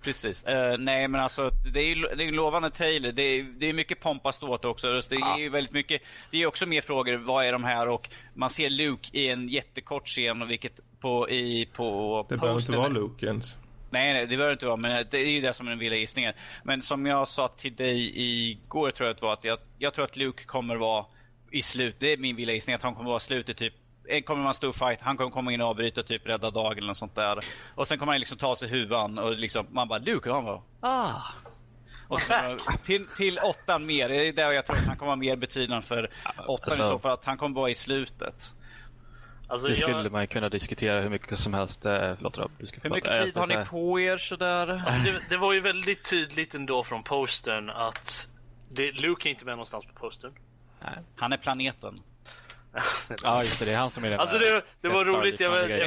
Precis. Eh, nej men alltså det är ju det är en lovande trailer. Det är, det är mycket pompa ståt också. Så Det är ju väldigt mycket. Det är också mer frågor. Vad är de här? Och man ser Luke i en jättekort scen. Vilket på, i, på Det behöver inte vara Luke ens. Nej, nej, det behöver inte vara. Men det är ju det som är den vilda gissningen. Men som jag sa till dig igår tror jag det var att jag, jag tror att Luke kommer vara i slut. Det är min vilda gissning att han kommer vara i slutet typ. Det kommer en stor fight. Han kommer komma in och avbryta typ rädda dagen eller något sånt där. Och sen kommer han liksom ta sig huvan och liksom man bara Luke och han bara ah. Och så till, till åttan mer. Det är där jag tror att han kommer vara mer betydande för åttan alltså- i så fall. Att han kommer vara i slutet. Alltså, Det skulle jag, man kunna diskutera hur mycket som helst. eh, Förlåt Rob, du ska Hur mycket Eh, tid har ni på er sådär? alltså, det, det var ju väldigt tydligt ändå från postern att det, Luke är inte med någonstans på postern. Han är planeten. [LAUGHS] Ja, just det. Det är han som är den Alltså det, det var roligt. Jag, jag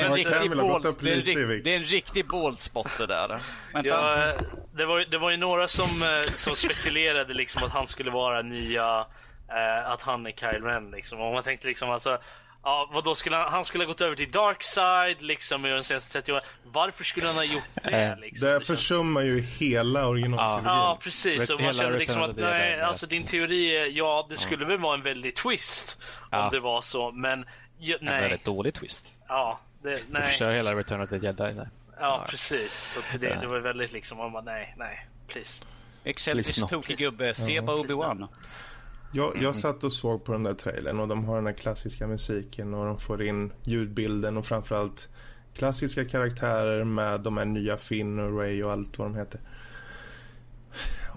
bold, upp det, är en lite i rik, vikt. det är en riktig bold spot det där. [LAUGHS] Ja, det, var, ju- det var ju några som, eh, som spekulerade liksom att han skulle vara nya, eh, att han är Kyle Ren liksom. Och man tänkte liksom alltså, ja vad då skulle han, han skulle ha gått över till Dark Side liksom i de senaste 30 åren. Varför skulle han ha gjort [LAUGHS] det Eh, liksom? Det känns- försummar ju hela originaltrilogin. Ja precis, och man kände liksom att nej, alltså din teori är, ja det skulle väl vara en väldig twist Ja. om det var så, men ju, En nej. väldigt dålig twist. Ja, det, Du nej. förstör hela Return of the Jedi. där. Ja precis, så det, det var väldigt liksom, man bara nej, nej, please. Lyssna. tokig gubbe, se på Obi-Wan. Jag, jag satt och såg på den där trailern och de har den där klassiska musiken och de får in ljudbilden och framförallt klassiska karaktärer med de här nya Finn och Ray och allt vad de heter.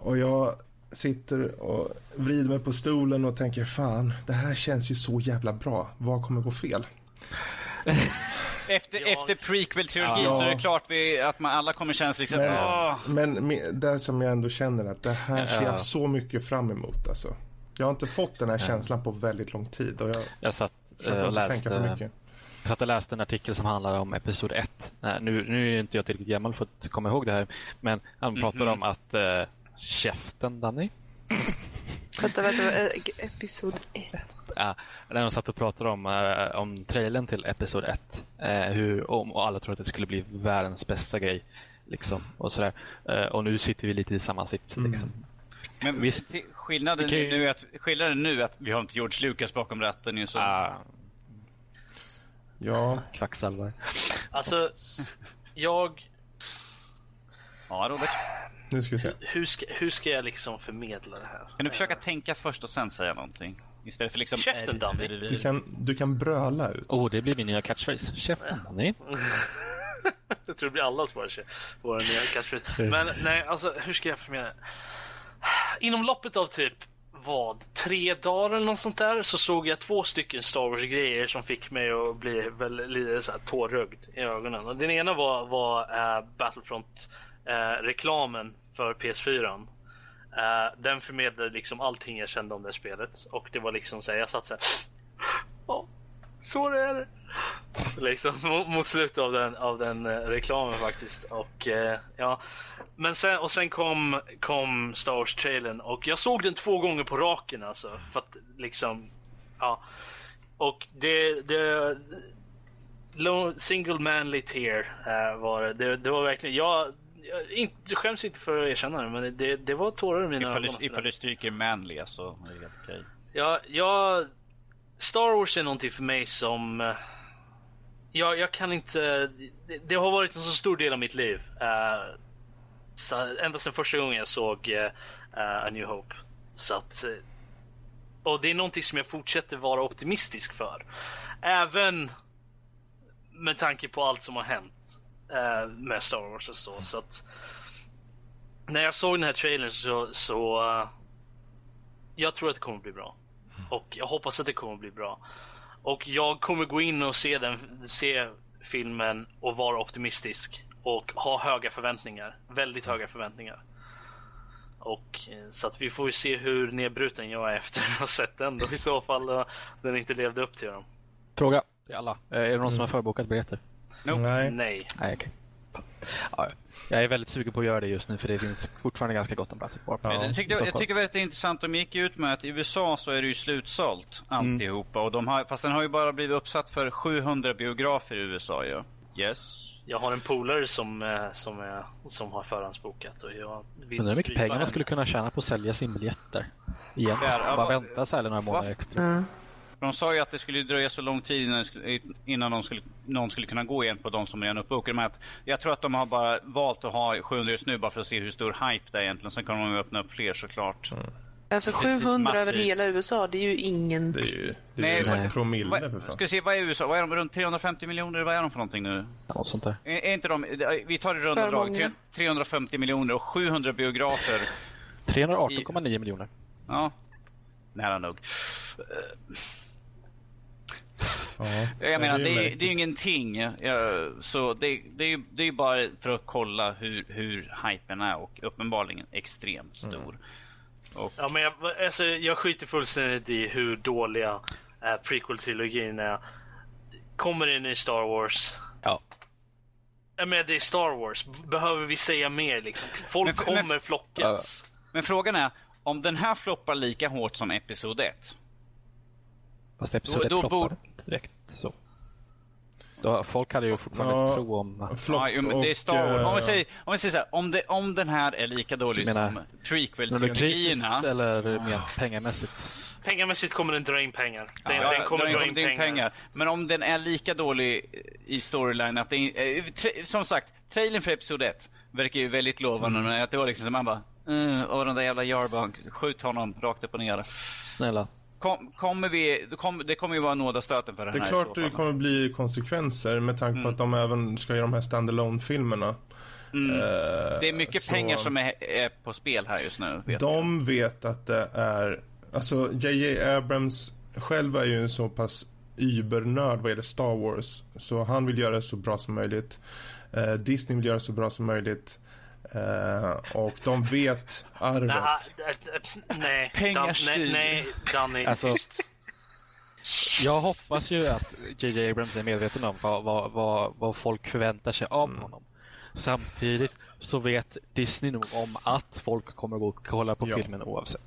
Och jag sitter och vrider mig på stolen och tänker fan, det här känns ju så jävla bra. Vad kommer gå fel? Efter, Ja. efter prequel-trilogin Ja. så är det klart vi, att man alla kommer känna liksom... Men, Åh. men me- det som jag ändå känner att det här ser Ja. jag så mycket fram emot alltså. Jag har inte fått den här känslan på väldigt lång tid och jag Jag satt eh, och för läste, mycket. jag satt och läste en artikel som handlar om Episod 1. Eh, Nu, nu är ju inte jag tillräckligt gammal för att komma ihåg det här. Men han pratar Mhm. om att eh, käften, Danny. [LAUGHS] Vänta, vänta. Episod 1. Ja, när de satt och pratade om, eh, om trailern till Episod 1. Eh, hur, om, och alla trodde att det skulle bli världens bästa grej. Liksom, och, sådär. Eh, och nu sitter vi lite i samma sits. Mm. Men Visst. skillnaden, ju- nu är att, skillnaden nu är att vi har inte George Lucas bakom ratten ju. Så. Ah, Ja, kvacksalvar. Alltså, jag, Ja, Robert. nu ska vi se. hur ska, hur ska jag liksom förmedla det här? Kan du försöka tänka först och sen säga någonting? Istället för liksom... Käften, Danny. Du kan, du kan bröla ut. Oh, det blir min nya catchphrase. Käften, Danny. [LAUGHS] Jag tror det blir allas vår, vår nya catchphrase. Men nej, alltså hur ska jag förmedla det? Inom loppet av typ vad, tre dagar eller något sånt där så såg jag två stycken Star Wars-grejer som fick mig att bli väl lite så här tårögd i ögonen. Och den ena var, var eh, äh, Battlefront-reklamen eh, äh, för PS4. Äh, eh, den förmedlade liksom allting jag kände om det spelet. Och det var liksom så här, jag satt så här. Ja, så är det. Liksom mot slutet av den, av den reklamen faktiskt. Och ja, men sen, och sen kom, kom Star Wars-trailern och jag såg den två gånger på raken alltså. För att liksom, ja. Och det, det single manly tear uh, var det. det. det. var verkligen, jag, jag inte, skäms inte för att erkänna det, men det, det var tårar i mina ögon. Ifall du stryker manly alltså, är det helt okej. Ja, jag, Star Wars är någonting för mig som uh, jag, jag kan inte, det, det, har varit en så stor del av mitt liv. Uh, så, ända sedan första gången jag såg uh, A New Hope. Så att, uh, och det är någonting som jag fortsätter vara optimistisk för. Även med tanke på allt som har hänt uh, med Star Wars och så. så att, när jag såg den här trailern så, så jag tror att det kommer bli bra. Och jag hoppas att det kommer bli bra. Och jag kommer gå in och se, den, se filmen och vara optimistisk och ha höga förväntningar. Väldigt höga förväntningar. Och eh, så att vi får ju se hur nedbruten jag är [LAUGHS] efter att ha sett den då i så fall. Den inte levde upp till dem. Fråga till alla. Eh, är det någon som har förbokat biljetter? Nope. Nej. Nej. Nej okay. Ja, jag är väldigt sugen på att göra det just nu för det finns fortfarande ganska gott om plats Ja. Jag, tyckte, jag tycker det är intressant. De gick ut med att i USA så är det ju slutsålt alltihopa. Mm. Och de har, fast den har ju bara blivit uppsatt för 700 biografer i USA ju. Yes. Jag har en polare som, eh, som, är, som har förhandsbokat och jag vill Undrar hur mycket pengar man skulle kunna tjäna på att sälja sin biljett där. Igen. Bara vänta så här några månader extra. Mm. De sa ju att det skulle dröja så lång tid innan, innan de skulle, någon skulle kunna gå igen på de som redan uppbokade. jag tror att de har bara valt att ha 700 just nu bara för att se hur stor hype det är egentligen. Sen kan de öppna upp fler såklart. Mm. Alltså 700 över hela USA, det är ju ingen... Det är ju, det är Nej, ju promille va, för fan. Ska vi se, vad är USA? Vad är de? Runt 350 miljoner? Vad är de för någonting nu? Ja, sånt där. Är, är inte de... Vi tar det runda drag. 350 miljoner och 700 biografer. 318,9 i... miljoner. Ja, nära nog. Ja, jag menar, det är, det är ju ingenting. Så det, det, är, det är bara för att kolla hur, hur hypen är och uppenbarligen extremt stor. Mm. Och... Ja, men jag, alltså, jag skiter fullständigt i hur dåliga äh, prequel-trilogin är. Kommer in i Star Wars. Ja. Jag menar, det är Star Wars. Behöver vi säga mer liksom? Folk men, kommer men, flockas. Men frågan är, om den här floppar lika hårt som Episod 1. Fast Episod 1 floppar bor... direkt så. Då, folk hade ju fortfarande ja, tro om... Ja, det är Star Wars. Om vi säger, om vi säger så här, om, det, om den här är lika dålig menar, som prequel-trilogierna... eller mer pengamässigt? Pengamässigt kommer den dra in pengar. Den, ja, den kommer dra in pengar. pengar. Men om den är lika dålig i storyline att det är, eh, Som sagt, trailern för Episod 1 verkar ju väldigt lovande. Mm. Att det var liksom så man bara... Uh, och den där jävla Jarbunk, skjut honom rakt upp och ner. Snälla. Kom, kommer vi, kom, det kommer ju vara nådastöten för den här. Det är klart det kommer bli konsekvenser med tanke på mm. att de även ska göra de här standalone filmerna mm. eh, det är mycket så... pengar som är, är, på spel här just nu. Vet de jag. vet att det är... Alltså, JJ Abrams själv är ju en så pass übernörd vad gäller Star Wars. Så han vill göra det så bra som möjligt. Eh, Disney vill göra det så bra som möjligt. Uh, och de vet arvet. nej, Pengar styr. Nej, Danny, alltså, Jag hoppas ju att JJ Abrams är medveten om vad, vad, vad, vad folk förväntar sig av mm. honom. Samtidigt så vet Disney nog om att folk kommer gå och kolla på ja. filmen oavsett.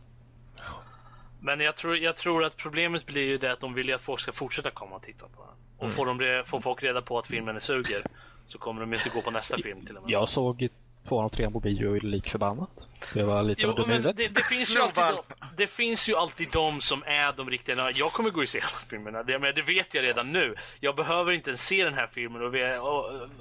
Men jag tror, jag tror att problemet blir ju det att de vill att folk ska fortsätta komma och titta på den. Och mm. får, de, får folk reda på att filmen är suger så kommer de inte gå på nästa film till och med. Jag såg tvåan och trean på bio lik förbannat. Det var lite jo, men det, det, finns ju alltid de, det finns ju alltid de som är de riktiga Jag kommer gå och se alla filmerna. Det, men det vet jag redan nu. Jag behöver inte ens se den här filmen och,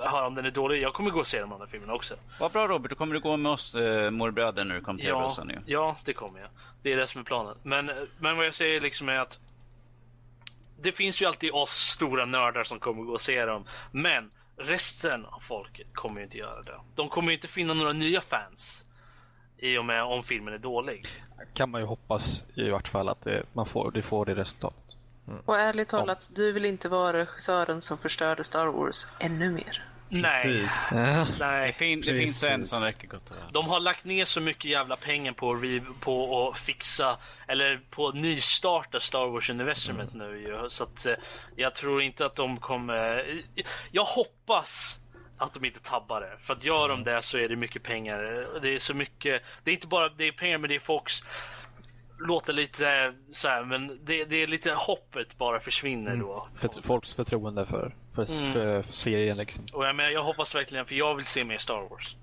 höra om den är dålig. Jag kommer gå och se de andra filmerna också. Vad bra Robert, då kommer du gå med oss äh, morbröder när du kommer till ja, nu. Ja, det kommer jag. Det är det som är planen. Men, men vad jag säger liksom är att det finns ju alltid oss stora nördar som kommer gå och se dem. Men Resten av folket kommer ju inte göra det. De kommer ju inte finna några nya fans. I och med om filmen är dålig. Kan man ju hoppas i vart fall att det, man får, det får det resultatet. Och ärligt talat, du vill inte vara regissören som förstörde Star Wars ännu mer. Nej, Precis. Det, nej. fin, det finns en som räcker gott och väl. De har lagt ner så mycket jävla pengar på, att på att fixa eller på att nystarta Star Wars-universumet nu ju. Så att eh, jag tror inte att de kommer... Jag hoppas att de inte tabbar det. För att gör de det så är det mycket pengar. Det är så mycket... Det är inte bara det är pengar men det är folks... Låter lite så här, men det, det är lite hoppet bara försvinner då. För, folks förtroende för, för, för serien liksom. Och jag, menar, jag hoppas verkligen, för jag vill se mer Star Wars.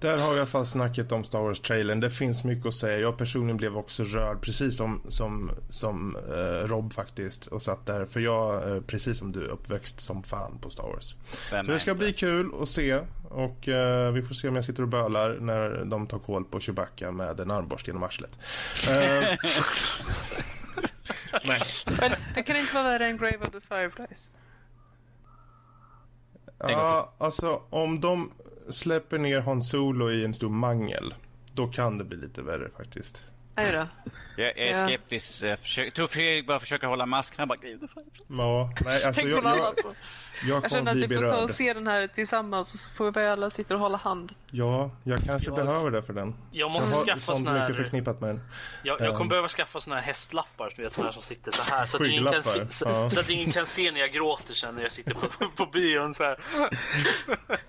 Där har vi i alla fall snacket om Star Wars-trailern. Det finns mycket att säga. Jag personligen blev också rörd, precis som, som, som eh, Rob faktiskt. Och satt där, för jag, eh, precis som du, uppväxt som fan på Star Wars. Vem Så det ska inte? bli kul att se. Och eh, vi får se om jag sitter och bölar när de tar koll på Chewbacca med en armborst genom arslet. [LAUGHS] Eh, nej. Men det kan inte vara värre än Grave of the Fireflies. Ja, alltså om de släpper ner Han Solo i en stor mangel, då kan det bli lite värre faktiskt. Jag är Ja. skeptisk. Jag försöker- tror Fredrik bara försöker hålla masken. Han bara. Ja, nej, alltså jag, jag. Jag Jag känner att vi får ta och se den här tillsammans och så får vi alla sitta och hålla hand. Ja, jag kanske behöver det för den. Jag Jag måste har skaffa sånt såna mycket här... förknippat med den. Jag, jag kommer Ehm. behöva skaffa såna här hästlappar, du vet, såna här som sitter så här. Så att, ingen kan se, så, ja. så att ingen kan se när jag gråter sen när jag sitter på, [LAUGHS] på bion så här.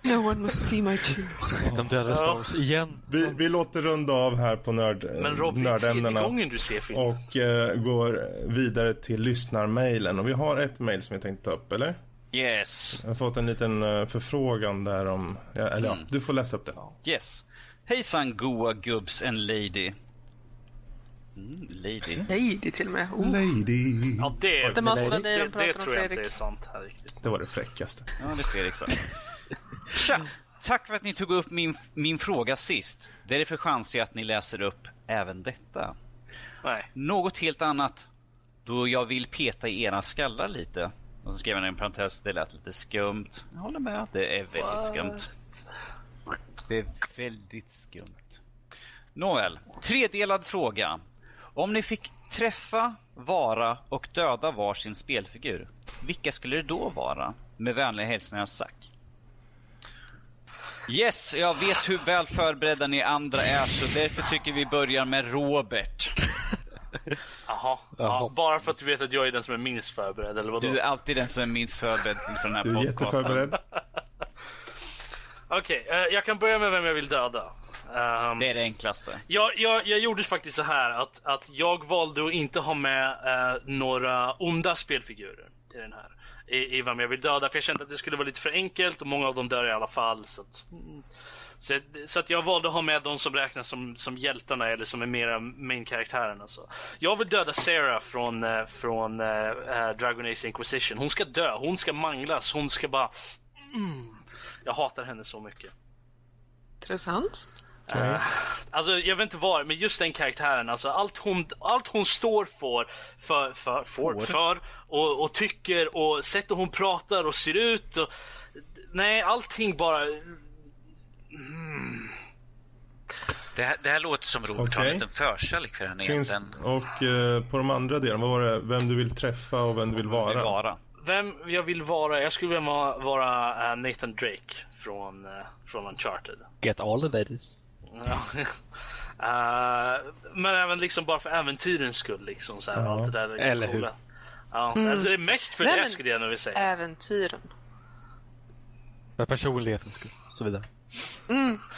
No one must see my tears. De dödade Star Wars igen. Vi, vi låter runda av här på nörd, Men Rob, nördämnena. gången du ser filmen. Och eh, går vidare till lyssnarmailen. Och vi har ett mail som jag tänkte ta upp, eller? Yes. Jag har fått en liten eh, förfrågan där om... Ja, eller ja, du får läsa upp det. Yes. Hejsan goa gubbs and lady. Mm, lady. Det är till och med. Oh. Lady. Ja, det, Det måste vara det, de det, om, tror jag inte är sant här riktigt. Det var det fräckaste. Ja, det är Fredrik så. Tja! Tack för att ni tog upp min, min fråga sist. Därför chansar jag att ni läser upp även detta. Nej. Något helt annat, då jag vill peta i era skallar lite. Och så skrev han en parentes, det lät lite skumt. Jag håller med, det är väldigt skumt. Det är väldigt skumt. Nåväl, tredelad fråga. Om ni fick träffa, vara och döda varsin spelfigur, vilka skulle det då vara? Med vänliga hälsningar Zack. Yes, jag vet hur väl förberedda ni andra är, så därför tycker vi börjar med Robert. Jaha. Jaha. Ja, bara för att du vet att jag är den som är minst förberedd, eller vadå? Du är alltid den som är minst förberedd för den här Du är podcasten. jätteförberedd. [LAUGHS] Okej, eh, jag kan börja med vem jag vill döda. Ehm, Det är det enklaste. Jag, jag, jag gjorde faktiskt så här att, att jag valde att inte ha med eh, några onda spelfigurer i den här. I, I vem jag vill döda, för jag kände att det skulle vara lite för enkelt och många av dem dör i alla fall. Så att, mm. Så, så att jag valde att ha med de som räknas som, som hjältarna eller som är mera main-karaktären. Alltså. Jag vill döda Sarah från, eh, från eh, Dragon Age Inquisition. Hon ska dö, hon ska manglas, hon ska bara... Mm. Jag hatar henne så mycket. Intressant. Eh, alltså jag vet inte var, men just den karaktären, alltså allt hon, allt hon står för, för, för, för, för och, och tycker och sättet hon pratar och ser ut. Och, nej, allting bara... Det här, det här låter som Robert har Okej. en liten förkärlek för henne Finns, egentligen. och eh, på de andra delarna, vad var det? Vem du vill träffa och vem du vill Vill vara? vara. Vem jag vill vara? Jag skulle vilja vara, vara eh, Nathan Drake från, eh, från Uncharted. Get all the ladies. Ja. [LAUGHS] Eh, men även liksom bara för äventyrens skull. Liksom, så här, Ja. allt det där liksom Eller hur? coola. Ja, alltså det är mest för Nej, det skulle jag nog vilja säga. Äventyren. För personlighetens skull. och Så vidare.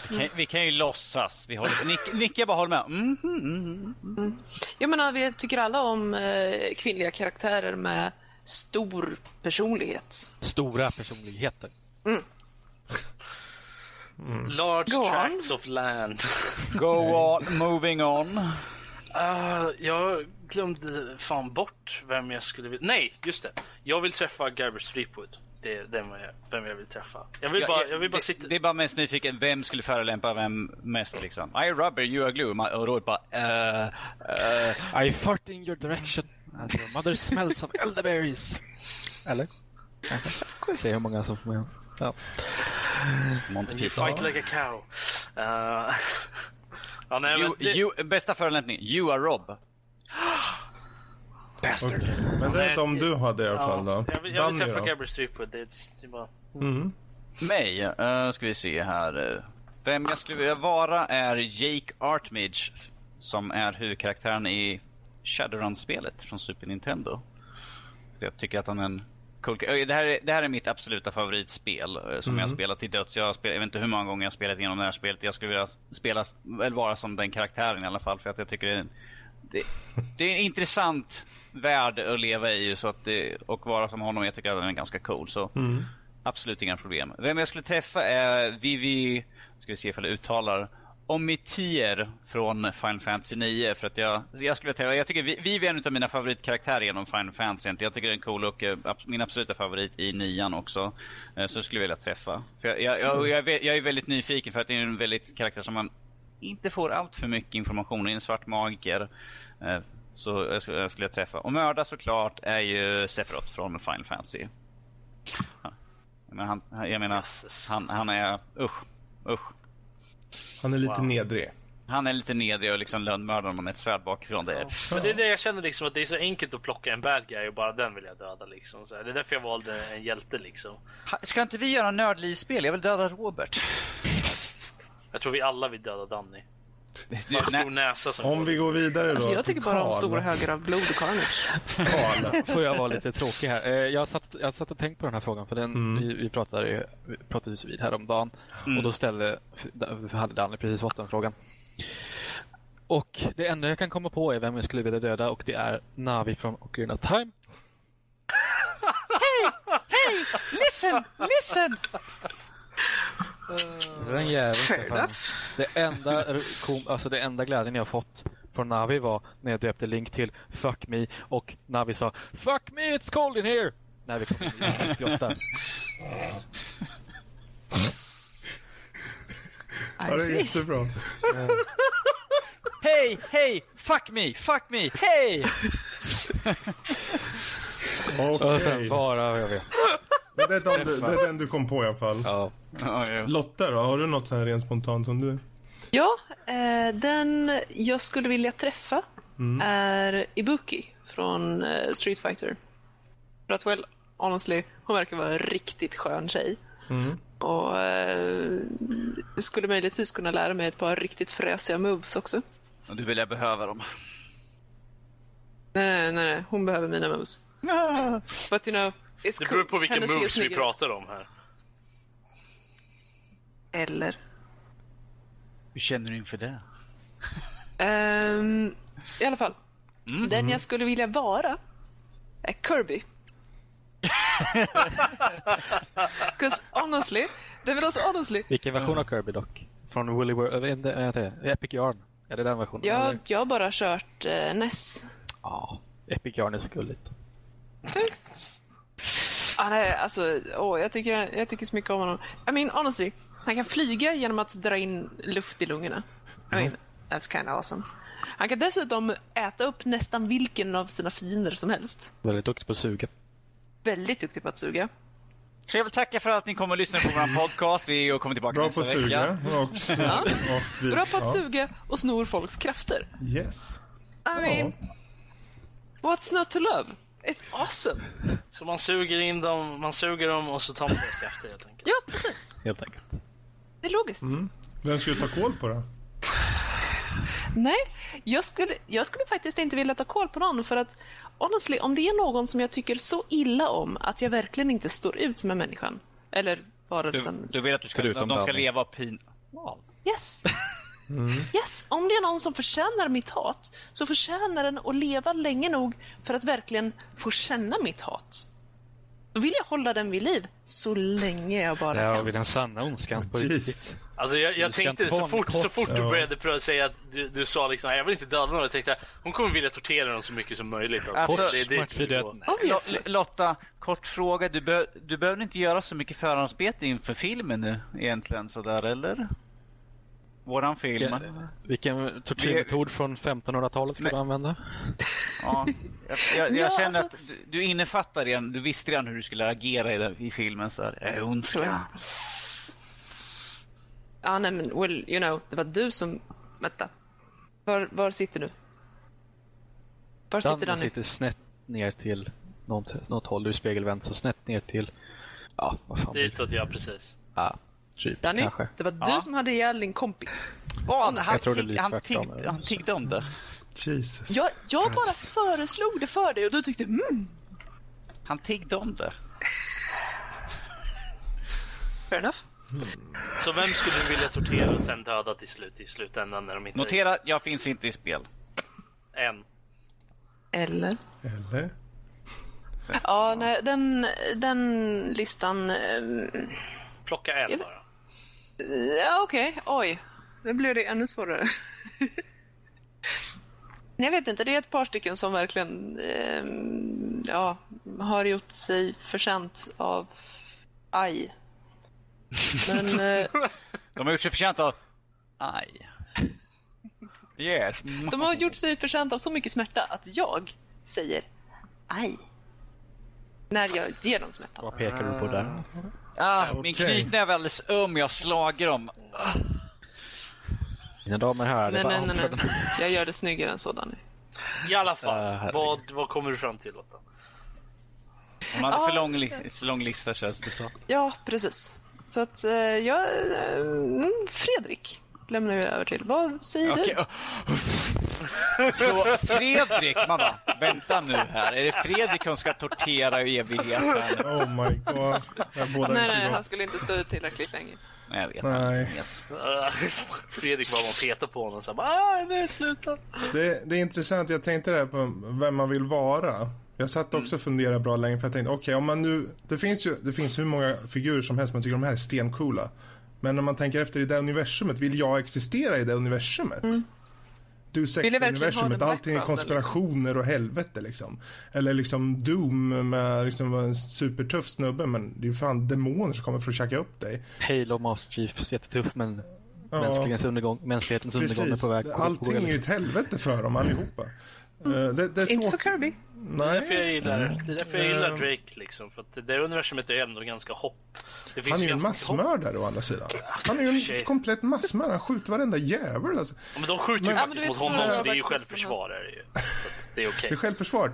Vi kan, vi kan ju låtsas. Vi håller, Nick, Nicke bara håller med. Mm, mm, mm. Jag menar, vi tycker alla om eh, kvinnliga karaktärer med stor personlighet. Stora personligheter. Large Go on. tracts of land. Go on, moving on. Ah, jag glömde fan bort vem jag skulle vilja... Nej, just det. Jag vill träffa Garber Streepwood. Det är den jag, vem jag vill träffa. Jag vill bara, jag vill bara det, sitta... det är bara mest nyfiken, vem skulle förolämpa vem mest liksom? I rubber, you are glue. Och Robert bara, uh, uh, I fart in your direction and your mother smells of elderberries. Eller? Kanske. Se hur många som får med. Ja. Monty You fight like a cow. Uh, [LAUGHS] ja, nej, You, men det, you, bästa förolämpning. You are Rob. Okej. Men det är de du hade i alla fall då. ja, jag vill, jag vill träffa? Gabriel Streepwood. Det är, bara... Mm. Mig? Uh, ska vi se här. Vem jag skulle vilja vara är Jake Artmage. Som är huvudkaraktären i Shadowrun-spelet från Super Nintendo. Så Jag tycker att han är en cool det här, är, det här är mitt absoluta favoritspel eh, som jag har spelat till döds. Jag, spelat, jag vet inte hur många gånger jag har spelat igenom det här spelet. Jag skulle vilja spela, eller vara som den karaktären i alla fall. För att jag tycker det är en, det, det är en intressant värld att leva i så att det, och vara som honom. Jag tycker att den är ganska cool. Så absolut inga problem. Vem jag skulle träffa är Vivi, ska vi se ifall jag uttalar, Omitier från Final Fantasy 9. För att jag, jag skulle träffa, jag tycker Vi- Vivi är en av mina favoritkaraktärer genom Final Fantasy. Jag tycker det är cool och eh, min absoluta favorit i nian också. Eh, Så skulle jag vilja träffa. För jag, jag, jag, jag, är jag är väldigt nyfiken för att det är en väldigt karaktär som man inte får allt för mycket information. Det är en svart magiker. Eh, Så jag skulle jag skulle träffa. Och mörda såklart är ju Sephiroth från Final Fantasy. Men han, jag menar, han, han är, usch, usch. Han är lite Wow. nedrig. Han är lite nedrig och liksom lönnmördar honom med ett svärd bakifrån. Det är, Men det är det jag känner liksom att det är så enkelt att plocka en bad guy och bara den vill jag döda liksom. Så det är därför jag valde en hjälte liksom. Ska inte vi göra nördlivsspel? Jag vill döda Robert. Jag tror vi alla vill döda Danny. Bara en Nej, stor näsa som Om vi går vidare då. Alltså jag tycker bara om stora högar av blod och carnage. Karl. [LAUGHS] Får jag vara lite tråkig här? Eh, Jag satt, jag satt och tänkt på den här frågan för den, Mm. vi, vi pratade, vi pratade vid häromdagen och då ställde, hade Danny precis fått den frågan. Och det enda jag kan komma på är vem jag skulle vilja döda och det är Navi från Ocarina of Time. listen, listen! Den jäveln. Det enda, kom, alltså det enda glädjen jag fått från Navi var när jag döpte Link till Fuck me och Navi sa Fuck me it's cold in here! När vi kom in i 68. Ja, det är jättebra. [LAUGHS] Hej, hej! Fuck me, fuck me, hej! [LAUGHS] Och Okej. sen bara, jag vet. Men Det, är den du, det är den du kom på i alla fall. Ja. Lotta då, har du något så här rent spontant som du? Ja, eh, den jag skulle vilja träffa Mm. är Ibuki från eh, Street Fighter. För att well, honestly, hon verkar vara en riktigt skön tjej. Mm. Och eh, skulle möjligtvis kunna lära mig ett par riktigt fräsiga moves också. Och du vill jag behöva dem. Nej, nej, nej, nej. hon behöver mina moves. But you know, it's Det cool. beror på vilka Hennes ser moves vi pratar om här. Eller? Hur känner du inför det? Ehm, I alla fall. Mm. Den jag skulle vilja vara är Kirby. [LAUGHS] 'Cause honestly, det vill alltså honestly, Vilken version av Kirby dock? Från Woolly World, äh, Epic Yarn? Är det den versionen? jag, eller? jag har bara kört eh, NES. Ja, Epic Yarn är skulligt. Ah, nej, alltså, åh, jag, tycker, jag tycker så mycket om honom. I mean, honestly, han kan flyga genom att dra in luft i lungorna. I mean, that's kind of awesome. Han kan dessutom äta upp nästan vilken av sina fiender som helst. Väldigt duktig på att suga. Väldigt duktig på att suga. Så jag vill tacka för att ni kom och lyssnade på vår podcast. Vi kommer tillbaka Bra nästa vecka. suga. Och, Ja. och vi, Bra på att ja. suga och snor folks krafter. Yes. I mean, what's not to love? It's awesome. Så man suger in dem, man suger dem och så tar man deras krafter helt enkelt. Ja, precis. Helt enkelt. Det är logiskt. Vem ska du ta koll på då? Nej, jag skulle, jag skulle faktiskt inte vilja ta koll på någon för att honestly, om det är någon som jag tycker så illa om att jag verkligen inte står ut med människan, eller Du, varelsen, du vill att du ska, de ska leva av pin... yes. [LAUGHS] Yes, om det är någon som förtjänar mitt hat så förtjänar den att leva länge nog för att verkligen få känna mitt hat. Då vill jag hålla den vid liv så länge jag bara Ja, kan. vid den sanna ondskan på riktigt. Alltså jag, jag tänkte så fort, så kort- fort du Ja. började pröva säga att du, du sa liksom jag vill inte döda någon, jag tänkte hon kommer vilja tortera dem så mycket som möjligt. Alltså, det, det, det. Lo- Lotta, kort fråga. Du, be du behöver inte göra så mycket förhandsbete inför filmen nu egentligen sådär, eller? Våran film. Vilken, vilken tortyrmetod från 1500-talet ska Men- du använda? Ja, jag, jag, jag Ja, känner alltså- att du, du innefattar redan, du visste redan hur du skulle agera i, den, i filmen. Så här, äh, ondska. Ja, nej men well, you know, det var du som... Vänta. Var, var sitter du? Var sitter Danny? sitter snett ner till något, något håll. Du är spegelvänd, så snett ner till... Ja, vad fan? Ditåt, ja precis. Ja, typ Danny, kanske. det var Ja. du som hade ihjäl din kompis. Jag Han, tror det tigg, blir han, tvärtom, tigg, eller han tiggde om det. Jesus. Jag, jag bara föreslog det för dig och du tyckte mm, Han tiggde om det. fair enough. Så vem skulle du vilja tortera och sen döda till slut i slutändan när de inte... Notera, jag finns inte i spel. En. Eller? Eller? Ja, nej, den, den listan... ehm, Plocka en Jag- bara. Ja, okej. Oj. Nu blev det ännu svårare. [LAUGHS] Jag vet inte, det är ett par stycken som verkligen ehm, ja, har gjort sig förtjänt av aj. Men [LAUGHS] eh, De har gjort sig förtjänta av... Aj. [LAUGHS] Yes. de har gjort sig förtjänt av så mycket smärta att jag säger aj. När jag ger dem smärtan. Vad pekar du på där? Ah, Min Okej. knytnäve är alldeles öm, jag har slagit dem. Mina damer det Nej, nej, nej, nej. Jag gör det snyggare än så, Danny. I alla fall, herregud. vad, vad kommer du fram till Lotta? De hade Ja. för lång, li- för lång lista känns det så. Ja, precis. Så att eh, jag... eh, mm, Fredrik lämnar vi över till. Vad säger Okej. du? Så Fredrik, man bara, vänta nu här. Är det Fredrik som ska tortera i evigheten? Oh my god. Jag Nej, inte nej, han skulle inte stå ut tillräckligt länge. Nej, jag vet Nej. inte. Yes. Fredrik bara var peta på honom och sa ah, nej, sluta. Det, det är intressant, jag tänkte där på vem man vill vara. Jag satt också och funderade bra länge för jag tänkte, okej om man nu, det finns ju, det finns hur många figurer som helst man tycker de här är stencoola. Men när man tänker efter i det universumet, vill jag existera i det universumet? Du Vill jag verkligen ha universumet den allting är backgrounden, konspirationer och helvete liksom. Eller liksom Doom med liksom en supertuff snubbe men det är ju fan demoner som kommer för att käka upp dig. Halo Master Chief, jättetuff men Ja. mänsklighetens undergång, mänsklighetens undergång är på väg. på- på allting är ju ett helvete för dem allihopa. Eh, Det, det är Inte för tråkigt. Kirby. Det är därför jag Nej, gillar, det är därför jag gillar Eh. Drake liksom. För att det där universumet är ändå ganska hopp. Det finns han är ju en mycket hopp. massmördare å andra sidan. Han är ju en komplett massmördare. Han skjuter varenda jävel. Alltså. Ja, Men de skjuter ju Men- Ja, faktiskt mot honom så det är ju självförsvar. Är det, ju. Det är okej. Det är självförsvar.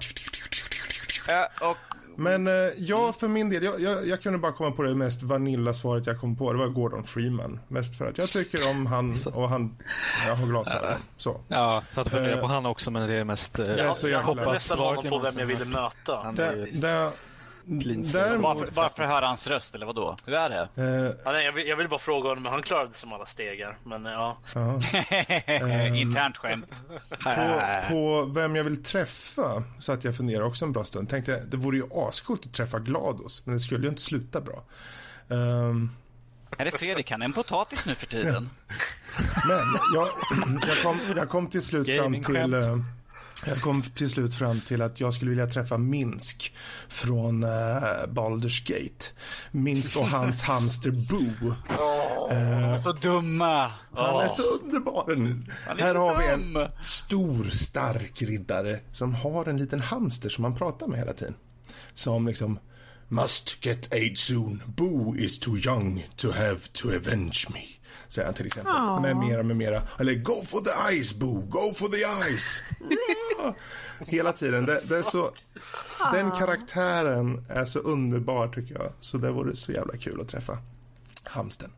Ja, och Men eh, jag för min del, jag, jag, jag kunde bara komma på det mest vanilla svaret jag kom på. Det var Gordon Freeman. Mest för att jag tycker om han och han, jag har glasögon. Så. Ja, satt och funderade Eh, på han också men det är mest... eh, Jag, så jag jäkla- hoppade nästan svar honom kan på vem jag ville möta. Han Det, det, Clean bara däremot, för, bara för att höra hans röst, eller vadå? Hur är det? eh, Ja, nej, jag, vill, jag vill bara fråga honom, men han klarade som alla stegar. Men ja, ja. [LAUGHS] Internt skämt. på, på vem jag vill träffa så att jag funderar också en bra stund. Tänkte det vore ju ascoolt att träffa Glados, men det skulle ju inte sluta bra. Ehm, Är det Fredrik? Han är en potatis nu för tiden. [LAUGHS] Men jag, jag, kom, jag kom till slut fram till... Jag kom till slut fram till att jag skulle vilja träffa Minsk från uh, Baldur's Gate. Minsk och hans [LAUGHS] hamster Boo. Eh, Så dumma! han är så underbar. Han är Här så har vi dum. en stor, stark riddare som har en liten hamster som han pratar med hela tiden. Som liksom Must get aid soon. Boo is too young to have to avenge me. Säger han till exempel. Med mera, med mera. Eller Go for the ice Boo, go for the ice. [LAUGHS] [LAUGHS] Hela tiden. Det, det är så, den karaktären är så underbar tycker jag. Så det vore så jävla kul att träffa hamsten.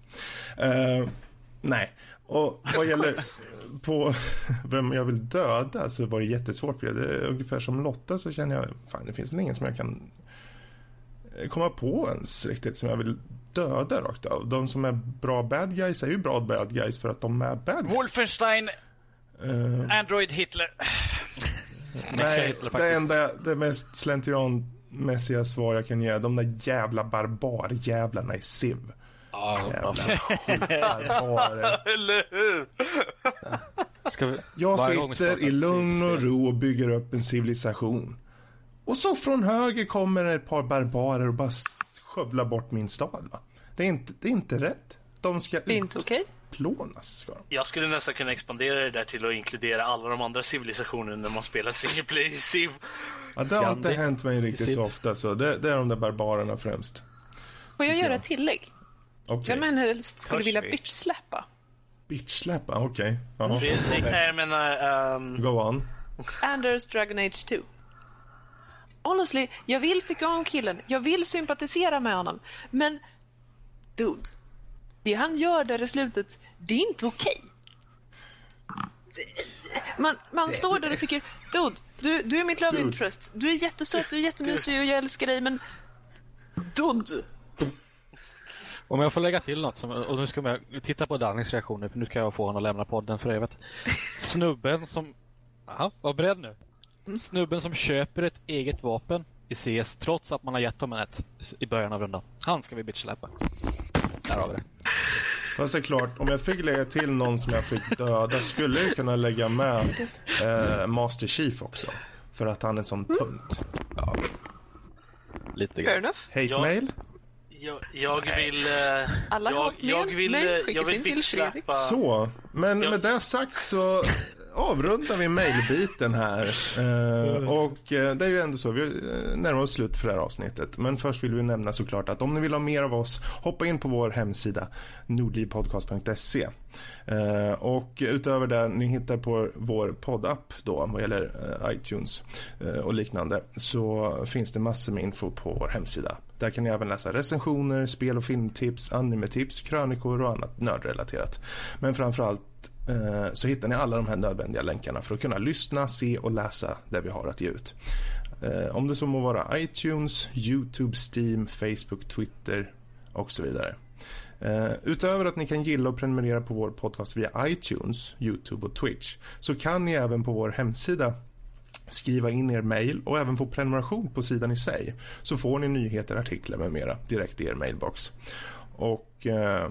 Eh, nej, och vad gäller på [LAUGHS] vem jag vill döda så var det jättesvårt för det. är ungefär som Lotta så känner jag, fan det finns väl ingen som jag kan komma på ens riktigt som jag vill döda rakt av. De som är bra bad guys är ju bra bad guys för att de är bad guys. Wolfenstein, Eh, Android, Hitler. nej, Hitler det enda, det mest slentrianmässiga svar jag kan ge, de där jävla barbarjävlarna i Civ. Jävla skitbarbarer. [LAUGHS] eller hur? Jag sitter i lugn och ro och bygger upp en civilisation. Och så från höger kommer ett par barbarer och bara skövlar bort min stad. Va? Det, är inte, det är inte rätt. De ska Det är inte okej. Utplånas. Ska de. Jag skulle nästan kunna expandera det där till att inkludera alla de andra civilisationerna när man spelar single player i Civ. Ja, det har Gandhi. inte hänt mig riktigt Civ. så ofta. Så det, det är de där barbarerna främst. Får jag göra ett tillägg? Vem än helst skulle vilja vi? bitch-släppa? Bitch-släppa, okej. Fredrik, nej jag menar... Um, Go on. Anders Dragon Age 2. Honestly, jag vill tycka om killen. Jag vill sympatisera med honom. Men, dude. Det han gör där i slutet, det är inte okej. Man, man står där och tycker, dude, du, du är mitt love Dude. interest. Du är jättesöt, du är jättemysig och jag älskar dig, men... Dude! Om jag får lägga till något, som, och nu ska jag titta på Dannys reaktioner, för nu ska jag få honom att lämna podden för evigt. Snubben som... Aha, var beredd nu. Snubben som köper ett eget vapen i CS trots att man har gett honom ett i början av rundan. Han ska vi bitchsläppa. Där har vi det. Fast det är klart, om jag fick lägga till någon som jag fick döda skulle jag kunna lägga med eh, Master Chief också. För att han är sån tunt. Ja. Lite Fair grann. enough. Hate Ja. mail? jag, jag vill... eh, Alla jag, jag vill, eh, jag vill in till Fredrik. bitchsläppa... Så, men med det sagt så avrundar vi mailbiten här. Eh, och eh, det är ju ändå så, vi eh, närmar oss slut för det här avsnittet. Men först vill vi nämna såklart att om ni vill ha mer av oss, hoppa in på vår hemsida nordlivpodcast.se. Eh, och utöver det ni hittar på vår poddapp då, vad gäller eh, iTunes och liknande, så finns det massor med info på vår hemsida. Där kan ni även läsa recensioner, spel och filmtips, animetips, krönikor och annat nördrelaterat. Men framförallt Eh, så hittar ni alla de här nödvändiga länkarna för att kunna lyssna, se och läsa det vi har att ge ut. Eh, om det så må vara iTunes, YouTube, Steam, Facebook, Twitter och så vidare. Eh, utöver att ni kan gilla och prenumerera på vår podcast via iTunes, YouTube och Twitch så kan ni även på vår hemsida skriva in er mail och även få prenumeration på sidan i sig så får ni nyheter, artiklar med mera direkt i er mailbox. Och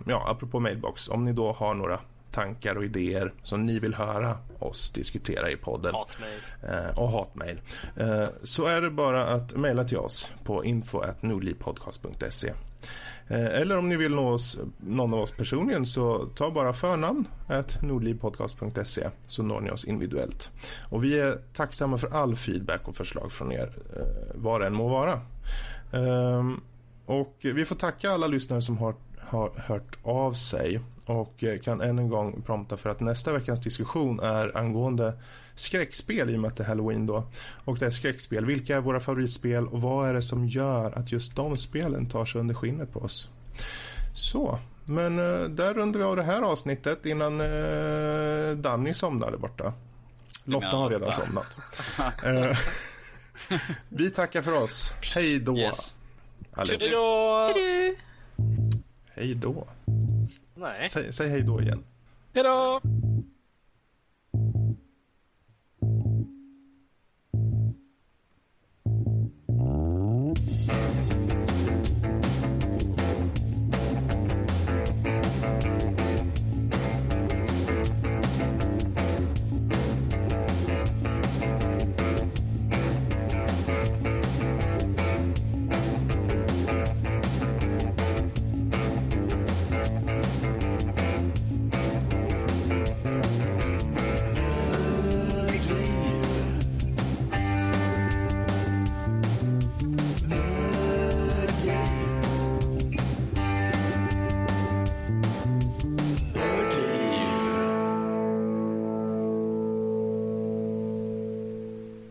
ja, apropå mailbox, om ni då har några tankar och idéer som ni vill höra oss diskutera i podden Hatmejl. eh, och hatmejl eh, så är det bara att mejla till oss på info.nordlivpodcast.se Eh, Eller om ni vill nå oss, någon av oss personligen så ta bara förnamn nordlivpodcast.se så når ni oss individuellt. Och vi är tacksamma för all feedback och förslag från er, eh, vad det än må vara. Ehm, Och vi får tacka alla lyssnare som har, har hört av sig och eh, kan än en gång prompta för att nästa veckans diskussion är angående skräckspel i och med att det är halloween då. Och det är skräckspel. Vilka är våra favoritspel och vad är det som gör att just de spelen tar sig under skinnet på oss? Så, men eh, där rundar vi av det här avsnittet innan eh, Danny somnade borta. Lotta har redan somnat. [LAUGHS] Eh, vi tackar för oss. Hej då. Yes. allihop. Hejdå! Hej då. Nej. Säg, säg hej då igen. Hej då!